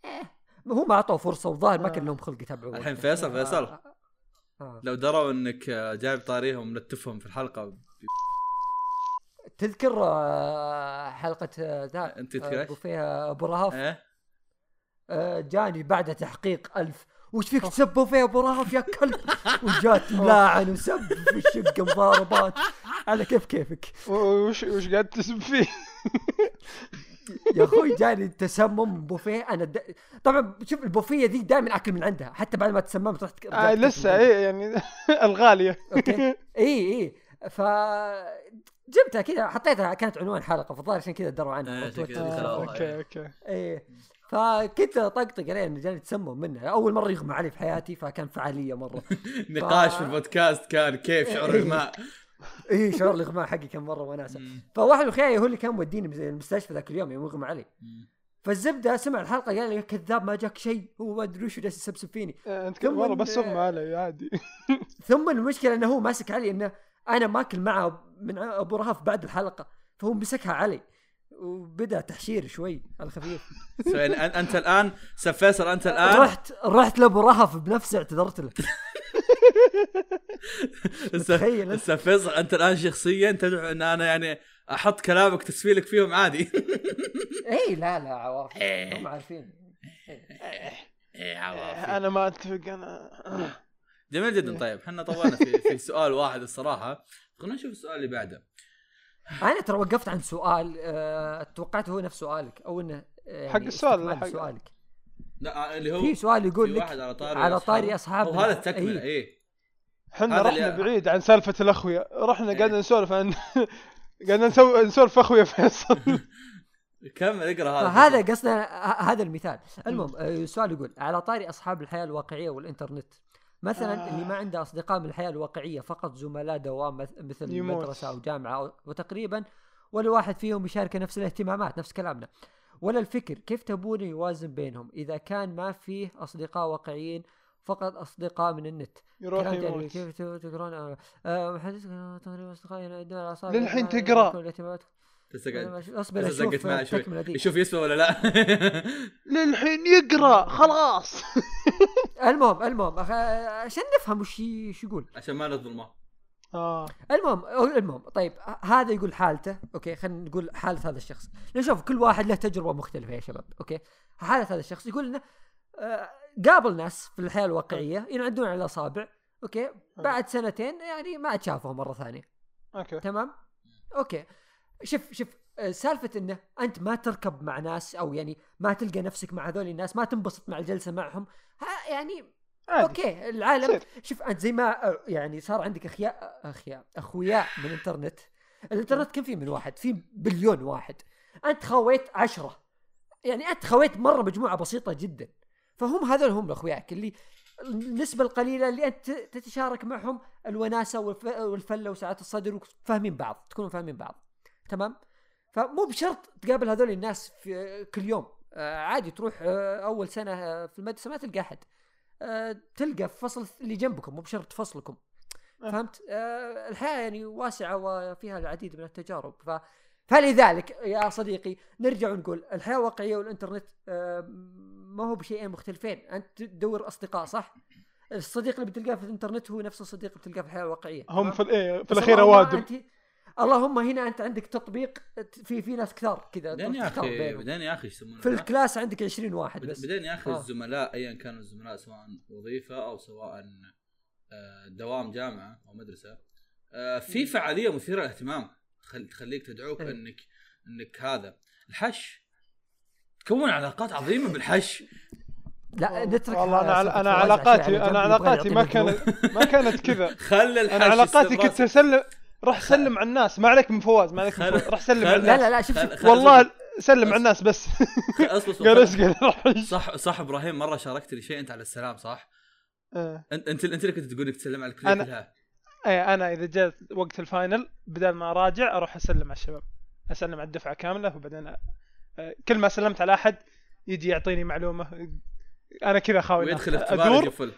إيه هو ما أعطوه فرصة والظاهر ما كان لهم خلق يتابعوا الحين فيصل فيصل آه. آه. لو دروا إنك آه، جايب طاريهم وملتفهم في الحلقة تذكر آه، حلقة آه، ذا أنت تذكر آه، إيش؟ بوفيه أبو رهف. إيه. آه، جاني بعد تحقيق ألف. وش فيك تسب بوفيه أبو رهف؟ يا كلب. وجات ملاعن وسب في الشقه مضاربات. على كيف كيفك؟ وش وش قاعد تسب فيه؟ يا أخوي جاني تسمم بوفيه أنا د... طبعا شوف البوفيه ذي دائما أكل من عندها. حتى بعد ما تسممت رحت رجعت آه لسه. إيه يعني الغالية. okay. اي اي ف جبتها كذا حطيتها كانت عنوان حلقة فالظاهر عشان كذا دروا عنها إيه،. دخلوها. okay okay. إيه. فكنت أطقطق عليه إنه جاني تسمم منها. أول مرة يغمى علي في حياتي فكان فعالية مرة. نقاش في البودكاست كان كيف شعور إيه. الماء اي شعور الإغماء حقي كان مرة وناسة. فواحد من هو اللي كان موديني المستشفى ذاك اليوم يوم يغمى علي. فالزبدة سمع الحلقة قال لي يا كذاب ما جاك شيء هو ما أدري وش جالس يسبسب فيني. آه، أنت والله بس أغمى علي عادي. ثم المشكلة إنه هو ماسك علي إنه أنا ماكل معه من أبو رهف بعد الحلقة فهو مسكها علي وبدأ تحشير شوي على الخفيف. أنت الآن سب فيصل أنت الآن رحت رحت لأبو رهف بنفسي اعتذرت له. تخيل أنت. سب فيصل أنت الآن شخصيا تدعو أن أنا يعني أحط كلامك تسفيلك فيهم عادي. اي لا لا عواف إيه. هم عارفين. أنا ما أتفق أنا جميل جدا. طيب إحنا طولنا في في سؤال واحد الصراحة. خلينا نشوف السؤال اللي بعده. أنا ترى وقفت عند سؤال آه، توقعت هو نفس سؤالك أو إنه آه، يعني حق السؤال، حق- سؤالك. لا اللي هو في سؤال يقول لك على طاري على طاري أصحاب- أصحاب هو هذا ال- التكملة إيه. إيه. إحنا هذا رحنا اللي- بعيد عن سالفة الأخويا. رحنا إيه. قاعدين نسولف عن قاعدين نسوي نسولف أخويا فيصل. كمل اقرأ هذا. فهذا قصدنا هذا المثال. المهم آه، السؤال يقول على طاري أصحاب الحياة الواقعية والإنترنت مثلا آه. اللي ما عنده أصدقاء من الحياة الواقعية فقط زملاء دوام مث- مثل يموت. مدرسة أو جامعة وتقريبا ولا واحد فيهم يشارك نفس الاهتمامات نفس كلامنا. ولا الفكر كيف تبون يوازن بينهم؟ إذا كان ما فيه أصدقاء واقعيين فقط أصدقاء من النت. يروح يموت. كيف تقرون؟ آه، آه، تقريبا اصدقائي للحين الاهتمامات. بس اصبر أشوف معي شوي. يشوف يسوى ولا لا؟ للحين يقرأ خلاص. المهم المهم أخ... عشان نفهم وش وش يقول. عشان ما نظلمه. آه. المهم المهم طيب هذا يقول حالته okay خلينا نقول حالة هذا الشخص. نشوف كل واحد له تجربة مختلفة يا شباب أوكي. حالة هذا الشخص يقول إنه آه، قابل ناس في الحياة الواقعية ينعدون على الأصابع okay. بعد سنتين يعني ما عاد شافهم مرة ثانية. okay. تمام؟ okay. شوف شوف آه، سالفة إنه أنت ما تركب مع ناس أو يعني ما تلقى نفسك مع هذول الناس ما تنبسط مع الجلسة معهم ها يعني عادي. أوكي العالم تصير. شوف أنت زي ما آه، يعني صار عندك أخياء أخياء أخوياء من الإنترنت. الإنترنت كم فيه من واحد في بليون واحد. أنت خويت عشرة. يعني أنت خويت مرة مجموعة بسيطة جدا. فهم هذول هم اخوياك اللي النسبة القليلة اللي أنت تتشارك معهم الوناسة والف- والفلة وسعة الصدر وفاهمين بعض تكونوا فاهمين بعض. تمام؟ فمو بشرط تقابل هذول الناس في كل يوم. آه، عادي تروح آه، أول سنة آه، في المدرسة ما تلقى آه، تلقى في فصل اللي جنبكم مو بشرط فصلكم. فهمت؟ الحياة يعني واسعة وفيها العديد من التجارب. ف فلذلك يا صديقي نرجع ونقول الحياة الواقعية والإنترنت آه، ما هو بشيئين مختلفين. أنت تدور أصدقاء صح؟ الصديق اللي بتلقاه في الإنترنت هو نفس الصديق اللي بتلقاه في الحياة الواقعية. هم؟ في الايه في الأخير أوادم. اللهم هنا أنت عندك تطبيق في في ناس كثار كذا بعدين يا أخي. بعدين يا أخي يسمونه في الكلاس عندك 20 واحد بس بعدين يا أخي آه. الزملاء ايا كانوا الزملاء سواء وظيفة أو سواء آه، دوام جامعة أو مدرسة آه، في فعالية مثيرة للاهتمام تخل- تخليك تدعوك إيه. إنك إنك هذا الحش تكون علاقات عظيمة بالحش لا نترك والله أنا أنا علاقاتي أنا علاقاتي ما. كانت ما كانت كذا خلي الحش أنا علاقاتي كنت. اسلم روح سلم على الناس. ما عليك من فواز ما عليك من فواز. روح سلم على لا الناس. لا لا شوف خل- شوف. خل- والله سلم على الناس بس. أصبر أصبر. قال اسقل صح صح إبراهيم مرة شاركت لي شيء أنت على السلام صح؟ آه. انت انت اللي كنت تقول لك تسلم على الكلية أنا- كلها. اي أنا إذا جاء وقت ال final بدل ما أراجع أروح أسلم على الشباب. أسلم على الدفعة كاملة وبعدين آه، كل ما سلمت على أحد يجي يعطيني معلومة. أنا كذا خاوي. ويدخل اختبار أدور؟ يقفل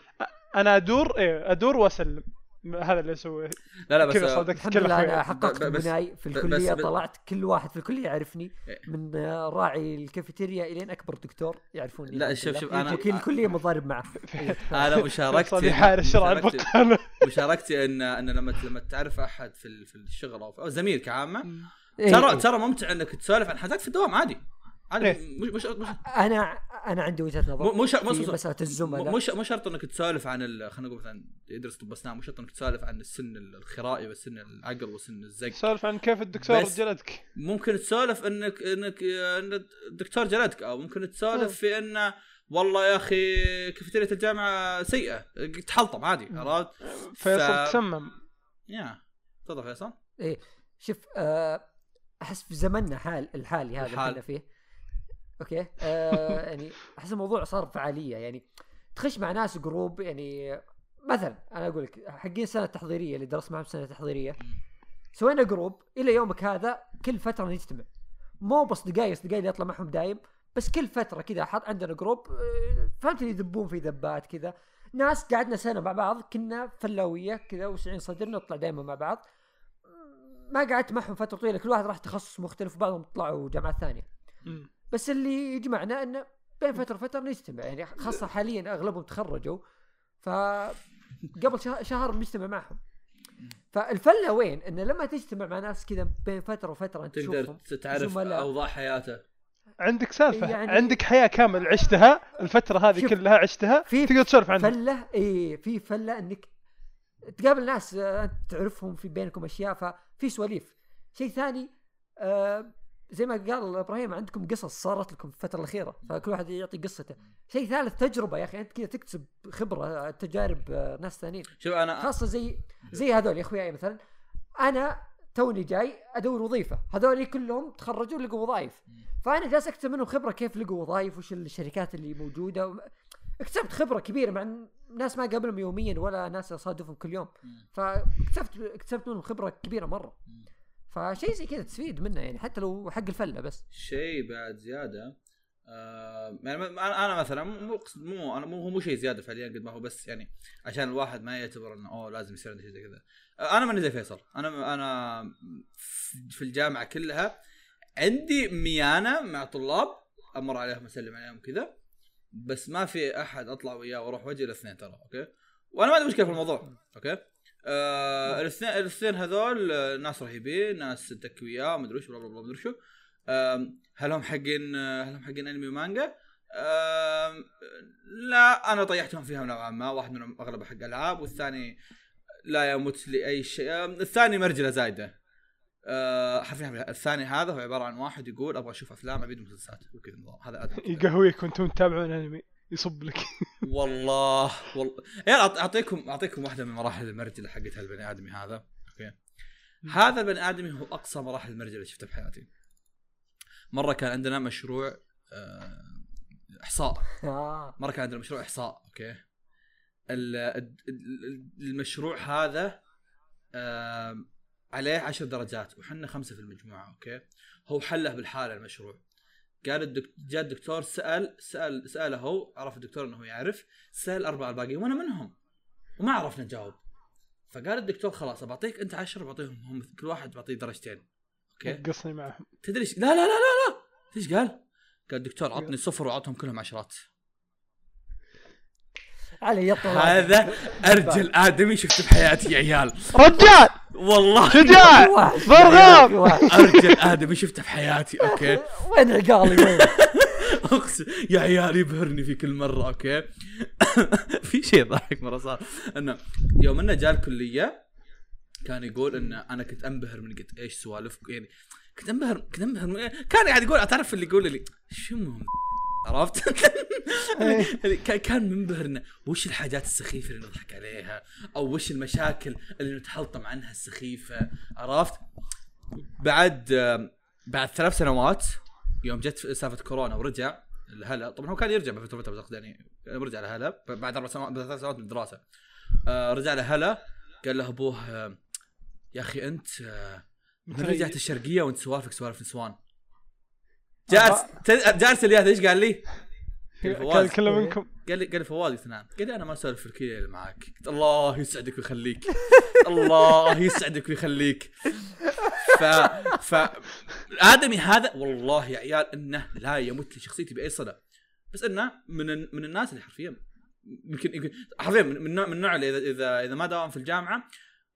أنا أدور إيه أدور وأسلم. هذا اللي أسويه لا لا بس كذا صدقت الحمد كل لله أنا حققت بناي في الكلية بس- طلعت كل واحد في الكلية يعرفني إيه. من آه، راعي الكافيتيريا إلين أكبر دكتور يعرفوني لا، شوف-. شوف، أنا- وكيل الكليه متضارب معه. أنا مشاركتي مشاركتي- إن إن لما لما تعرف أحد في في الشغل أو, أو زميلك عامه إيه، ترى. ترى ممتع إنك تسولف عن حاجات في الدوام عادي مش مش مش أنا أنا عندي وجهة نظر مو- مش في مش مسألة الزملاء. مش مو شرط إنك تسولف عن ال- خلينا نقول مثلا يدرس طب أسنان مو شرط إنك تسولف عن السن الخرائي والسن العقل والسن الزق. سولف عن كيف الدكتور جلدك. ممكن تسولف انك إنك إن الدكتور جلدك أو ممكن تسولف في إنه والله يا أخي كافيتيريا الجامعة سيئة تحلطم عادي عرفت؟ فيصل ف- تسمم. يا تفضل فيصل. إيه شوف آه، أحس في زمننا حال الحالي هذا اللي الحال. كنا فيه okay؟ آه يعني أحس الموضوع صار فعالية. يعني تخش مع ناس group يعني مثلا أنا أقول لك حقين السنة التحضيريه اللي درست معهم السنة التحضيريه سوينا group إلى يومك هذا كل فترة نجتمع مو بس دقايق اصدقائي اللي اطلع معهم دايم بس كل فترة كذا حط عندنا group آه، فهمت اللي يذبون في ذبات كذا. ناس قعدنا سنة مع بعض كنا فلاوية كذا وسعين صدرنا نطلع دائما مع بعض. ما قعدت معهم فترة طويلة كل واحد راح تخصص مختلف وبعضهم طلعوا جامعات ثانية. بس اللي يجمعنا إنه بين فترة وفترة نجتمع يعني خاصة حاليا أغلبهم تخرجوا ف قبل شه- شهر بنجتمع معهم. فالفلة وين؟ انه لما تجتمع مع ناس كذا بين فترة وفترة انت تقدر تعرف. أوضاع حياته عندك سالفة. يعني- عندك حياة كامل عشتها الفترة هذه كلها عشتها في تقدر تسولف عنها. فلة إي في فلة إنك تقابل ناس آه، انت تعرفهم في بينكم أشياء ففي سواليف. شيء ثاني آه زي ما قال إبراهيم عندكم قصص صارت لكم في الفترة الأخيرة فكل واحد يعطي قصته. شيء ثالث تجربة يا أخي أنت كذا تكتسب خبرة تجارب آه، ناس ثانيين. شوف أنا خاصة زي زي هذول يا أخوياي مثلا أنا توني جاي أدور وظيفة. هذول كلهم تخرجوا لقوا وظائف. فأنا جالس أكتسب منهم خبرة كيف لقوا وظائف وش الشركات اللي موجودة. اكتسبت خبرة كبيرة مع ناس ما قابلهم يوميا ولا ناس أصادفهم كل يوم. فاكتسبت اكتسبت منهم خبرة كبيرة مرة. فشيء زي كذا تستفيد منه يعني حتى لو حق الفلة بس. شيء بعد زيادة آه يعني أنا مثلا مو مو أنا مو مو شيء زيادة فعليا قد ما هو بس يعني عشان الواحد ما يعتبر إنه أوه لازم يصير عنده شيء زي كذا. آه أنا ماني زي فيصل. أنا أنا في- الجامعة كلها عندي ميانة مع طلاب أمر عليهم اسلم عليهم كذا بس ما في أحد أطلع وياه وأروح وجه الاثنين ترى okay؟ وأنا ما عندي مشكلة في الموضوع okay؟ آه الاثنين الاثنين هذول آه، ناس رهيبين ناس تكوياء مدري وش blah blah مدري شو هل هم حقين هل هم حقين انمي ومانجا؟ لا أنا طيحتهم فيها نوعا ما واحد منهم أغلبه حق ألعاب والثاني لا يمت لأي شيء الثاني مرجلة زايدة آه، حرفيا الثاني هذا هو عبارة عن واحد يقول أبغى أشوف أفلام ابيد مسلسلات وكذا. هذا أدنى. يقهويك وأنتم تتابعون انمي يصب لك. والله والله. يا أعط- أعطيكم أعطيكم واحدة من مراحل المرجله حقت هالبني آدمي هذا. أوكي. هذا البني آدمي هو أقصى مراحل المرجله اللي شفتها في حياتي مرة كان عندنا مشروع آه، إحصاء. آه. مرة كان عندنا مشروع إحصاء أوكي. ال- ال- ال- المشروع هذا عليه عشر درجات وحنا خمسة في المجموعة أوكي. هو حله بالحالة المشروع. قال الدك... جاء الدكتور سال سال سأله هو عرف الدكتور إنه يعرف سأل أربعة الباقيين وأنا منهم وما عرفنا نجاوب فقال الدكتور خلاص بعطيك أنت عشرة بعطيهم هم كل واحد بعطيه درجتين. أوكي؟ قصني معهم. تدري لا لا لا لا لا. إيش قال؟ قال الدكتور عطني صفر وعطهم كلهم عشرات. علي يطلع هذا أرجل آدمي شفته في حياتي يا عيال. رجال! والله. شجاع! واحد. أرجل آدمي شفته في حياتي أوكي. وين عقالي وين؟ اقسم يا عيال يبهرني في كل مرة أوكي. في شيء ضحك مرة صار. إنه يوم إنه جاء الكلية كان يقول ان أنا كنت أنبهر من قد إيش سوالفك؟ يعني كنت انبهر كنت أنبهر من كان قاعد يقول تعرف اللي يقول لي شو عرفت؟ اللي كان- كان منبهر انه وش الحاجات السخيفة اللي نضحك عليها؟ أو وش المشاكل اللي نتحلطم عنها السخيفة؟ عرفت؟ بعد بعد ثلاث سنوات يوم جت سالفة كورونا ورجع الهلا طبعا هو كان يرجع بفترة فتره بس يعني رجع لهلا. بعد أربع سنوات بعد ثلاث سنوات من الدراسة. آه رجع لهلا. قال له أبوه يا أخي أنت آه من رجعت الشرقية وأنت سوالفك سوالف نسوان. جالس جالس الياس إيش قال لي؟ قال كله منكم. قال لي قال لي فواز قلت نعم قال لي أنا ما أسولف في الليل معك قلت الله يسعدك ويخليك. الله يسعدك ويخليك. ف ف الادمي هذا والله يا عيال إنه لا يمت لشخصيتي بأي صله بس إنه من ال- من الناس اللي حرفيا يمكن يمكن حرفيا من من النوع من النوع اللي اذا اذا ما داوم في الجامعة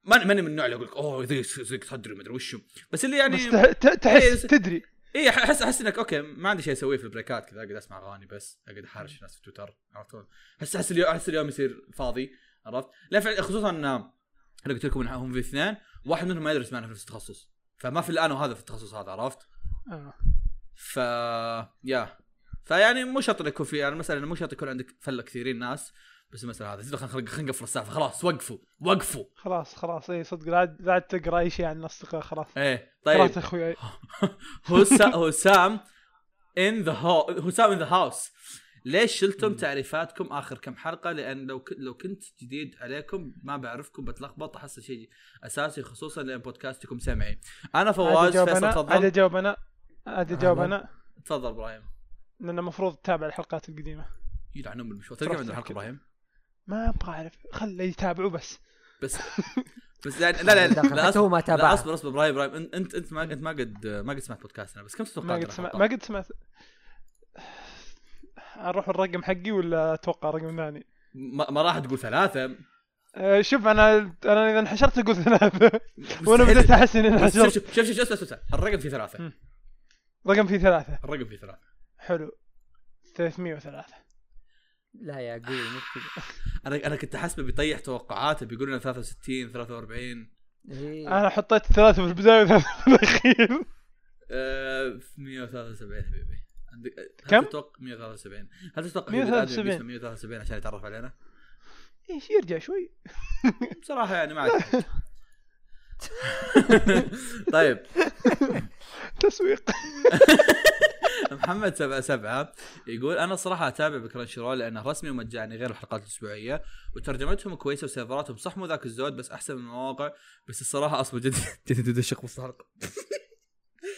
ماني ماني من النوع اللي يقول لك أوه ذي زيك تدري ما أدري وشو. بس اللي يعني بس إيه، تحس س- تدري. اي احس أحس إنك أوكي ما عندي شيء أسويه في البريكات كذا أقعد أسمع أغاني بس أقعد احارش ناس في تويتر عرفت احس أحس اليوم أحس اليوم يصير فاضي عرفت؟ لا خصوصا إن أنا قلت لكم انهم في اثنين واحد منهم ما يدرس معنا في نفس التخصص فما في الا أنا وهذا في التخصص هذا عرفت؟ آه. ف يا فيعني مو شرط يكون في يعني المساله إنه مو شرط يكون عندك شلة كثيرين ناس بس المسألة هذا خلينا خلينا خلينا نقفل السالفة. خلاص وقفوا. وقفوا. خلاص خلاص. اي صدق لا لا تقرأ أي شيء عن الاصدقاء خلاص. إيه طيب. قرأت أخوي. هو سا هو سام ان ذا هو سام ان ذا هاوس ليش شلتم تعريفاتكم آخر كم حلقة؟ لأن لو. لو كنت جديد عليكم ما بعرفكم بتلخبط أحس شيء أساسي خصوصا لأن بودكاستكم سمعي. أنا فواز فيصل تفضل. اجاوب أنا. عاد اجاوب. أنا. تفضل إبراهيم. لأن المفروض تتابع الحلقات القديمة. يلعنون بالمشوار. تلقى رحت عند الحلقة. إبراهيم. ما أبغى أعرف. خله يتابعوا بس. بس بس يعني لا لا لا. لا, ما لا تابعها. أصبر أصبر. إبراهيم إبراهيم انت انت إنت ما إنت ما قد ما قد سمعت بودكاستنا. بس كم تتوقع ما قد سمعت؟ ما قد سمعت. أروح الرقم حقي ولا أتوقع رقم ثاني؟ ما, ما راح تقول ثلاثة. أه، شوف أنا أنا إذا انحشرت أقول ثلاثة. وأنا. بديت أحس إني انحشرت. شوف شوف شوف, شوف, شوف, شوف. الرقم فيه ثلاثة. رقم فيه ثلاثة. الرقم فيه ثلاثة. حلو. 303 لا يا قوي مو كذا. أنا أنا كنت احسبه بيطيح توقعاته بيقول لنا 63 43 إيه. أنا حطيت ثلاثة في البداية وثلاثة في الأخير. آه، في 173 حبيبي. عندك هل كم؟ تتوقع 173 هل تتوقع 173. 173 173 عشان يتعرف علينا؟ إيش يرجع شوي. بصراحة يعني ما عاد طيب. تسويق. محمد سبعة سبعة يقول أنا صراحة أتابع بكرانشي رول لأنه رسمي ومجاني غير الحلقات الأسبوعية وترجمتهم كويسة وسيرفراتهم صح مو ذاك الزود بس أحسن من المواقع بس الصراحة أصبر جد جد تدشق وسط الحلقة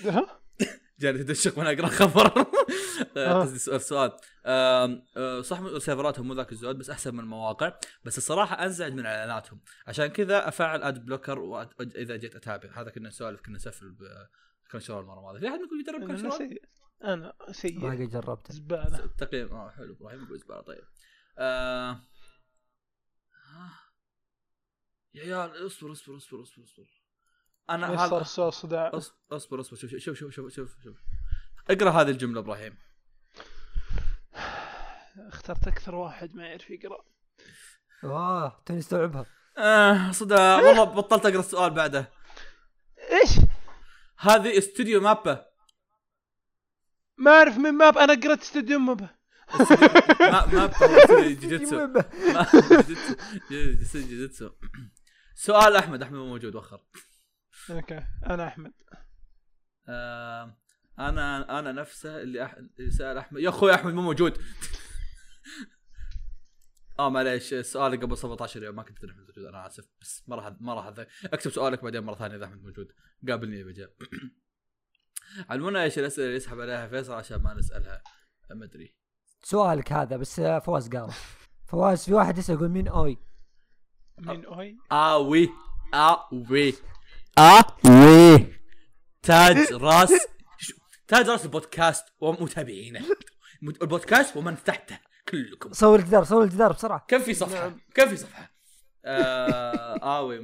ها؟ جاني تدشق وأنا أقرأ خبر. آه. قصدي سؤال سؤال. آه، صح سيرفراتهم مو ذاك الزود بس أحسن من المواقع بس الصراحة أنزعج من إعلاناتهم. عشان كذا أفعل ad blocker وأت- إذا جيت أتابع. هذا كنا نسولف كنا نسفل ب Crunchyroll المرة الماضية. في أحد منكم يجرب أنا؟ سيء. ما قد جربته. زبالة. التقييم آه حلو. إبراهيم يقول زبالة. طيب. آه... يا عيال اصبر اصبر اصبر اصبر اصبر. أنا صار هذا السؤال صداع. أص- اصبر اصبر. شوف شوف شوف شوف شوف شوف. اقرأ هذه الجملة إبراهيم. اخترت أكثر واحد ما يعرف يقرأ. واه توني استوعبها. آه صدق والله بطلت أقرأ السؤال بعده. إيش؟ هذه استوديو MAPPA ما أعرف من ماب أنا قرأت استوديو ماب. ما MAPPA هو استوديو جوجيتسو. ما- جوجيتسو سؤال أحمد أحمد مو موجود وخر. أوكي أنا أحمد. آه أنا أنا نفسه اللي, أح... اللي سأل أحمد. يا أخوي أحمد مو موجود. آه معليش السؤال قبل 17 يوم ما كنت أحمد موجود. أنا آسف بس ما راح ما راح أكتب سؤالك بعدين مرة ثانية إذا أحمد موجود. قابلني اذا جاء علمونا إيش الاسئله اللي يسحب عليها فيصل عشان ما نسالها؟ ما ادري. سؤالك هذا بس فواز قال فواز في واحد يسأل يقول مين أوي؟ مين أوي؟ اوي اوي اوي تاج راس. تاج راس البودكاست ومتابعينه. البودكاست ومن تحته كلكم. صور الجدار صور الجدار بسرعة. كم في صفحة؟ كم في صفحة؟ آه اوي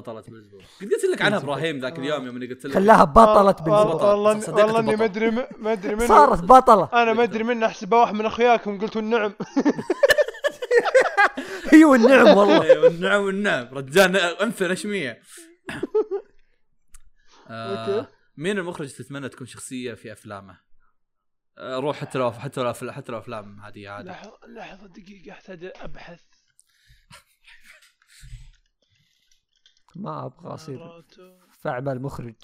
بطلة بالاسبوع قد قلت لك عنها إبراهيم ذاك اليوم يوم إني قلت لك. خلاها بطلة بالنسبة والله صديقة والله إني. ما أدري ما أدري منه صارت بطلة. أنا ما أدري منه أحسبه واحد من اخوياكم قلتوا النعم. هي والنعم والله. أيوه النعم والنعم. رجال أنثى نشمية. آه. مين المخرج تتمنى تكون شخصية في أفلامه؟ آه روح حتى لو حتى لو حتى لو افلام عاديه عادي لحظة دقيقة أحتاج أبحث. ما أبغى أصير. فعل المخرج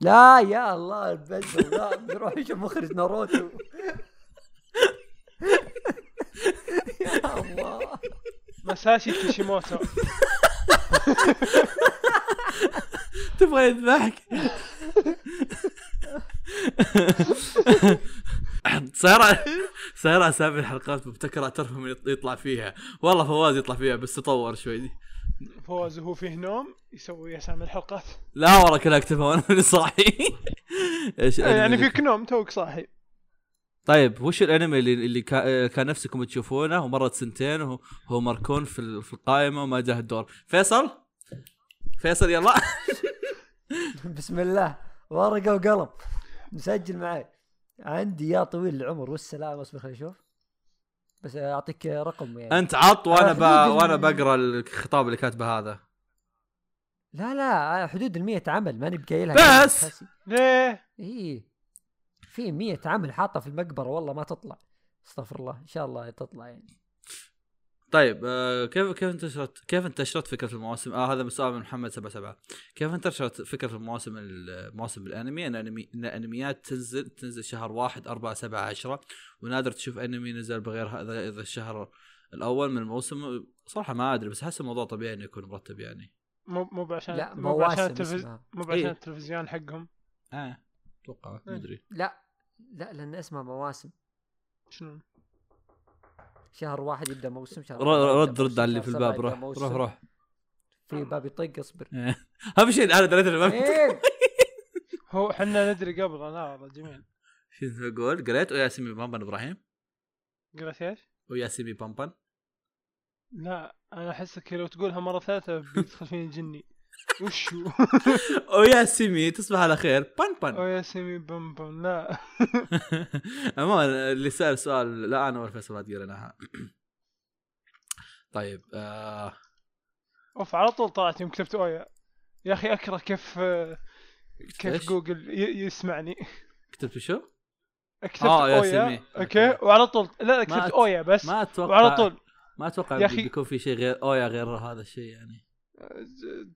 لا يا الله البزل لا بيروح يشوف مخرج ناروتو. يا الله. مساشي كيشيموتو. تبغى يذبحك؟ سيارة سيارة أسامي الحلقات مبتكرة ترفع من يطلع فيها. والله فواز يطلع فيها بس تطور شوي. فوز وهو فيه نوم يسوي اسامي الحلقات. لا والله كلها اكتبها وأنا ماني صاحي. إيش يعني الأنمي؟ اللي- فيك نوم توك صاحي. طيب وش الأنمي اللي اللي كا- كان نفسكم تشوفونه ومرت سنتين وهو هو مركون في ال- في القائمة وما جاه الدور؟ فيصل؟ فيصل يلا. بسم الله. ورقة وقلم. مسجل معي. عندي يا طويل العمر والسلام اصبر خليني أشوف. بس اعطيك رقم يعني انت عط وأنا ب... حدود ال- وأنا بقرا الخطاب اللي كاتبه هذا لا لا حدود ال 100 عمل ماني بقايلها بس. أساسي. ليه؟ إيه في 100 عمل حاطه في المقبره والله ما تطلع استغفر الله إن شاء الله تطلع يعني طيب آه كيف كيف انتشرت كيف انتشرت فكرة المواسم؟ آه هذا سؤال من محمد 77 كيف انتشرت فكرة المواسم المواسم الأنمي؟ إن انمي إن انميات تنزل تنزل شهر واحد أربعة سبعة عشرة. ونادر تشوف أنمي نزل بغير هذا اذا الشهر الأول من الموسم. صراحة ما أدري بس أحس الموضوع طبيعي إنه يكون مرتب يعني. مو مو بعشان لا مو مواسم التلفز... اسمها. مو بعشان إيه. التلفزيون حقهم. آه أتوقع ما أدري. لا لا لأن اسمها مواسم. شنو؟ شهر واحد يبدأ موسم شهر رد يبدأ رد موسم، على اللي شهر في الباب روح. روح روح في باب يطق اصبر. اهم شيء أنا دريت في إيه. هو حنا ندري قبل لا والله جميل. شو تقول قريت وياسمي بامبن إبراهيم؟ قريت إيش؟ وياسمي بامبن لا أنا احسك لو تقولها مرة ثالثة بيدخل فيني جني. وشو؟ وياسمي تصبح على خير. بان أو بان. يا سيمي بم بم لا. عموما اللي سأل سؤال لا أنا ولا فيصل قريناها طيب آه. أوف على طول طلعت يوم كتبت أويا. يا أخي أكره كيف كيف إيش؟ جوجل يسمعني. كتبت شو؟ كتبت آه، يا أويا. سمي. أوكي. وعلى طول. لا لا كتبت أويا بس. ما أتوقع وعلى طول. ما أتوقع يا أخي- بيكون في شيء غير أويا غير هذا الشيء يعني. والله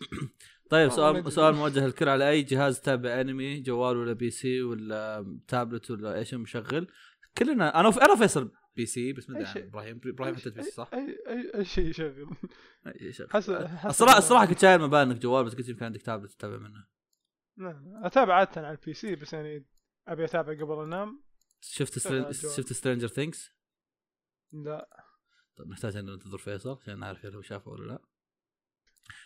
طيب ما سؤال. سؤال موجه للكل على أي جهاز تابع أنمي جوال ولا PC ولا تابلت ولا إيش مشغل كلنا أنا أنا فيصل PC بس ما أدري إبراهيم إبراهيم حتى PC صح؟ أي أي أي شيء يشغل. حسب حسب الصراحه الصراحة كنت شايل مبالغ جوال بس قلت يمكن عندك تابلت تتابع منه لا، أتابع عادة على ال PC بس يعني أبي أتابع قبل أنام شفت. شفت Stranger Things؟ لا طيب نحتاج ان ننتظر فيصل عشان نعرف هل هو شافه ولا لا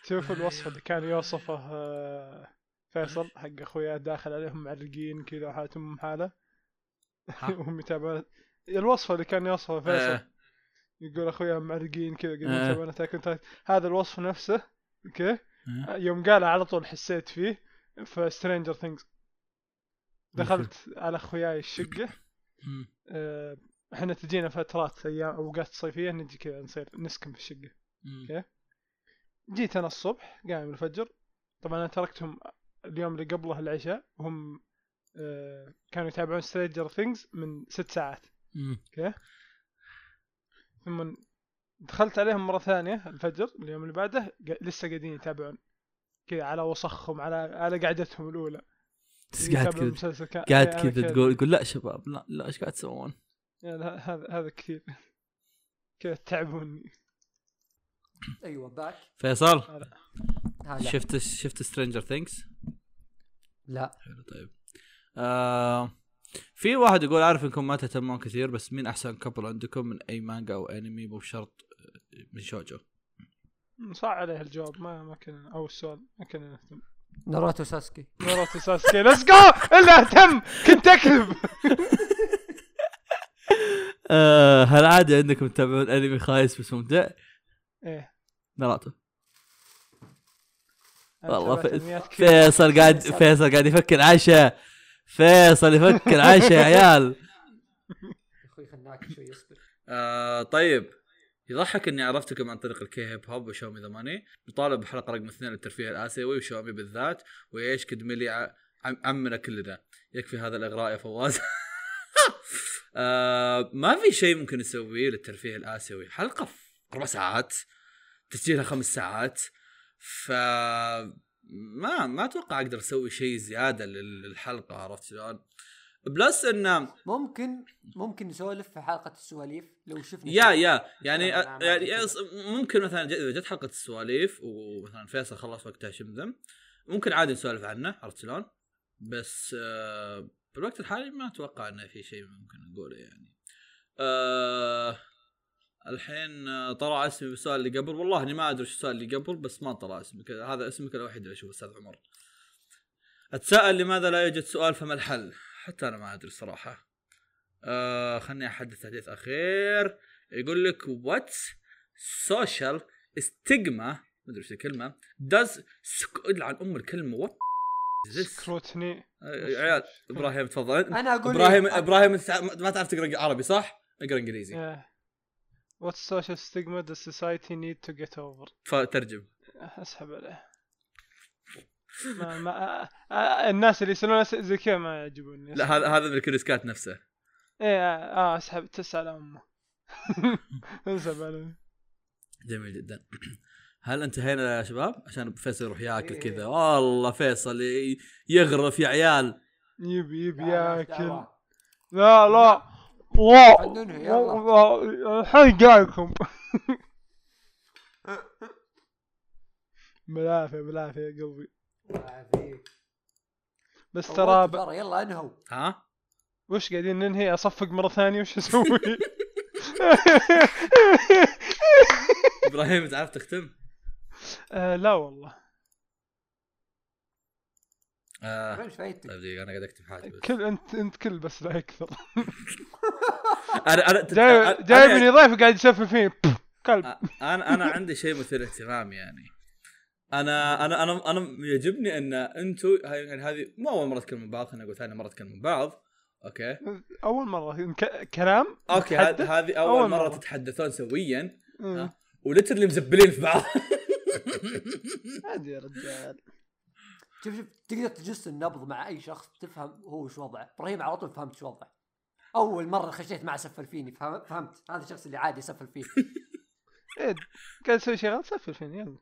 شوف الوصف اللي كان يوصفه آه، فيصل حق أخويا داخل عليهم معلقين كذا وحالتهم حالة؟ وهم يتابعون الوصف اللي كان يوصفه فيصل آه. يقول أخويا معلقين كذا قاعدين آه. يتابعون Attack. هذا الوصف نفسه أوكي. يوم قالها على طول حسيت فيه في Stranger Things دخلت على أخوياي الشقة. آه، إحنا تجينا فترات أيام أوقات صيفية نجي كذا نصير نسكن في الشقة. أوكي جيت أنا الصبح قايم الفجر. طبعا أنا تركتهم اليوم اللي قبله العشاء وهم آه، كانوا يتابعون Stranger Things من ست ساعات. مم. ثم دخلت عليهم مرة ثانية الفجر اليوم اللي بعده لسه قاعدين يتابعون. كذا على وسخهم على على قعدتهم الأولى. بس قاعد كذا قاعد أنا كذا تقول يقول لا شباب لا لا إيش قاعد تسوون؟ يعني هذا هذا كثير. كذا تعبوني. أيوه back فيصل هلا. شفت شفت Stranger Things؟ لا. حلو طيب. آه في واحد يقول عارف إنكم ما تهتمون كثير بس مين أحسن couple عندكم من أي مانجا أو انمي مو بشرط آه، من شوجو. صعب عليه الجواب ما ما كنا أو السؤال ما كنا نهتم. ناروتو ساسكي. ناروتو ساسكي. let's go إلا أهتم! كنت أكذب! آه هل عادي عندكم تتابعون انمي خايس بس ممتع؟ إيه. ناروتو والله. فيصل قاعد فيصل قاعد يفكر عشاء فيصل يفكر عشاء يا عيال. أخوي خلناك شوي اصبر آه طيب. يضحك إني عرفتكم عن طريق ال K-hip hop و Show Me the Money. نطالب بحلقة رقم اثنين للترفيه الآسيوي و Show Me بالذات وإيش كدملي عمنا كلنا. يكفي هذا الإغراء يا فواز. آه ما في شيء ممكن نسويه للترفيه الآسيوي. حلقة أربع ساعات. تسجيلها خمس ساعات ف ما ما أتوقع أقدر أسوي شيء زيادة لل- للحلقة عرفت شلون؟ بلس انه ممكن ممكن نسولف في حلقة السواليف لو شفنا يا. يا يعني يعني. يص- ممكن مثلا إذا جت حلقة السواليف ومثلا فيصل خلص وقتها شمذم ممكن عادي نسولف عنه عرفت شلون؟ بس آه بالوقت الحالي ما أتوقع إنه في شيء ممكن نقوله يعني. آه الحين آه، طلع اسمي بالسؤال اللي قبل والله اني ما ادري وش السؤال اللي قبل بس ما طلع اسمك هذا اسمك الوحيد اللي اشوفه أستاذ عمر. أتساءل لماذا لا يوجد سؤال فما الحل؟ حتى أنا ما أدري الصراحة. آه خلني أحدث حديث أخير يقول لك وات سوشيال استجما ما أدري إيش الكلمة داز سك... ادلع عن أم الكلمة وات سكروتني عيال إبراهيم تفضل أنا أقول إبراهيم إيه؟ إبراهيم ما تعرف تقرأ عربي صح؟ اقرأ إنجليزي Yeah. What social stigma does society need to get over? فترجم أسحب عليه. ما ما آه، آه، الناس اللي يسألون زي كذا ما يعجبوني. لا هذا هذا من الكريسكات نفسه. إيه آه أسحب. تسأل أمه. اسحب عليه. جميل جدا. هل انتهينا يا شباب؟ عشان فيصل يروح ياكل إيه. كذا. والله فيصل يغرف يا عيال. يبي يبي ياكل. لا لا. لا، الحين جايكم بالعافية بالعافية يا قلبي الله يعافيك. بس ترى ب... يلا انهوا ها؟ وش قاعدين ننهي أصفق مرة ثانية وش أسوي؟ إبراهيم تعرف تختم؟ آه لا والله آه فايدتك؟ طيب دقيقة أنا قاعد أكتب حاجة بس. كل أنت أنت كل بس لا أكثر أنا أنا جاي جايبني ضيف قاعد يسفل فيه كلب أنا أنا عندي شيء مثير اهتمام يعني أنا أنا أنا أنا يعجبني أن أنتم يعني هذه مو أول مرة تكلمون بعض خلينا نقول ثاني مرة تكلمون بعض أوكي أول مرة ك- كلام أوكي؟ هذه هذه أول, أول مرة, مرة. تتحدثون سويا مم. و literally مزبلين في بعض عادي يا رجال شوف شوف تقدر تجس النبض مع أي شخص تفهم هو وش وضعه. إبراهيم على طول فهمت شو وضعه. أول مرة خشيت معه سفل فيني فهم- فهمت. هذا الشخص اللي عادي يسفل فيه. إيه، قاعد تسوي شيء غلط سفل فيني يلا.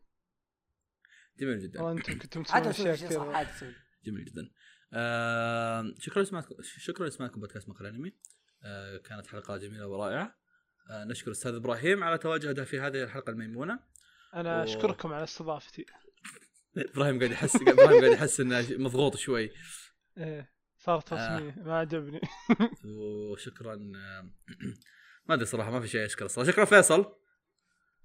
جميل جدا. والله أنتم كنتم تسوون أشياء شيء صح كثير عادي أسوي جميل جدا. آه شكرا لسماعكم شكرا لسماعكم بودكاست مقال أنمي. آه كانت حلقة جميلة ورائعة. آه نشكر الاستاذ إبراهيم على تواجده في هذه الحلقة الميمونة. أنا. أشكركم على استضافتي. إبراهيم قاعد يحس إبراهيم قاعد يحس إنه مضغوط شوي. إيه صار آه. تصميم ما عجبني. وشكرا آه، ما أدري صراحة ما في شيء أشكره صراحة. شكرا فيصل.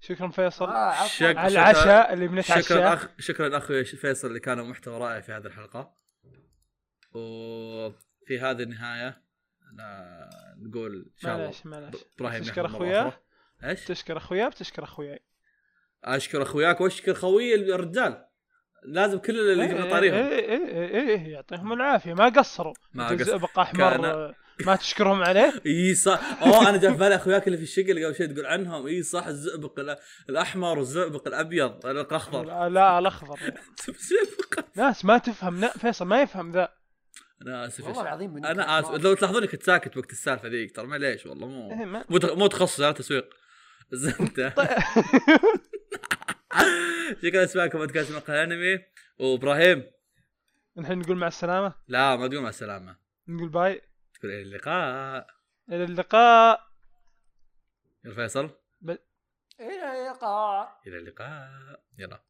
شكرا فيصل. آه. شك- على العشاء اللي بنتعشى شكرا اخ شكرا أخوي فيصل اللي كان محتوى رائع في هذه الحلقة. وفي هذه النهاية لا نقول إن شاء الله معلش معلش إبراهيم تشكر أخرى. إيش؟ تشكر أخويا بتشكر أخوياي. أشكر أخوياك وأشكر خوي الرجال. لازم كل اللي جبنا طاريهم. إيه إيه إيه إيه يعطيهم العافية. ما قصروا. ما أنت قصر. زئبق أحمر كان- ما تشكرهم عليه. إي صح. أوه أنا جاء في بالي أخوياك اللي في الشقه اللي قبل شوي تقول عنهم. إي صح الزئبق ال- الأحمر والزئبق الأبيض الأخضر. لا, لا الأخضر. ناس ما تفهم. لا فيصل ما يفهم ذا. أنا آسف والله العظيم أنا آسف. لو تلاحظوني كنت ساكت وقت السالفة ذيك ترى معليش والله إيه، مو ما- مو تخ- مو تخصص على تسويق. زنت شكرا لسماعكم بودكاست مقهى الأنمي. وإبراهيم. الحين نقول مع السلامة. لا ما تقول مع السلامة. نقول باي. تقول إلى اللقاء. إلى اللقاء. يا فيصل. إلى اللقاء. إلى اللقاء. يلا.